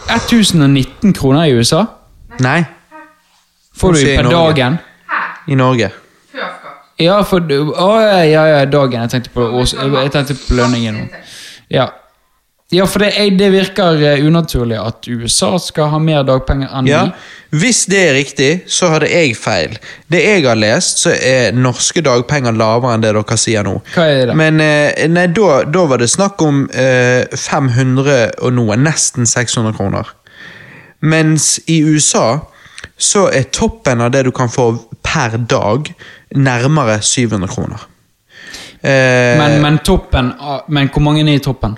D: 1019 kroner i USA
A: Nei,
D: får du per dagen.
A: I Norge.
D: Ja, for du- Å, ja, ja, dagen. Jeg tenkte på, års, jeg tenkte på lønningen. Ja. Ja, for det, det virker eh, unaturlig at USA skal ha mer dagpenger enn
A: Ja,
D: vi.
A: Hvis det er riktig, så hadde jeg feil. Det jeg har lest, så er norske dagpenger lavere enn det dere sier nå.
D: Hva er det?
A: Men eh, nei, da, da var det snakk om eh, 500 og noe, nesten 600 kroner. Mens i USA så er toppen av det du kan få per dag, nærmere 700 kroner. Eh,
D: Men, men toppen Men hvor mange er i toppen?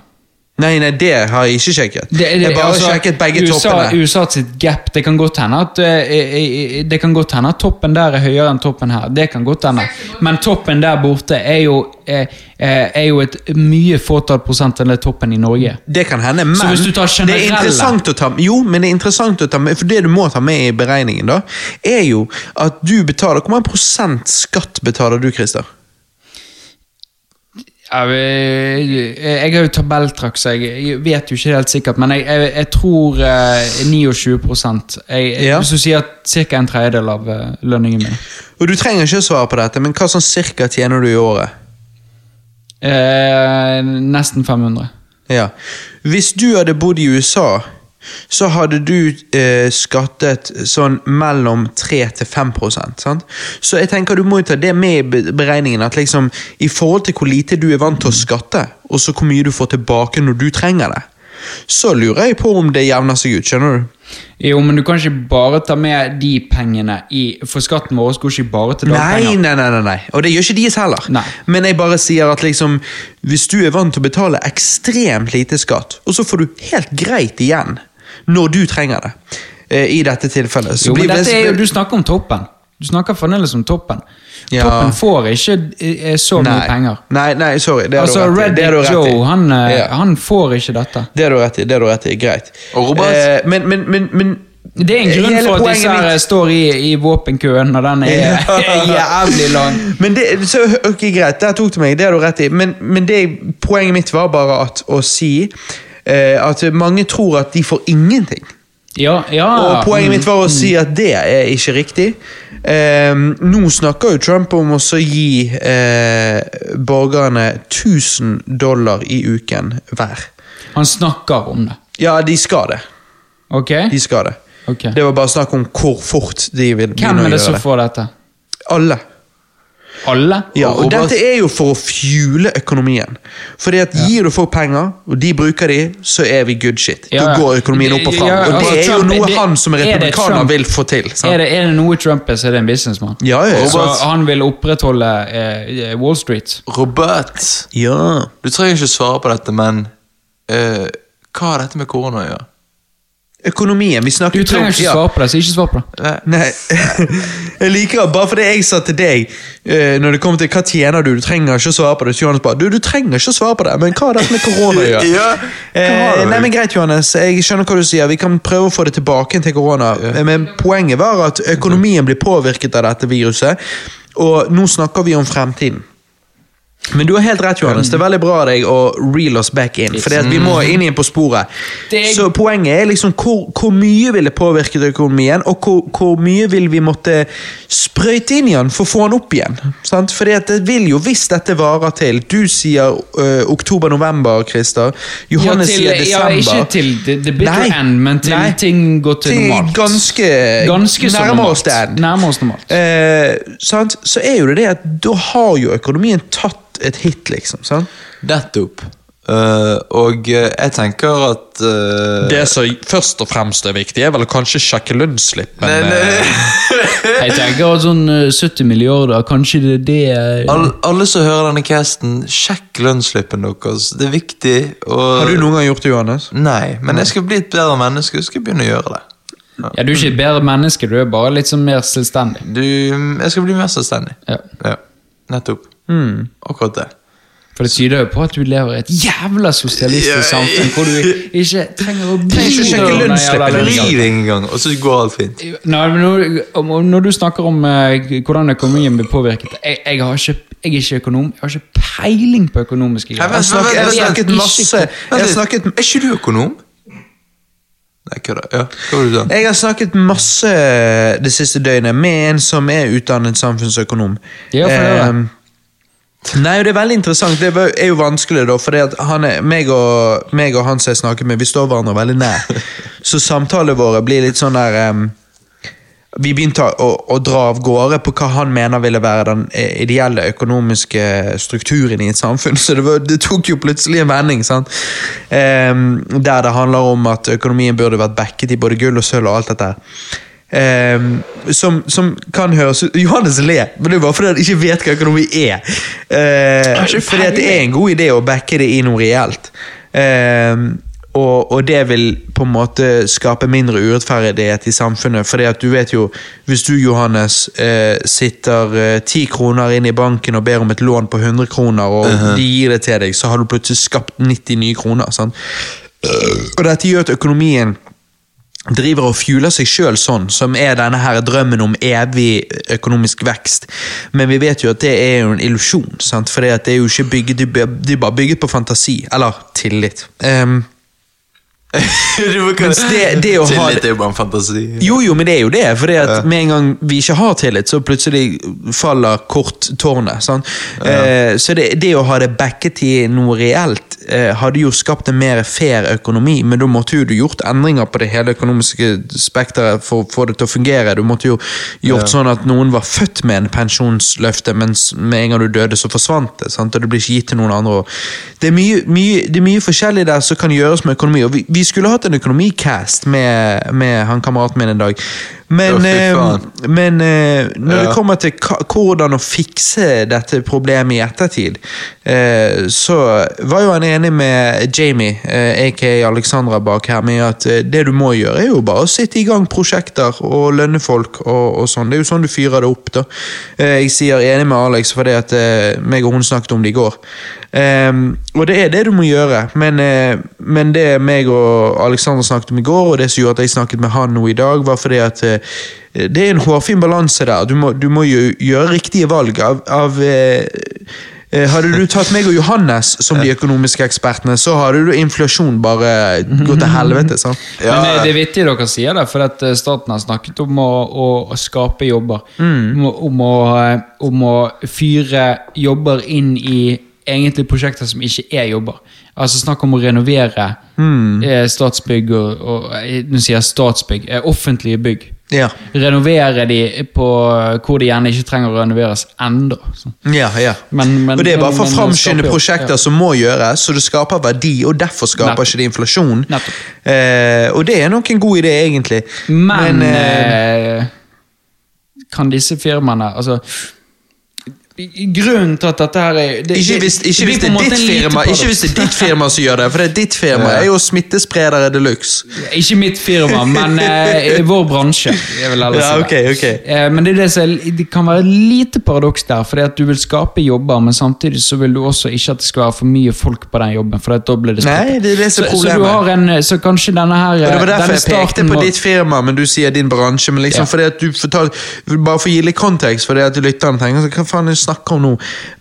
A: Nei, nei, det har jeg ikke sjekket.
D: Det, det,
A: jeg bare
D: altså,
A: sjekket begge
D: USA,
A: toppene.
D: USA sitt gap, det kan godt hende at eh, Det kan godt hende at toppen der er høyere enn toppen her. Det kan godt hende. Men toppen der borte er jo, eh, eh, er jo et mye fåtall prosent enn det toppen i Norge.
A: Det kan hende, men
D: tar
A: det er interessant å ta Jo, men det er interessant å ta med, for det du må ta med i beregningen, da, er jo at du betaler Hvor mange prosent skatt betaler du, Christer?
D: Jeg, har jo tabelltrakk, så jeg, vet jo ikke helt sikkert, men jeg, jeg, jeg tror eh, 29 jeg,
A: Ja.
D: Hvis du sier ca. en tredjedel av eh, lønningen min.
A: Og Du trenger ikke å svare på dette, men hva sånn cirka tjener du i året?
D: Eh, nesten 500.
A: Ja. Hvis du hadde bodd i USA, så hadde du eh, skattet sånn mellom 3 til 5% sant? Så jeg tenker du må jo ta det med i beregningen, at liksom i forhold til hvor lite du er vant til å skatte, og så hvor mye du får tilbake når du trenger det, så lurer jeg på om det jevner seg ut, skjønner du?
D: Jo, men du kan ikke bare ta med de pengene i For skatten vår går ikke bare til dagpenger.
A: nei, nei, nei, nei. Og det gjør ikke deres heller.
D: Nei.
A: Men jeg bare sier at liksom, hvis du er vant til å betale ekstremt lite skatt, og så får du helt greit igjen når du trenger det, eh, i dette tilfellet så
D: Jo, men
A: blir
D: dette er jo, Du snakker om toppen. Du snakker fremdeles om toppen.
A: Ja.
D: Toppen får ikke eh, så mye
A: Nei.
D: penger.
A: Nei, nei, sorry. Det har
D: Altså,
A: du rett i.
D: Red
A: har du rett i.
D: Joe, han, eh,
A: Ja.
D: han får ikke dette.
A: Det har du rett i. det har du rett i, Greit.
B: Og Robert?
A: Eh, men, men, men, men
D: Det er en grunn
A: hele
D: for at disse her
A: mitt-
D: står i, i våpenkøen når den er jævlig lang.
A: Men det, så, ok, greit, der tok du meg, det har du rett i. Men, men det, poenget mitt var bare at, å si at mange tror at de får ingenting.
D: Ja, ja.
A: Og poenget mitt var å si at det er ikke riktig. Eh, nå snakker jo Trump om å gi eh, borgerne 1000 dollar i uken hver.
D: Han snakker om det.
A: Ja, de skal det.
D: Ok?
A: De skal det.
D: Okay.
A: Det var bare snakk om hvor fort de vil
D: Hvem
A: begynne
D: er
A: å
D: det som
A: gjøre det.
D: får dette?
A: Alle.
D: Alle?
A: Ja, og
B: Robert-
A: dette er jo for å fuele økonomien. Fordi at Gir du folk penger, og de bruker de, så er vi good shit.
D: Ja,
A: Da går økonomien opp og fram.
D: Ja,
A: og det
D: altså,
A: er jo noe han som er
D: er
A: republikaner vil få til. sant?
D: Er det, er det noe Trump er, så er det en businessmann.
A: Ja, ja, ja.
D: Så han vil opprettholde eh, Wall Street.
B: Robert,
A: ja.
B: du trenger ikke svare på dette, men eh, hva har dette med korona å gjøre?
A: Økonomien. Vi snakker
D: Du trenger ikke svare på det, så ikke svar på det.
A: Nei, jeg liker bare fordi jeg sa til deg uh, Når det kommer til hva tjener du, du trenger ikke å svare på det. Så Johannes bare, du, du trenger ikke å svare på det, men hva har dette med korona å gjøre?
B: Ja,
A: Eh, nei, men Greit, Johannes, jeg skjønner hva du sier. Vi kan prøve å få det tilbake til korona. Ja. Men poenget var at økonomien blir påvirket av dette viruset, og nå snakker vi om fremtiden. Men du har helt rett, Johannes. Det er veldig bra av deg å reel oss back in. For vi må inn igjen på sporet. Så poenget er liksom hvor, hvor mye vil det påvirke økonomien, og hvor, hvor mye vil vi måtte sprøyte inn i den for å få den opp igjen? Sant? Fordi at det vil jo, hvis dette varer til Du sier uh, oktober-november, Christer. Johannes
D: ja, til,
A: sier
D: ja,
A: desember.
D: ikke til the, the bitter
A: Nei,
D: end, men til
A: nei.
D: ting går til,
A: Til
D: normalt.
A: ganske,
D: Ganske nærmer
A: oss det end.
D: Nærmere oss normalt.
A: Uh, sant? Så er jo det det at da har jo økonomien tatt et hit, liksom. Sant?
B: Nettopp. Uh, og uh, jeg tenker at uh,
A: Det som først og fremst er viktig, er vel kanskje sjekke lønnsslippen.
B: nei, nei,
D: Jeg tenker at sånn eh, 70 milliarder, kanskje det er det eh,
B: all, Alle som hører denne casten, sjekk lønnsslippen deres. Det er viktig. Og,
A: Har du noen gang gjort det, Johannes?
B: Nei, men jeg skal bli et bedre menneske. Jeg skal begynne å gjøre det.
D: Ja, Du er ikke et bedre menneske, du er bare litt sånn mer selvstendig.
B: Du, jeg skal bli mer selvstendig.
D: Ja.
B: Ja, nettopp. Akkurat det.
D: For det tyder jo på at du lever i et jævla sosialistisk
B: Ja,
D: samfunn hvor du ikke trenger å bry
A: ikke
D: deg
A: sjekke
D: om den jævla
A: lønnsslippen.
D: lønnsskatten.
B: Riv en gang, og så går alt fint.
D: Nei, men når, når du snakker om uh, hvordan økonomien blir påvirket jeg, jeg, har ikke, jeg er ikke økonom. Jeg har ikke peiling på økonomiske greier.
A: Jeg, snakker, jeg har snakket masse Jeg har snakket,
B: Er ikke du økonom? Nei. Ja, hva var det du sa?
A: jeg har snakket masse det siste døgnet med en som er utdannet samfunnsøkonom.
D: Ja, få høre.
A: Eh, Nei, det er veldig interessant. Det er jo vanskelig, da, er, meg, og, meg og han som jeg snakker med, vi står hverandre veldig nær. Så samtalene våre blir litt sånn der um, Vi begynte å, å dra av gårde på hva han mener ville være den eh, ideelle økonomiske strukturen i et samfunn. Så det, var, det tok jo plutselig en vending. Em, der det handler om at økonomien burde vært backet i både gull og sølv og alt dette. Em, som, som kan høres ut Johannes ler, men det er bare fordi han ikke vet hva økonomi er. Eh, fordi at det er en god idé å backe det i noe reelt. Eh, og, og det vil på en måte skape mindre urettferdighet i samfunnet. fordi at du vet jo, hvis du Johannes eh, sitter eh, 10 kroner inn i banken og ber om et lån på 100 kroner, og de gir det til deg, så har du plutselig skapt 90 nye kroner. sant? Og dette gjør at økonomien driver og fueler seg sjøl sånn, som er denne her drømmen om evig økonomisk vekst. Men vi vet jo at det er jo en illusjon, for det er jo ikke bygget, de er bare bygget på fantasi. Eller tillit. Ehm,
B: Du
A: det- det
B: Tillit er jo bare en fantasi.
A: jo, jo, men det er jo det. For ja. med en gang vi ikke har tillit, så plutselig faller kort tårnet. Sånn? sant? Eh, så det, det å ha det backet i noe reelt eh, hadde jo skapt en mer fair økonomi, men da måtte jo du gjort endringer på det hele økonomiske spekteret for å få det til å fungere. Du måtte jo gjort sånn at noen var født med en pensjonsløfte, mens med en gang du døde, så forsvant det. sant? Og det blir ikke gitt til noen andre. Det, er mye, mye, det er mye forskjellig der som kan gjøres med økonomi. og Vi, vi skulle hatt en økonomicast med, med han kameraten min en dag. Men,
B: Å,
A: eh, men eh, når det kommer til hvordan å fikse dette problemet i ettertid, eh, så var jo han enig med Jamie, eh, aka Alexandra, bak her, med at eh, det du må gjøre, er jo bare å sitte i gang prosjekter og lønne folk og, og sånn. Det er jo sånn du fyrer det opp, da. Eh, jeg sier enig med Alex fordi at eh, meg og hun snakket om det i går. Ehm, og det er det du må gjøre, men, eh, men det meg og Alexander snakket om i går, og det som gjorde at jeg snakket med han nå i dag, var fordi at eh, det er en hårfin balanse der. Du må, du må gjøre riktige valg av, av eh, eh, hadde du tatt meg og Johannes som de økonomiske ekspertene, så hadde du inflasjon bare gått til helvete. sant?
B: Ja.
D: Men eh, det er vittig dere sier det, for at eh, staten har snakket om å, å, skape jobber.
A: Mm.
D: Om, å- om, å, eh, fyre jobber inn i egentlig prosjekter som ikke er jobber. Altså Snakk om å renovere
A: Mm.
D: eh, Statsbygg og, og eh, Nå sier jeg Statsbygg. Eh, offentlige bygg.
A: Ja.
D: Renovere de på hvor de gjerne ikke trenger å renoveres sånn.
A: Ja, ja.
D: Men- men-
A: og det er bare for å framskynde prosjekter
D: ja.
A: som må gjøres, så det skaper verdi, og derfor skaper
D: Nettopp.
A: ikke det inflasjon. Eh, og det er nok en god idé, egentlig.
D: Men,
A: men
D: eh, kan disse firmaene Altså Grunnen til at dette her er det,
A: ikke hvis, ikke hvis det er ditt firma. Ikke hvis det er ditt firma som gjør det, for det er ditt firma er jo smittespredere de luxe.
D: Ikke mitt firma, men uh, i vår bransje. Jeg vil
A: Ja,
D: si
A: okay,
D: det.
A: ok.
D: Eh, men det, er det, som det kan være et lite paradoks der, fordi at du vil skape jobber, men samtidig så vil du også ikke at det skal være for mye folk på den jobben. For da blir det
A: Nei, det er det som er
D: så, så,
A: problemet.
D: en, så kanskje denne her
A: det var derfor jeg pekte på
D: var...
A: ditt firma, men du sier din bransje. Men liksom
D: Ja.
A: fordi at du fortal, Bare for å gi litt kontekst, for det at lytterne tenker så, hva faen er snakker om nå?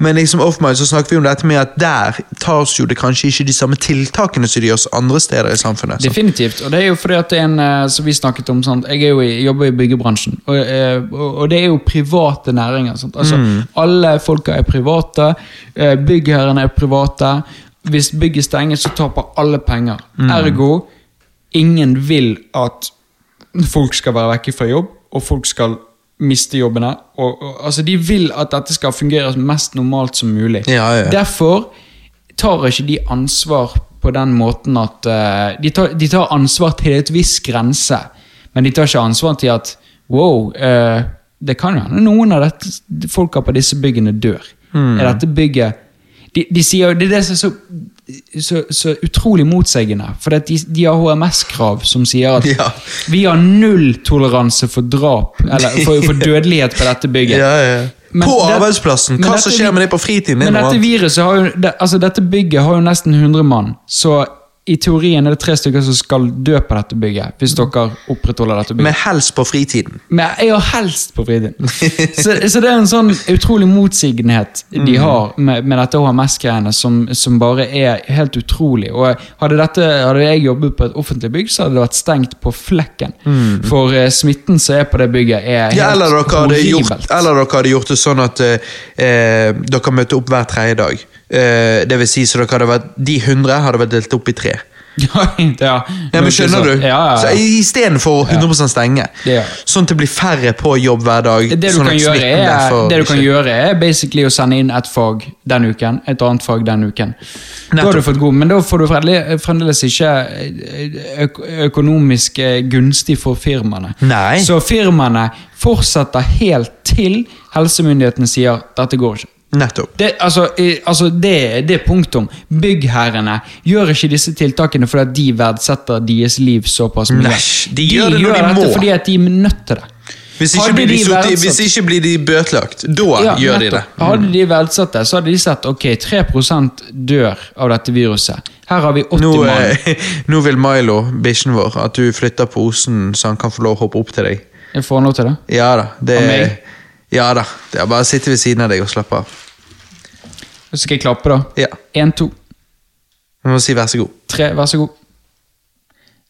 A: Men liksom offmind så snakker vi om dette med at der tas jo det kanskje ikke de samme tiltakene som de gjør andre steder i samfunnet. sant?
D: Definitivt. Og det er jo fordi at det er en eh, som vi snakket om, sant? jeg i, jobber i byggebransjen, og, eh, og, og det er jo private næringer. Altså, Alle folka er private, eh, byggherrene er private. Hvis bygget stenger, så taper alle penger. Ergo, ingen vil at folk skal være vekke fra jobb, og folk skal miste jobbene. Og, og, altså, de vil at dette skal fungere mest normalt som mulig.
A: Ja, ja.
D: Derfor tar ikke de ansvar på den måten at uh, de, tar, de tar ansvar til et viss grense, men de tar ikke ansvar til at wow, uh, det kan jo hende noen av dette, folka på disse byggene dør.
A: Mm.
D: Er dette bygget de, de sier jo, Det er det som er så, så, så utrolig motseggende. For de, de har HMS-krav som sier at
A: Ja.
D: vi har nulltoleranse for drap, eller for, for dødelighet på dette bygget.
A: Ja, ja.
D: Men
A: på arbeidsplassen! Hva som skjer med det på fritiden?
D: Men dette viruset har jo, det, altså dette bygget har jo nesten 100 mann, så i teorien er det tre stykker som skal dø på dette bygget, hvis dere opprettholder dette bygget.
A: Men helst på fritiden.
D: Men jeg har helst på fritiden. så, så det er en sånn utrolig motsigenhet de
A: Mm.
D: har med, med dette HMS-greiene, som, som bare er helt utrolig. Og hadde, dette, hadde jeg jobbet på et offentlig bygg, så hadde det vært stengt på flekken. For uh, smitten som er på det bygget, er helt
A: Mm. Ja, eller, dere
D: horribelt.
A: gjort, eller dere hadde gjort det sånn at uh, dere møtte opp hver tredje dag. Eh, det vil si, så dere hadde vært, De 100 hadde vært delt opp i tre.
D: ja, ja.
A: Ja, men Skjønner du?
D: Ja, ja,
A: Så
D: ja.
A: Istedenfor 100% stenge.
D: Ja.
A: Sånn at det blir færre på jobb hver dag.
D: Det du,
A: sånn
D: kan gjøre, er, det du kan gjøre er basically å sende inn et fag den uken, et annet fag den uken. Da har du fått god, Men da får du fremdeles, ikke eh, øk økonomisk eh, gunstig for firmaene.
A: Nei.
D: Så firmaene fortsetter helt til helsemyndighetene sier dette går ikke.
A: Nettopp.
D: Det, altså, altså det, det punktum. Byggherrene gjør ikke disse tiltakene fordi de verdsetter deres liv såpass mye.
A: Nei, de gjør det når de
D: dette
A: må.
D: fordi de er nødt til det.
A: Hvis ikke, blir de
D: de
A: hvis ikke blir de bøtelagt. Da
D: Ja,
A: gjør de det.
D: Mm. Hadde de verdsatt det, så hadde de sett ok, 3% dør av dette viruset. Her har vi 80
A: Nå,
D: mann.
A: eh, nå vil Milo, bikkjen vår, at du flytter posen så han kan få lov å hoppe opp til deg.
D: Jeg får lov til det.
A: Ja da. Det,
D: Av meg?
A: Ja da. Det er bare å sitte ved siden av deg og slappe av.
D: Så skal jeg klappe, da.
A: Ja.
D: Én, to,
A: Du må si vær så god.
D: tre, vær så god.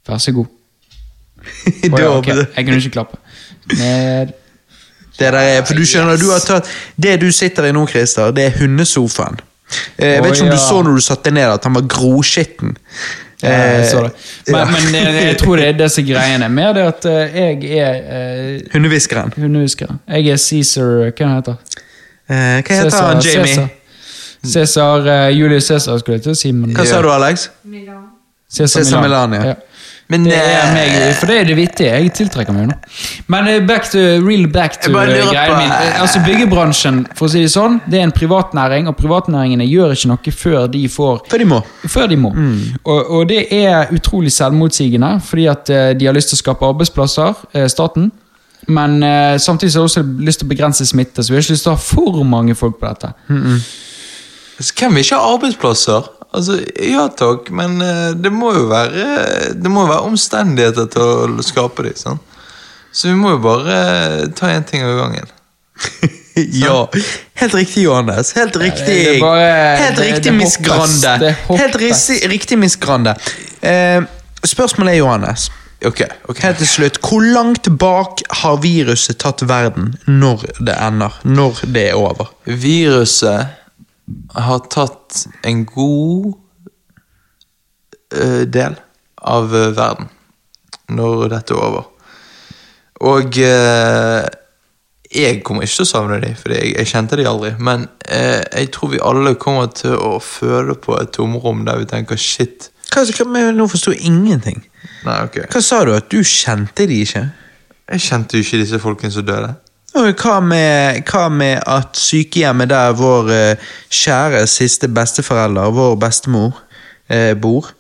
D: Vær så god. Å ja, ok, Jeg kunne ikke klappe. Ned.
A: Det der er, for du skjønner, du har tatt Det du sitter i nå, Christer, det er hundesofaen. Eh, Jeg vet
D: Å,
A: ikke om du
D: ja.
A: så når du satte deg ned, at han var groskitten.
D: Ja, jeg. Men,
A: ja.
D: men jeg, jeg tror det er det som er greiene. Mer det at eh, jeg er eh,
A: Hundehviskeren.
D: Jeg er Cæsar Hva han heter
A: Eh, hva heter han, Jamie?
D: Cæsar. Cæsar eh, Julius Cæsar, skulle jeg til å si. Men
A: Hva sa du, Alex?
E: Milan.
D: Cæsar
A: Cæsar Milan, ja.
B: Men
D: det er
B: eh,
D: meg, for det er det vittige. Jeg tiltrekker meg jo nå. Men eh, back to, real back to
B: greia
D: eh, greien min. Altså Byggebransjen for å si det sånn, det er en privatnæring, og privatnæringene gjør ikke noe før de får
A: Før de må.
D: før de må. Og, og det er utrolig selvmotsigende, fordi at de har lyst til å skape arbeidsplasser, staten. Men samtidig har de også lyst til å begrense smitte, så vi har ikke lyst til å ha for mange folk på dette.
B: Så Hvem vil ikke ha arbeidsplasser? Altså, Ja takk, men eh, det må jo være Det må jo være omstendigheter til å skape dem. Sånn. Så vi må jo bare eh, ta én ting av gangen.
A: ja. Helt riktig, Johannes. Helt riktig.
D: er bare-
A: Helt
D: det-
A: riktig,
D: det
A: Miss. Grande.
D: Det hoppes.
A: Helt riktig, riktig Miss Grande. Eh, spørsmålet er, Johannes
B: okay, ok.
A: Helt til slutt, Hvor langt bak har viruset tatt verden når det ender? Når det er over?
B: Viruset har tatt en god uh, del av uh, verden når dette er over. Og uh, jeg kommer ikke til å savne dem, for jeg, jeg kjente dem aldri. Men jeg tror vi alle kommer til å føle på et tomrom der vi tenker shit.
A: Hva, men nå forstår jeg ingenting.
B: Nei, okay.
A: Hva sa du? At du kjente de ikke?
B: Jeg kjente jo ikke disse folkene som døde.
A: Hva med, hva med at sykehjemmet der vår eh, kjære siste besteforelder, vår bestemor, eh, bor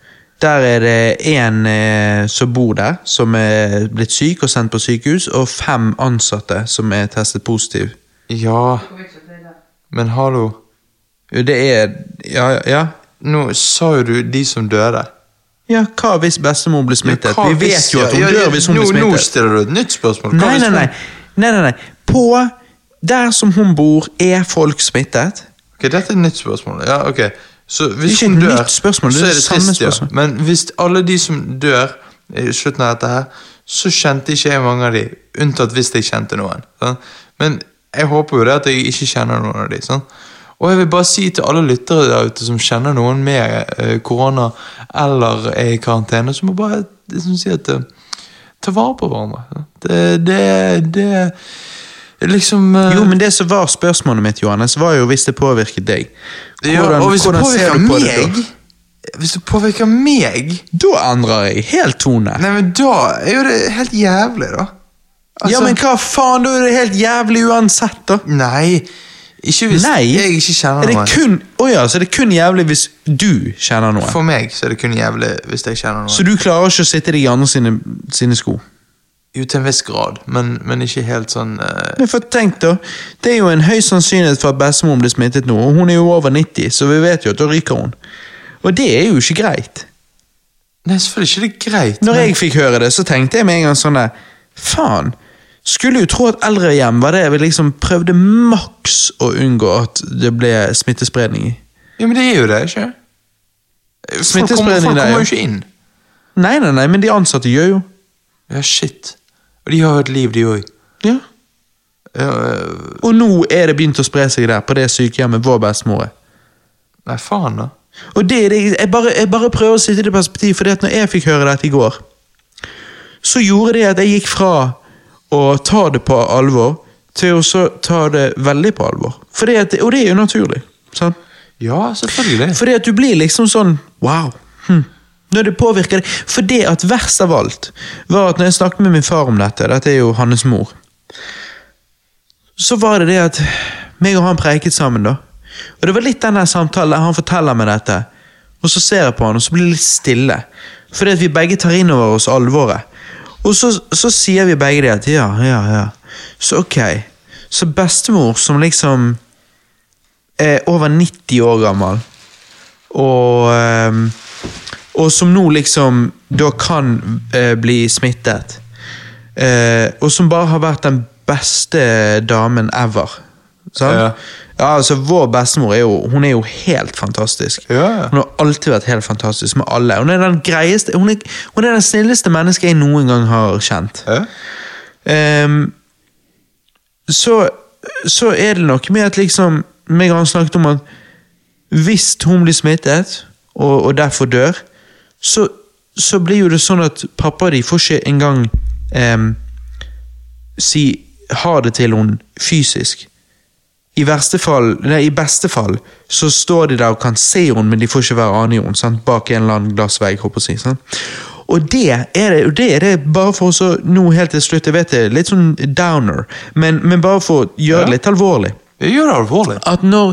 A: Der er det én eh, som bor der, som er blitt syk og sendt på sykehus, og fem ansatte som er testet positiv.
B: Ja, men hallo.
A: Det er Ja, ja.
B: Nå sa jo du de som døde.
A: Ja, hva hvis bestemor blir smittet?
B: Ja,
A: Vi vet jo at hun
B: ja, ja,
A: dør hvis hun
B: nå,
A: blir
B: Nå stiller du et nytt spørsmål. Hva
A: Nei, nei, nei. Nei, nei, nei. På Der som hun bor, er folk smittet?
B: Ok, Dette er et nytt spørsmål. Ja, ok. Så hvis
A: Det er ikke
B: hun
A: et
B: dør,
A: nytt spørsmål, det
B: så
A: er
B: det
A: det samme
B: trist, ja.
A: spørsmål.
B: Men hvis alle de som dør i slutten av dette her, så kjente ikke jeg mange av de, unntatt hvis jeg kjente noen. Sånn? Men jeg håper jo det at jeg ikke kjenner noen av de. Sånn? Og jeg vil bare si til alle lyttere der ute som kjenner noen med eh, korona eller er i karantene, så må bare liksom si at eh, ta vare på hverandre. Det, det, det liksom uh...
A: Jo, men det som var spørsmålet mitt, Johannes, var jo hvis det påvirket deg.
B: Ja,
A: Hvordan-
B: og hvis det påvirker
A: på
B: meg Hvis det påvirker meg
A: Da endrer jeg helt tone.
B: Nei, men da er jo det helt jævlig, da. Altså,
A: ja, men hva faen, da er det helt jævlig uansett, da.
B: Nei, ikke hvis
A: Nei,
B: jeg ikke kjenner
A: er det
B: noen.
A: kun, oh ja, så det er kun jævlig hvis du kjenner noen.
B: For meg så er det kun jævlig hvis jeg kjenner noen.
A: Så du klarer ikke å sitte i de andre sine, sine sko?
B: Jo, til en viss grad, men, men ikke helt sånn uh...
A: Men for tenk da, Det er jo en høy sannsynlighet for at bestemor blir smittet nå, og hun er jo over 90, så vi vet jo at da ryker hun. Og det er jo ikke greit.
B: Nei, selvfølgelig ikke det er greit.
A: Når
B: men-
A: jeg fikk høre det, så tenkte jeg med en gang sånn der, Faen. Skulle jo tro at eldrehjem var det vi liksom prøvde maks å unngå at det ble smittespredning i.
B: Ja, men det er jo det, ikke? Folk kommer, folk kommer jo ikke inn.
A: Nei, nei, nei, men de ansatte gjør jo.
B: Ja, shit. Og de har jo et liv, de òg.
A: Ja. Og nå er det begynt å spre seg der, på det sykehjemmet vår bestemor er.
B: Nei, faen, da.
A: Og det, er det, jeg, bare, jeg bare prøver å sitte i det perspektiv, for når jeg fikk høre dette i går, så gjorde det at jeg gikk fra å ta det på alvor, til å ta det veldig på alvor. At, og det er jo naturlig. sant?
B: Ja, selvfølgelig.
A: Fordi at du blir liksom sånn Wow. Hm. Når det påvirker deg. For det at verst av alt var at når jeg snakket med min far om dette, dette er jo hans mor, så var det det at meg og han preiket sammen, da. Og det var litt den der samtalen der han forteller meg dette, og så ser jeg på han, og så blir det litt stille. Fordi at vi begge tar inn over oss alvoret. Og så, så sier vi begge det at ja, ja, ja. Så ok. Så bestemor som liksom er over 90 år gammel, og, ehm, og som nå liksom da kan eh, bli smittet, eh, og som bare har vært den beste damen ever. Sant?
B: Ja.
A: Ja, altså Vår bestemor er jo, hun er jo helt fantastisk.
B: Ja, ja.
A: Hun har alltid vært helt fantastisk med alle. Hun er den greieste, hun er, hun er den snilleste mennesket jeg noen gang har kjent.
B: Ja.
A: Um, så, så er det noe med at liksom meg og han snakket om at hvis hun blir smittet, og, og derfor dør, så, så blir jo det sånn at pappa og de får ikke engang ehm, si ha det til hun fysisk. I fall, nei, i beste fall så står de der og kan se henne, men de får ikke være ane i henne, sant? bak en eller annen glassvegg. håper jeg sant? Og det er det, og det er det bare for å nå helt til slutt, jeg vet det litt sånn downer, men, men bare for å gjøre det litt alvorlig.
B: Jeg gjør det alvorlig.
A: At når,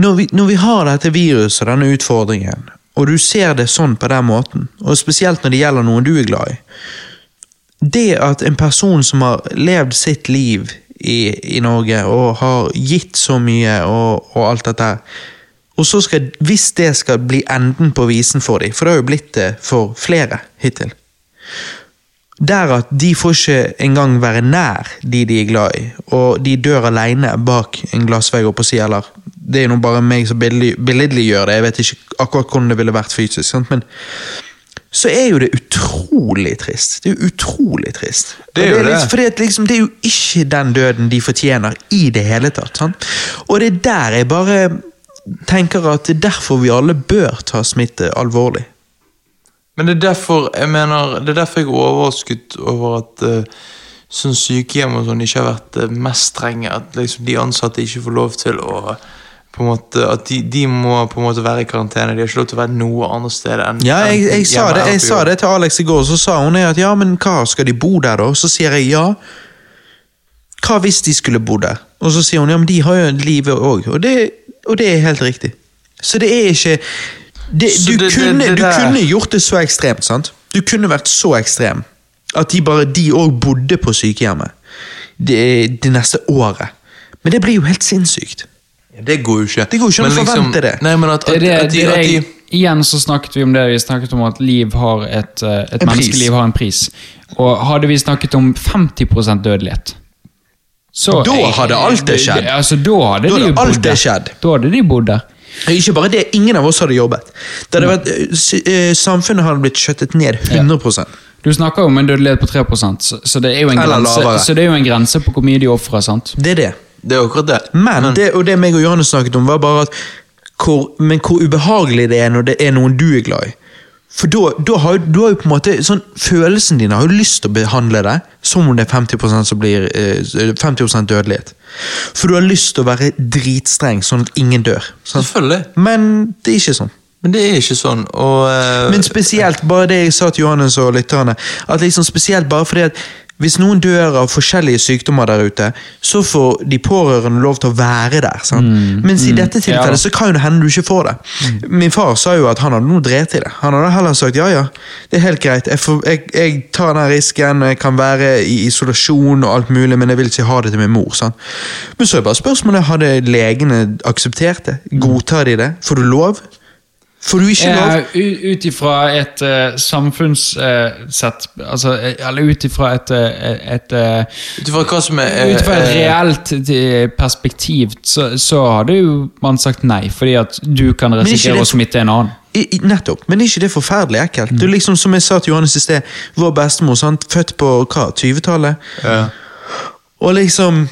A: når, vi, når vi har dette viruset, denne utfordringen, og du ser det sånn på den måten, og spesielt når det gjelder noen du er glad i, det at en person som har levd sitt liv i, i Norge og har gitt så mye og, og alt dette og så skal, hvis det skal bli enden på visen for dem, for det har jo blitt det for flere hittil, der at de får ikke engang være nær de de er glad i, og de dør alene bak en glassvegg, oppå si, eller det er nå bare meg som billedlig- billedliggjør det, jeg vet ikke akkurat hvordan det ville vært fysisk, sant? men så er jo det utrolig trist. Det er jo utrolig trist.
B: Det er jo det.
A: Liksom, fordi at liksom, det er jo ikke den døden de fortjener i det hele tatt. Sant? Og det er der jeg bare tenker at det er derfor vi alle bør ta smitte alvorlig.
B: Men det er derfor jeg mener, det er derfor jeg er overrasket over at uh, sånn sykehjem og sånn ikke har vært uh, mest strenge. At liksom de ansatte ikke får lov til å på en måte, At de, de må på en måte være i karantene. De har ikke lov til å være noe annet sted enn
A: Ja, jeg, jeg, sa, det, jeg sa det til Alex i går, så sa hun at ja, men hva, skal de bo der da? Så sier jeg ja. Hva hvis de skulle bo der? Og så sier hun ja, men de har jo livet òg, og, og det er helt riktig. Så det er ikke det, du,
B: det-
A: kunne, du kunne gjort det så ekstremt, sant? Du kunne vært så ekstrem at de bare de òg bodde på sykehjemmet det, det neste året. Men det blir jo helt sinnssykt.
B: Ja, Det går jo ikke.
A: Det går jo ikke an å
B: liksom-
A: forvente det.
B: Nei, men at, at,
D: det,
B: at, de, at de,
D: igjen så snakket vi om det. Vi snakket om at liv har et, eh, et menneskeliv har en pris. Og hadde vi snakket om 50% dødelighet så
A: Da hadde alt det skjedd.
D: Altså, da hadde
A: Da
D: de
A: hadde
D: jo
A: alt det skjedd.
D: Da hadde de bodd der.
A: Ikke bare det, ingen av oss hadde jobbet. Det hadde vært, eh, eh, samfunnet hadde blitt skjøttet ned 100%
D: Du snakker jo om en dødelighet på 3 så, så, det er jo en grense, så det er jo en grense på hvor mye de ofrer. sant?
A: Det er det.
B: Det er akkurat det.
A: Men, det, og det meg og Johannes snakket om, var bare at hvor, men hvor ubehagelig det er når det er noen du er glad i. For da, da har jo- du har jo på en måte sånn, Følelsen din har jo lyst til å behandle det som om det er 50% som blir eh, 50% dødelighet. For du har lyst til å være dritstreng, sånn at ingen dør. Sant?
B: Selvfølgelig.
A: Men det er ikke sånn.
B: Men det er ikke sånn. Og, uh,
A: Men spesielt, bare det jeg sa til Johannes og lytterne, at liksom spesielt bare fordi at hvis noen dør av forskjellige sykdommer der ute, så får de pårørende lov til å være der. sant? Mens i dette
D: Ja
A: tilfellet så kan det hende du ikke får det. Min far sa jo at han hadde noe dret i det. Han hadde heller sagt ja ja, det er helt greit, jeg, får, jeg, jeg tar den risken, jeg kan være i isolasjon og alt mulig, men jeg vil ikke ha det til min mor. sant? Men så er bare spørsmålet, hadde legene akseptert det? Godtar de det? Får du lov? Får du ikke lov?
D: Ut ifra et uh, samfunnssett altså, eh, Eller ut ifra et, eh, et uh,
B: Ut ifra hva som er
D: Ut fra et reelt perspektiv så, så hadde jo man sagt nei, fordi at du kan risikere å smitte en annen.
A: I, i, nettopp, men er ikke det forferdelig ekkelt? Det er liksom Som jeg sa til Johannes i sted, vår bestemor, sant? født på hva, 20-tallet?
B: ja.
A: Og liksom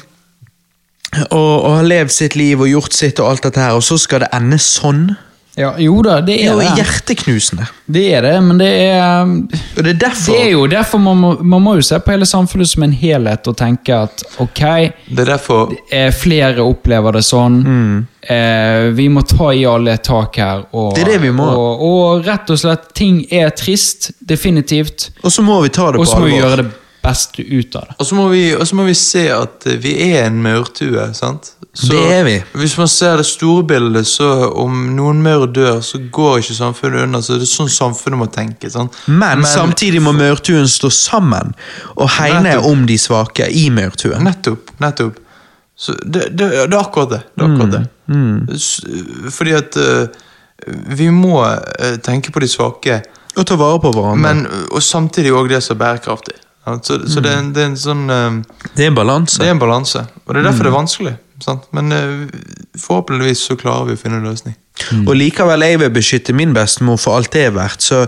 A: og, og har levd sitt liv og gjort sitt og alt dette her, og så skal det ende sånn?
D: Ja, jo da, det
A: Det er
D: er
A: jo
D: det.
A: hjerteknusende.
D: Det er det, men det er
A: Og det er derfor
D: Det er jo derfor man må, man må jo se på hele samfunnet som en helhet og tenke at ok,
B: Det er derfor
D: flere opplever det sånn. Eh, vi må ta i alle tak her. Og,
A: Det er det vi må.
D: Og, og rett og slett, ting er trist, definitivt.
A: Og så må vi ta det
D: Og
A: på
D: så må vi
A: alvor.
D: gjøre det beste ut av det.
B: Og så må, vi- og så må vi se at eh, vi er en maurtue, sant? Så
A: Det er vi.
B: Hvis man ser det store bildet, så om noen maur dør, så går ikke samfunnet under. Så det er sånn samfunnet må tenke. sant?
A: Men, samtidig må maurtuen stå sammen og hegne
B: Nettopp.
A: om de svake i maurtuen.
B: Nettopp. nettopp. Så det, det, det er akkurat det. det, er akkurat det. Mm. Fordi at eh, vi må eh, tenke på de svake,
A: Og ta vare på hverandre.
B: men, og samtidig òg det som er bærekraftig. Sant? Så, så det, er en, det er en sånn eh,
A: det er en balanse.
B: Det er en balanse, og det er derfor det er vanskelig. Sant? Men uh, forhåpentligvis så klarer vi å finne en løsning.
A: Og likevel jeg vil beskytte min bestemor for alt det er verdt, så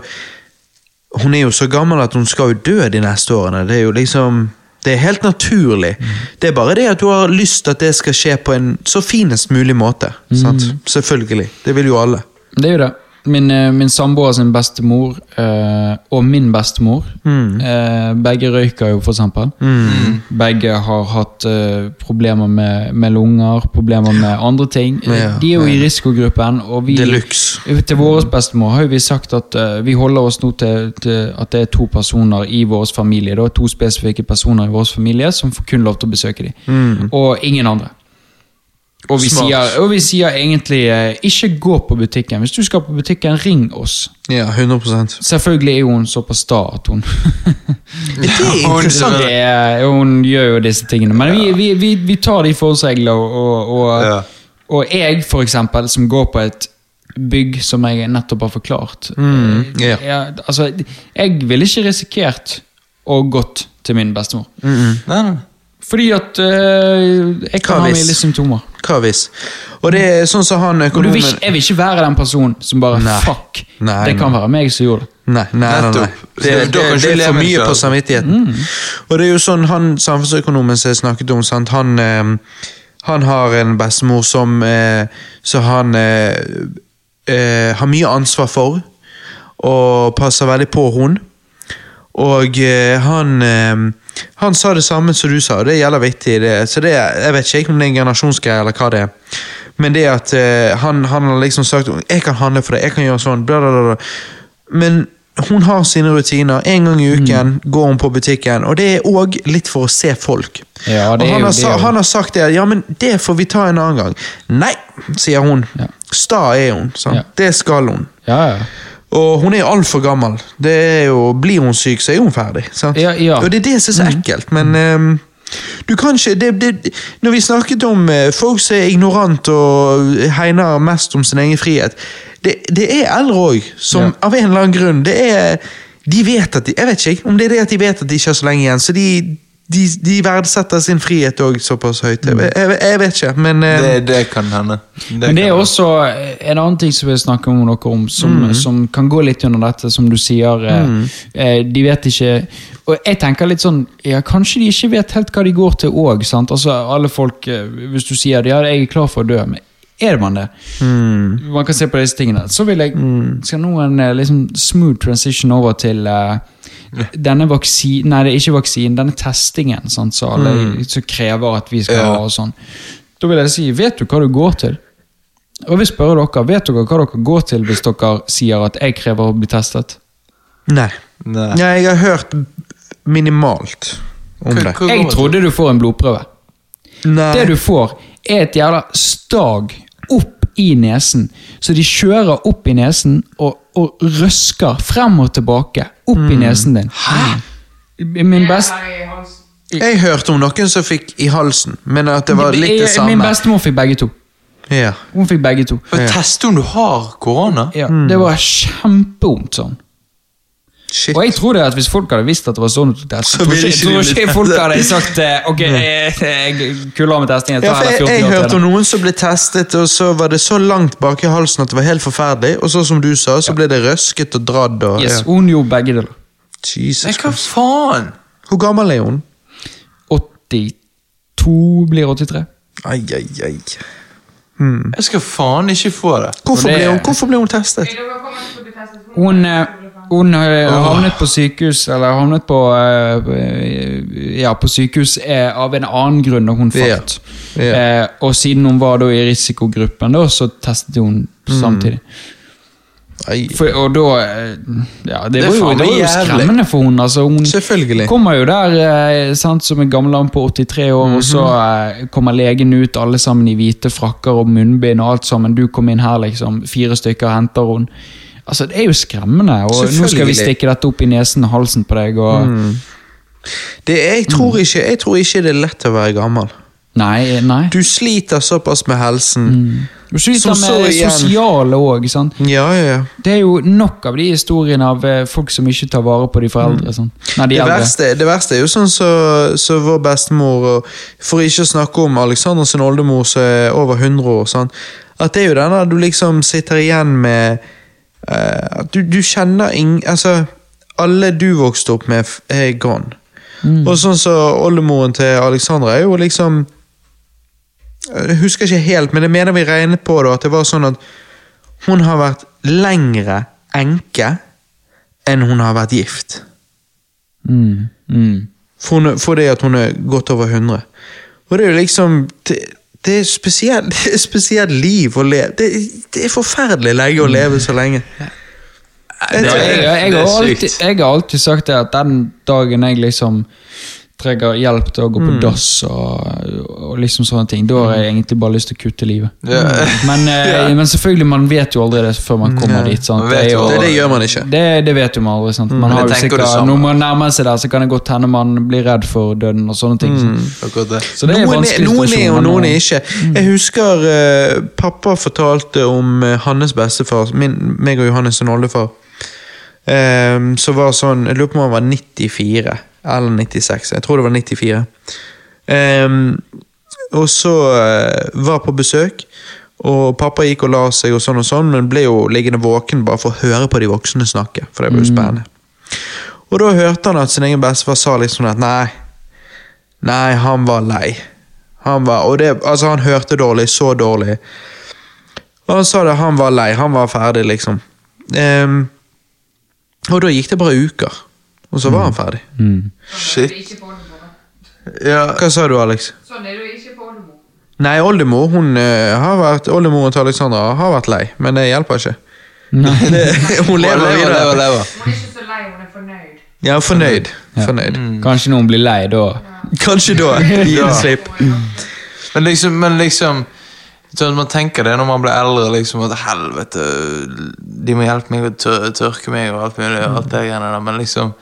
A: hun er jo så gammel at hun skal jo dø de neste årene. Det er jo liksom det er helt naturlig. Det er bare det at du har lyst til at det skal skje på en så finest mulig måte. Sant? Selvfølgelig. Det vil jo alle.
D: Det er jo det. Min, eh, min samboer sin bestemor eh, og min bestemor eh, Begge røyker jo, for eksempel. Begge har hatt eh, problemer med, med lunger, problemer med andre ting.
A: Ja,
D: De er jo i risikogruppen. Og vi, til vår bestemor har vi sagt at eh, vi holder oss nå til, til at det er to personer i vår familie. Da, to spesifikke personer i vår familie som får kun lov til å besøke dem. Og ingen andre. Og vi, sier, og vi sier egentlig eh, ikke gå på butikken. Hvis du skal på butikken, ring oss.
A: Ja, 100
D: Selvfølgelig er hun såpass sta at hun
A: Det er interessant.
D: det er, Hun gjør jo disse tingene. Men vi, vi, vi, vi tar de forholdsregler, og, og,
B: Ja.
D: og jeg, for eksempel, som går på et bygg som jeg nettopp har forklart
A: ja.
D: eh, jeg, altså, jeg ville ikke risikert å gått til min bestemor.
B: Nei, nei.
D: Fordi at øh, jeg
A: Hva
D: kan ha mye symptomer.
A: Hva hvis? Og det er sånn som han økonomen
D: vil, ikke- jeg vil ikke være den personen som bare
A: Nei.
D: fuck.
A: Nei,
D: det kan
A: nei.
D: være meg som gjorde det.
A: Nei, nei, nei. Det,
B: Så
A: det, det, er for mye på samvittigheten. Og det er jo sånn han samfunnsøkonomen som jeg snakket om, sant? Han, eh, han har en bestemor som eh, Så han eh, eh, har mye ansvar for, og passer veldig på hun. Og eh, han eh, Han sa det samme som du sa, og det gjelder vittig. Det, så det, jeg vet ikke om det er en generasjonsgreie eller hva det er. Men det at uh, han, han har liksom sagt 'Jeg kan handle for deg, jeg kan gjøre sånn', bla, bla, bla. Men hun har sine rutiner. En gang i uken går hun på butikken, og det er òg litt for å se folk.
D: Ja, det
A: og han,
D: jo-
A: har,
D: det
A: sa, han har sagt det, ja, men det får vi ta en annen gang. Nei, sier hun.
D: Ja.
A: Sta er hun.
D: Ja.
A: Det skal hun.
D: Ja, ja.
A: Og hun er altfor gammel. Det er jo, Blir hun syk, så er hun ferdig. Sant?
D: Ja, ja.
A: Og det er det som er så ekkelt, men um, du kan ikke det, det, Når vi snakket om uh, folk som er ignorant og hegner mest om sin egen frihet Det, det er eldre òg, som
D: Ja.
A: av en eller annen grunn det er, De vet at de Jeg vet ikke om det er det at de vet at de ikke har så lenge igjen, så de, de, de verdsetter sin frihet òg såpass høyt. Jeg, jeg, jeg vet ikke, men eh,
B: Det, det kan hende. Det
D: Men det er også en annen ting som vi snakker om dere om, som,
A: Mm.
D: som kan gå litt under dette, som du sier. Mm. eh, De vet ikke Og jeg tenker litt sånn ja, Kanskje de ikke vet helt hva de går til òg. Altså, alle folk, eh, hvis du sier ja, jeg er klar for å dø, men er man det?
A: Mm.
D: Man kan se på disse tingene. Så vil jeg Skal nå en eh, liksom smooth transition over til eh, denne vaksinen Nei, det er ikke vaksinen, denne testingen sant, som alle som krever at vi skal
B: Ja.
D: ha. og sånn. Da vil jeg si, vet du hva du går til? Og vi spør dere, Vet dere hva dere går til hvis dere sier at jeg krever å bli testet?
A: Nei.
B: Nei.
A: Nei jeg har hørt minimalt om
B: Hva-
A: det.
B: hva
D: Jeg trodde du får en blodprøve.
A: Nei.
D: Det du får, er et jævla stag opp i nesen. Så de kjører opp i nesen og, og røsker frem og tilbake opp
A: Mm.
D: i nesen din. Hæ? Min best...
A: Jeg hørte om noen som fikk i halsen, men at det var litt det samme.
D: Min bestemor fikk begge to.
A: Ja.
D: Hun fikk begge to.
B: Ja. Teste om du har korona?
D: Ja,
A: Mm.
D: Det var kjempevondt sånn.
A: Shit.
D: Og jeg tror det at hvis folk hadde visst at det var sånn ut
A: Så
D: tror
A: ville
D: ikke,
A: ikke
D: tror ikke folk hadde sagt eh, Ok, jeg, jeg kuller med testing. Jeg
A: Ja, jeg, jeg hørte om noen som ble testet, og så var det så langt bak i halsen at det var helt forferdelig. Og så som du sa, så ble det røsket og dradd. Og,
D: Yes,
A: ja.
D: hun gjorde begge deler.
A: Jesus
B: Nei, hva faen?
A: Hvor gammel er hun?
D: 82 blir 83.
A: Ai, ai, ai.
B: Jeg skal faen ikke få det.
A: Hvorfor,
D: det-
A: ble hun, hvorfor ble hun testet?
D: Hun, eh, hun eh, havnet på sykehus, eller havnet på eh, Ja, på sykehus eh, av en annen grunn da hun
A: Ja.
D: falt.
A: Ja.
D: Eh, og siden hun var da i risikogruppen, da, så testet hun
A: Mm.
D: samtidig.
A: Mm.
D: For, og da Ja, det,
B: Det
D: var jo, det var jo skremmende for hun altså, Hun kommer jo der sant, som en gammel dame på 83 år, og så eh, kommer legen ut, alle sammen i hvite frakker og munnbind og alt sammen. Du kom inn her, liksom. Fire stykker henter hun. Altså, Det er jo skremmende. Og nå skal vi stikke dette opp i nesen og halsen på deg. og...
A: Det, jeg, tror ikke, jeg tror ikke det er lett å være gammel.
D: Nei, nei.
A: Du sliter såpass med helsen.
D: Du sliter
A: Som
D: med
A: det
D: sosiale òg.
A: Ja, ja, ja.
D: Det er jo nok av de historiene av eh, folk som ikke tar vare på de foreldre. Sånn. Nei, de
A: Det verste, det verste er jo sånn så, så vår bestemor, for ikke å snakke om Alexander sin oldemor som er over 100 år, sånn, at det er jo denne du liksom sitter igjen med at du, du kjenner ingen Altså, alle du vokste opp med, er gone. Og sånn så oldemoren til Alexandra er jo liksom Jeg husker ikke helt, men jeg mener vi regnet på det, at det var sånn at hun har vært lengre enke enn hun har vært gift.
D: Mm, mm.
A: For hun- Fordi at hun er godt over 100. Og det er jo liksom Det, er spesielt det er liv å leve. Det, det er forferdelig lenge å leve så lenge.
D: Jeg, jeg,
B: er
D: har alltid, jeg har alltid sagt det at den dagen jeg liksom trenger hjelp til å gå på
A: Mm.
D: dass og, og liksom sånne ting, da har jeg egentlig bare lyst til å kutte livet.
B: Yeah.
D: Men, yeah. men selvfølgelig, man vet jo aldri det før man kommer
A: yeah.
D: dit.
B: Man
D: er
B: jo
A: Det, det gjør man ikke.
D: det, det vet jo man aldri. Sant? Man jo sikkert, når man nærmer seg der, så kan det godt hende man blir redd for døden og sånne ting.
B: Mm.
D: Så det er
A: Noen er, noen er og noen er ikke. Jeg husker uh, pappa fortalte om uh, hans bestefar, min, meg og Johannes sin oldefar. Um, så var sånn, Jeg lurer på om han var 94 eller 96. Jeg tror det var 94. Um, og så uh, var på besøk, og pappa gikk og la seg, og sånn og sånn, men ble jo liggende våken bare for å høre på de voksne snakke. For det var jo spennende. Og da hørte han at sin egen bestefar sa liksom at nei, nei, han var lei. Han var, og det, altså han hørte dårlig, så dårlig. Og han sa det, han var lei, han var ferdig, liksom. Um, og da gikk det bare uker, og så var han ferdig.
D: mm.
E: Sånn er
B: Shit. Ja,
A: Hva sa du, Alex?
E: Sånn er du ikke på oldemor.
A: Nei, oldemor hun eh, har vært Oldemoren til Alexandra har vært lei, men det hjelper ikke. Det, hun lever
B: lever,
A: videre.
B: lever, lever.
E: Hun er ikke så lei, hun er fornøyd.
A: Ja, fornøyd. fornøyd.
D: Kanskje noen blir lei da.
A: Kanskje da. Gi
B: det
A: en slipp.
B: Men liksom, men liksom sånn Man tenker det når man blir eldre, liksom at helvete De må hjelpe meg å tør, tørke meg og alt mulig, og alt det greiene der, men liksom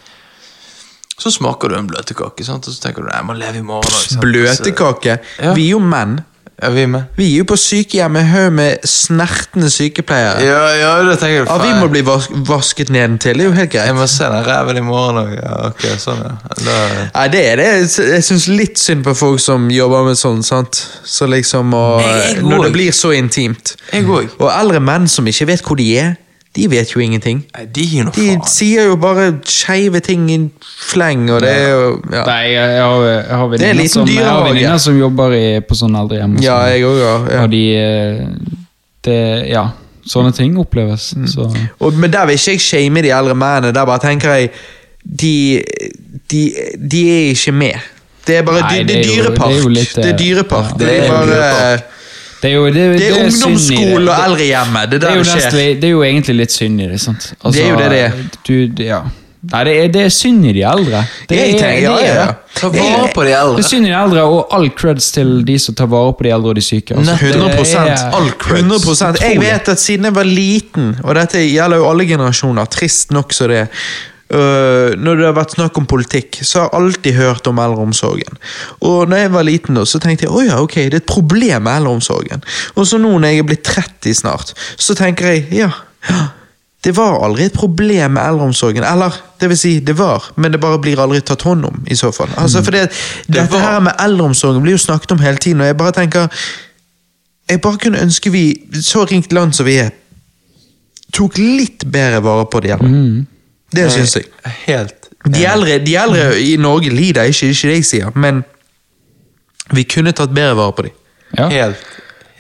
B: Så smaker du en bløtkake, sant? og så tenker du nei, jeg må leve i morgen sant?
A: Bløtkake.
B: Ja.
A: Vi er jo menn.
B: Ja, vi med.
A: Vi er jo på sykehjem med haug med snertne sykepleiere.
B: Ja, ja, det tenker jeg
A: Ja, vi må bli vas vasket nedentil. Det er jo helt greit.
B: Jeg må se den ræven i morgen òg. Ja, okay, sånn, ja. Da,
A: Nei, det er det. Jeg syns litt synd på folk som jobber med sånn, sant. Så liksom og,
B: jeg
A: Når det blir så intimt.
B: jeg òg.
A: Og eldre menn som ikke vet hvor de er, de vet jo ingenting.
B: Nei, de gir noe
A: De
B: faen.
A: sier jo bare skeive ting i fleng, og det er jo ja.
D: Nei, jeg, jeg har, jeg har
A: Det er en
D: venninner
A: liten
D: som, jeg har
A: dyrehage.
D: venninner som jobber i, på sånn eldrehjem. og
A: Ja,
D: sånn.
A: jeg òg, ja.
D: Og de eh, det, Ja, sånne ting oppleves.
A: Mm.
D: Så.
A: Og, men der vil ikke jeg shame de eldre mennene. Der bare tenker jeg De, de, de er ikke med. Det er bare
D: Nei,
A: dy-
D: det er jo-
A: dyrepark.
D: det er jo litt,
A: Det er
D: eh,
A: dyrepark.
D: ja.
A: Det
B: Det
A: er
B: er
A: bare
B: dyrepark.
D: Det er jo det,
A: Det er ungdomsskole og
D: det.
A: eldrehjemmet. Det er
D: Det er, jo
A: det skjer.
D: det er jo egentlig litt synd i det. sant? Altså,
A: Det er jo det det er.
D: Du, det, ja. Nei, det er, det er synd i de eldre. Det
A: Jeg
D: er,
A: tenker, ja,
D: det er
A: ja,
D: det.
B: Ta vare på de
D: Det
B: eldre.
D: er synd i de eldre, og all creds til de som tar vare på de eldre og de syke. Altså.
A: 100
D: Det er-
B: All creds.
A: 100 Jeg vet at siden jeg var liten, og dette gjelder jo alle generasjoner, trist nok så det øh, Når det har vært snakk om politikk, så har jeg alltid hørt om eldreomsorgen. Og når jeg var liten, da, så tenkte jeg oh ja, ok, det er et problem med eldreomsorgen. Og så nå når jeg er blitt 30 snart, så tenker jeg ja, det var aldri et problem med eldreomsorgen. Eller, det vil si, det var, men det bare blir aldri tatt hånd om, i så fall. Altså, for det, dette
B: var.
A: her med eldreomsorgen blir jo snakket om hele tiden, og jeg bare tenker Jeg bare kunne ønske vi, så ringt land som vi er, tok litt bedre vare på de eldre.
D: Mm.
A: Det syns jeg.
B: Helt
A: De eldre, de eldre i Norge lider ikke, ikke det jeg sier, men vi kunne tatt bedre vare på dem.
D: Ja.
B: Helt.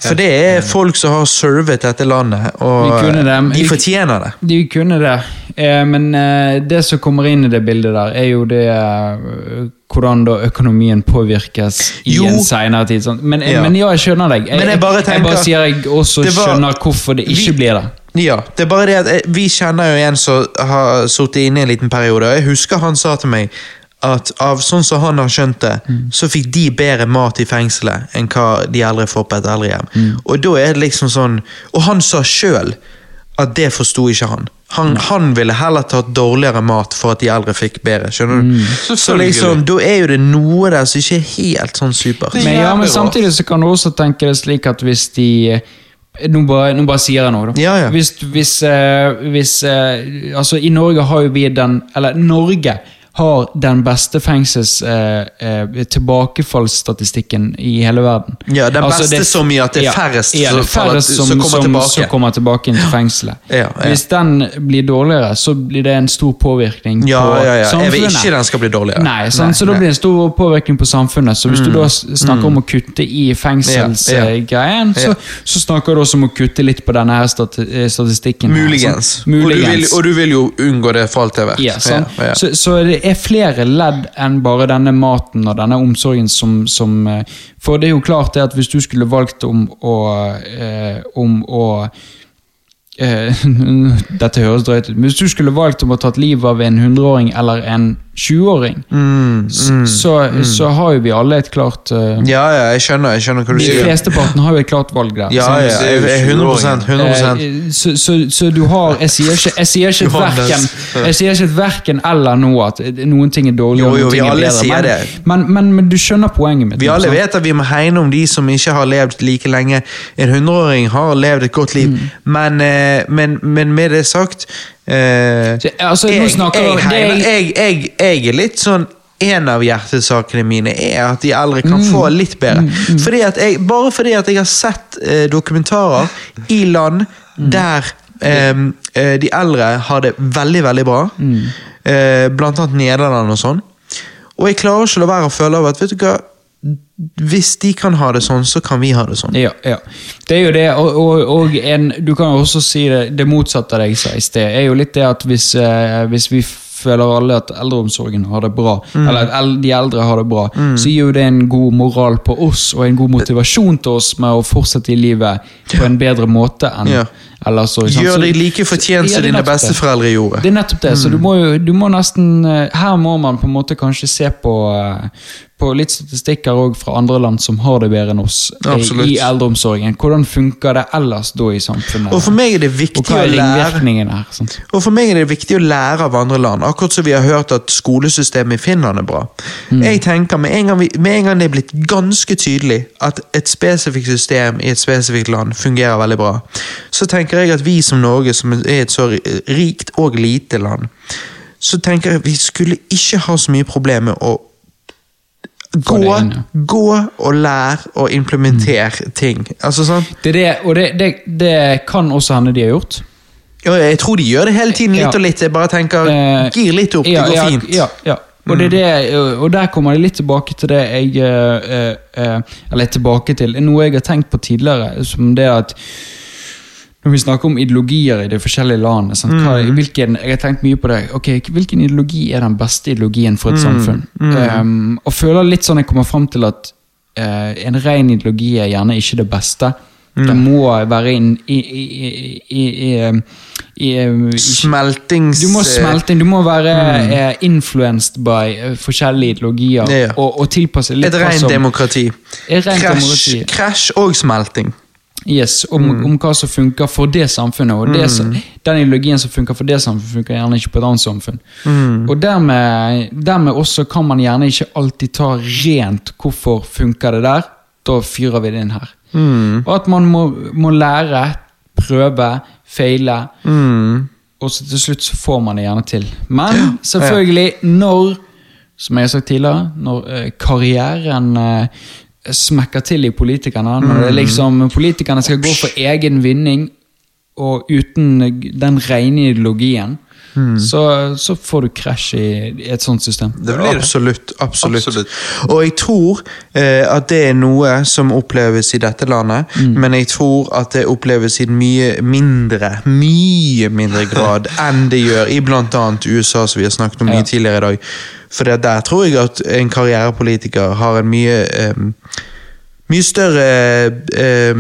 A: For det er folk som har servet dette landet, og
D: det,
A: de fortjener det.
D: De kunne det, eh, men eh, det som kommer inn i det bildet der, er jo det eh, hvordan da økonomien påvirkes i
A: Jo.
D: en senere tid. Men,
A: Ja.
D: men ja, jeg skjønner deg. Jeg,
A: Men jeg bare
D: jeg bare sier jeg også
A: var-
D: skjønner hvorfor det ikke
A: Vi-
D: blir det.
A: Ja, det er bare det at Vi kjenner jo en som har sittet inne i en liten periode. og Jeg husker han sa til meg at av sånn som han har skjønt det, så fikk de bedre mat i fengselet enn hva de eldre får på et eldrehjem. Og da er det liksom sånn Og han sa sjøl at det forsto ikke han. Han, han ville heller tatt dårligere mat for at de eldre fikk bedre. skjønner du? Så liksom, da er jo det noe der som ikke er helt sånn supert.
D: Men, ja, men samtidig så kan du også tenke det slik at hvis de Nå bare, nå bare sier jeg noe, da.
A: Ja, ja.
D: Hvis, hvis, eh, hvis eh, Altså, i Norge har jo vi den Eller Norge har den beste fengsels eh, eh, tilbakefallsstatistikken i hele verden.
A: Ja, den
D: Altså,
A: beste så mye at det er
D: ja,
A: færrest
D: ja, det er færrest som,
A: som kommer
D: som, som kommer tilbake inn til fengselet.
A: Ja, ja.
D: Hvis den blir dårligere, så blir det en stor påvirkning
A: Ja,
D: på
A: ja, ja. Jeg vil
D: samfunnet.
A: ikke den skal bli dårligere.
D: Nei,
A: Nei,
D: så da.
A: Mm.
D: blir det en stor påvirkning på samfunnet. Så hvis du da snakker snakker om å kutte i
A: Ja,
D: fengselsgreien,
A: ja.
D: så, så snakker du også om å kutte litt på denne her statistikken. Muligens. her,
A: Muligens. Og, du vil, og du vil jo unngå det for alt det er verdt.
D: Ja.
A: Ja, ja.
D: Så, så det er flere ledd enn bare denne maten og denne omsorgen som, som eh, For det er jo klart det at hvis du skulle valgt om å eh, Om å eh, Dette høres drøyt ut, men hvis du skulle valgt om å tatt livet av en 100-åring eller en 20-åring,
A: Mm,
D: mm, så, så har jo vi alle et klart uh,
A: ja, ja, jeg skjønner, jeg skjønner hva du
D: De
A: fleste
D: partene har jo et klart valg der.
A: Ja, ja, jeg jeg er 100 100
D: Eh, så, så, så du har Jeg sier ikke, jeg sier ikke, et verken, jeg sier ikke et verken eller noe at noen ting er dårlig
A: Jo,
D: og noen ting er bedre.
A: sier
D: men,
A: det.
D: Men, men, men du skjønner poenget mitt.
A: Vi alle
D: sant?
A: vet at vi må hegne om de som ikke har levd like lenge. En 100-åring har levd et godt liv,
D: Mm.
A: men, eh, men, men med det sagt eh,
D: altså,
A: jeg, jeg, jeg, jeg, jeg er litt sånn en av hjertesakene mine er at de eldre kan
D: Mm.
A: få litt bedre. Fordi at jeg, bare fordi at jeg har sett eh, dokumentarer i land
D: Mm.
A: der eh, eh, de eldre har det veldig, veldig bra.
D: Mm.
A: Eh, blant annet Nederland og sånn. Og jeg klarer ikke å la være å føle av at vet du hva, hvis de kan ha det sånn, så kan vi ha det sånn.
D: Ja, ja. Det er jo det, og, og, og en, du kan jo også si det, det motsatte av det jeg sa i sted, er jo litt det at hvis, eh, hvis vi føler alle at eldreomsorgen har det bra,
A: Mm.
D: eller at de eldre har det bra, så gir jo det en god moral på oss, og en god motivasjon til oss med å fortsette i livet på en bedre måte enn
A: Ja.
D: så-
A: Gjør
D: deg
A: de like fortjent som
D: det er
A: dine besteforeldre gjorde.
D: Det er nettopp det, så du må jo du må nesten eh, Her må man på en måte kanskje se på, eh, på litt statistikker også fra andre land som har det bedre enn oss
A: Absolutt.
D: i eldreomsorgen. Hvordan funker det ellers da i samfunnet?
A: Og for meg er det viktig å lære
D: her?
A: Og for meg er det viktig å lære av andre land, akkurat som vi har hørt at skolesystemet i Finland er bra. Jeg tenker med en, vi, med en gang det er blitt ganske tydelig at et spesifikt system i et spesifikt land fungerer veldig bra, så tenker jeg at vi som Norge, som er et så rikt og lite land, så tenker jeg vi skulle ikke ha så mye problem med å gå,
D: inn, ja.
A: gå og lære og implementere ting. Altså sånn
D: Det det, og det, det, det kan også hende de har gjort.
A: Ja, jeg tror de gjør det hele tiden, litt
D: Ja.
A: og litt. Jeg bare tenker,
D: Eh,
A: gir litt opp,
D: ja,
A: det går fint.
D: Ja, ja. Og, det er det, og der kommer jeg litt tilbake til det jeg eh, eh, Eller tilbake til noe jeg har tenkt på tidligere, som det at når vi snakker om ideologier i de forskjellige landene sant? Hva,
A: Mm.
D: hvilken, Jeg har tenkt mye på det. ok, Hvilken ideologi er den beste ideologien for et
A: Mm.
D: samfunn? Um, og føler litt sånn jeg kommer fram til at uh, en ren ideologi er gjerne ikke det beste.
A: Mm.
D: Det må være inn i, i, i, i, i, i,
A: Smeltings...
D: du må smelte inn, du må være eh, influenced by eh, forskjellige ideologier
A: Mm. Ja, ja.
D: og, og tilpasse litt
A: Et rent demokrati. krasj og smelting.
D: Yes, om,
A: Mm.
D: om hva som funker for det samfunnet. Og det mm. den ideologien som funker for det samfunnet, funker gjerne ikke på et annet samfunn.
A: Mm.
D: Og dermed, dermed også kan man gjerne ikke alltid ta rent hvorfor funker det der. Da fyrer vi det inn her.
A: Mm.
D: Og at man må, må lære, prøve, feile.
A: Mm.
D: Og så til slutt så får man det gjerne til. Men selvfølgelig, når Som jeg har sagt tidligere, når eh, karrieren eh, smekker til i politikerne, når det liksom politikerne skal gå for egen vinning og uten den rene ideologien, så, så får du krasj i, i et sånt system.
B: Det blir.
A: Absolutt. absolutt.
B: Absolutt.
A: Og jeg tror eh, at det er noe som oppleves i dette landet, men jeg tror at det oppleves i mye mindre, mye mindre grad enn det gjør i bl.a. USA, som vi har snakket om
D: Ja.
A: mye tidligere i dag. For det, der tror jeg at en karrierepolitiker har en mye eh, Mye større eh,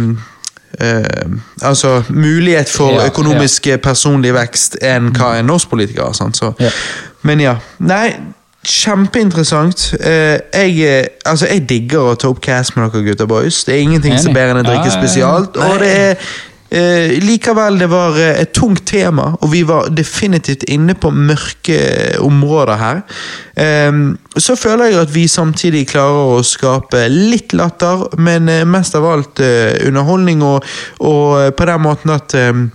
A: eh, Altså mulighet for
D: Ja,
A: økonomisk ja. personlig vekst enn hva en norsk politiker har.
D: Ja.
A: Men ja. Nei, kjempeinteressant. Uh, jeg, eh, altså, jeg digger å ta opp cast med dere gutter boys. Det er ingenting som er bedre enn å drikke spesialt. Og det er Eh, likevel, det var eh, et tungt tema, og vi var definitivt inne på mørke områder her. Eh, så føler jeg at vi samtidig klarer å skape litt latter, men eh, mest av alt eh, underholdning, og, og eh, på den måten at ehm,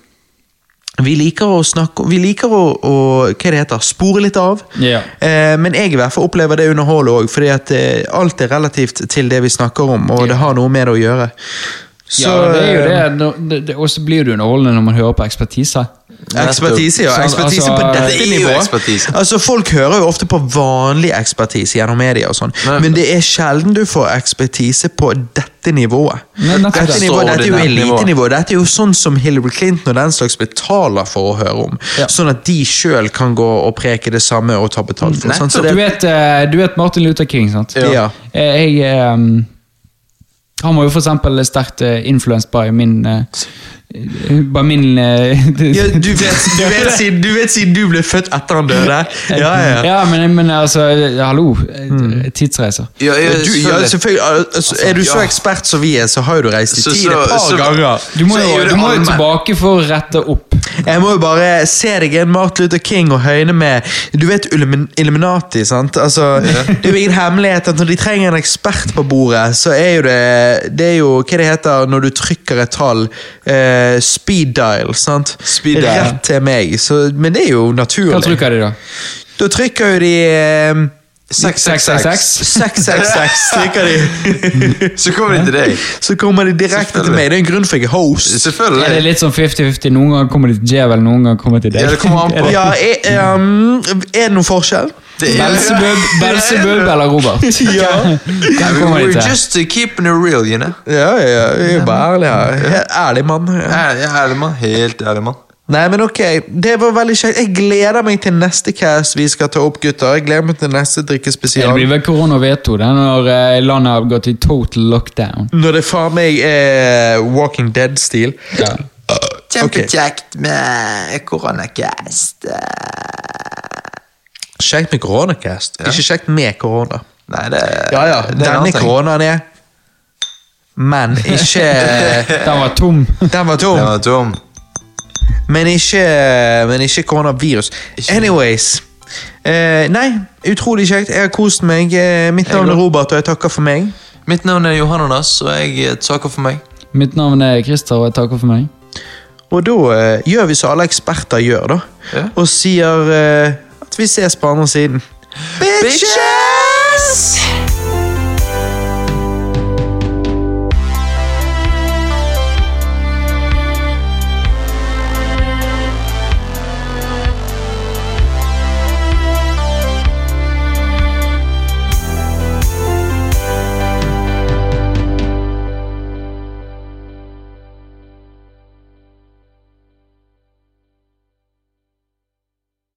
A: vi liker å snakke Vi liker å, å hva det heter, spore litt av.
D: Yeah.
A: Eh, men jeg i hvert fall opplever det underholdet òg, fordi at eh, alt er relativt til det vi snakker om, og det har noe med det å gjøre. Så,
D: ja, det er jo
A: eh,
D: det. Det, det og så blir det underholdende når man hører på ekspertise.
A: Ekspertise, ja.
D: Sånn,
A: Ekspertise
D: altså,
A: på dette
B: jo
A: nivået. Altså, Folk hører jo ofte på vanlig ekspertise gjennom media, og sånn, men det er sjelden du får ekspertise på dette nivået. Dette,
D: det.
A: nivået, dette er jo elitenivå. Dette er jo sånn som Hillary Clinton og den slags betaler for å høre om.
D: Ja.
A: Sånn at de sjøl kan gå og preke det samme og ta betalt for. Sant? Så
D: Du
A: det,
D: vet, eh, du vet Martin Luther King, sant?
A: Ja.
D: Eh, Jeg eh, Han var jo eksempel sterkt uh, influenced by min By min eh,
A: ja, du, vet, du, vet, siden, du vet siden du ble født etter han døde? Ja, ja. ja.
D: Men, men altså, hallo. eh, Tidsreiser.
B: Ja,
A: Ja,
B: ja,
A: du, ja, selvfølgelig. Altså, er du så ekspert som vi er, så har jo du reist i tid et par
B: så-
A: ganger.
D: Du må jo du må jo tilbake for å rette opp.
A: Jeg må jo bare se deg en Martin Luther King og høyne med Du vet Illuminati, sant? Altså, Det er jo ingen hemmelighet at når de trenger en ekspert på bordet, så er jo det Det er jo hva det heter når du trykker et tall. Eh, speed dial, sant?
B: Speed dial.
A: Rett til meg. Så, men det er jo naturlig.
D: Hva trykker de, da?
A: Da trykker jo de eh,
B: 666.
A: 666 trykker de.
B: Så kommer de til deg.
A: Så kommer de direkte til meg. Det er en grunn for jeg er host.
D: Er det litt sånn 50-50? Noen ganger kommer de til djevel, noen ganger kommer de til deg.
B: Ja, det kommer an på.
A: Ja, er, um, er det noen forskjell?
D: Belsebub, eller Robert?
A: Ja.
D: Hvem kommer de
B: We're
D: til?
B: just uh, keeping it real, you know.
A: Ja, ja, jeg er bare ærlig her. Ærlig mann.
B: Ærlig mann. Helt ærlig mann.
A: Nei, men ok, det var veldig kjekt. Jeg gleder meg til neste cast vi skal ta opp, gutter. Jeg gleder meg til neste drikkespesial.
D: Det blir vel korona veto det er når eh, landet har gått i total lockdown.
A: Når det faen meg er Walking Dead-stil.
D: Ja.
B: Kjempekjekt med koronacast.
A: Kjekt med koronacast, ikke kjekt med korona.
B: Nei, det
A: Ja ja,
B: det er en
A: denne koronaen er Men ikke
D: Den var tom.
A: Den var tom.
B: Den var tom.
A: Men ikke, men ikke koronavirus. Anyways. Eh, nei, utrolig kjekt. Jeg har kost meg. Eh, mitt navn er Robert, og jeg takker for meg.
B: Mitt navn er Johannes, og jeg eh, takker for meg.
D: Mitt navn er Christer, og jeg takker for meg.
A: Og da eh, gjør vi som alle eksperter gjør, da.
B: Ja.
A: Og sier eh, at vi ses på andre siden. Bitches!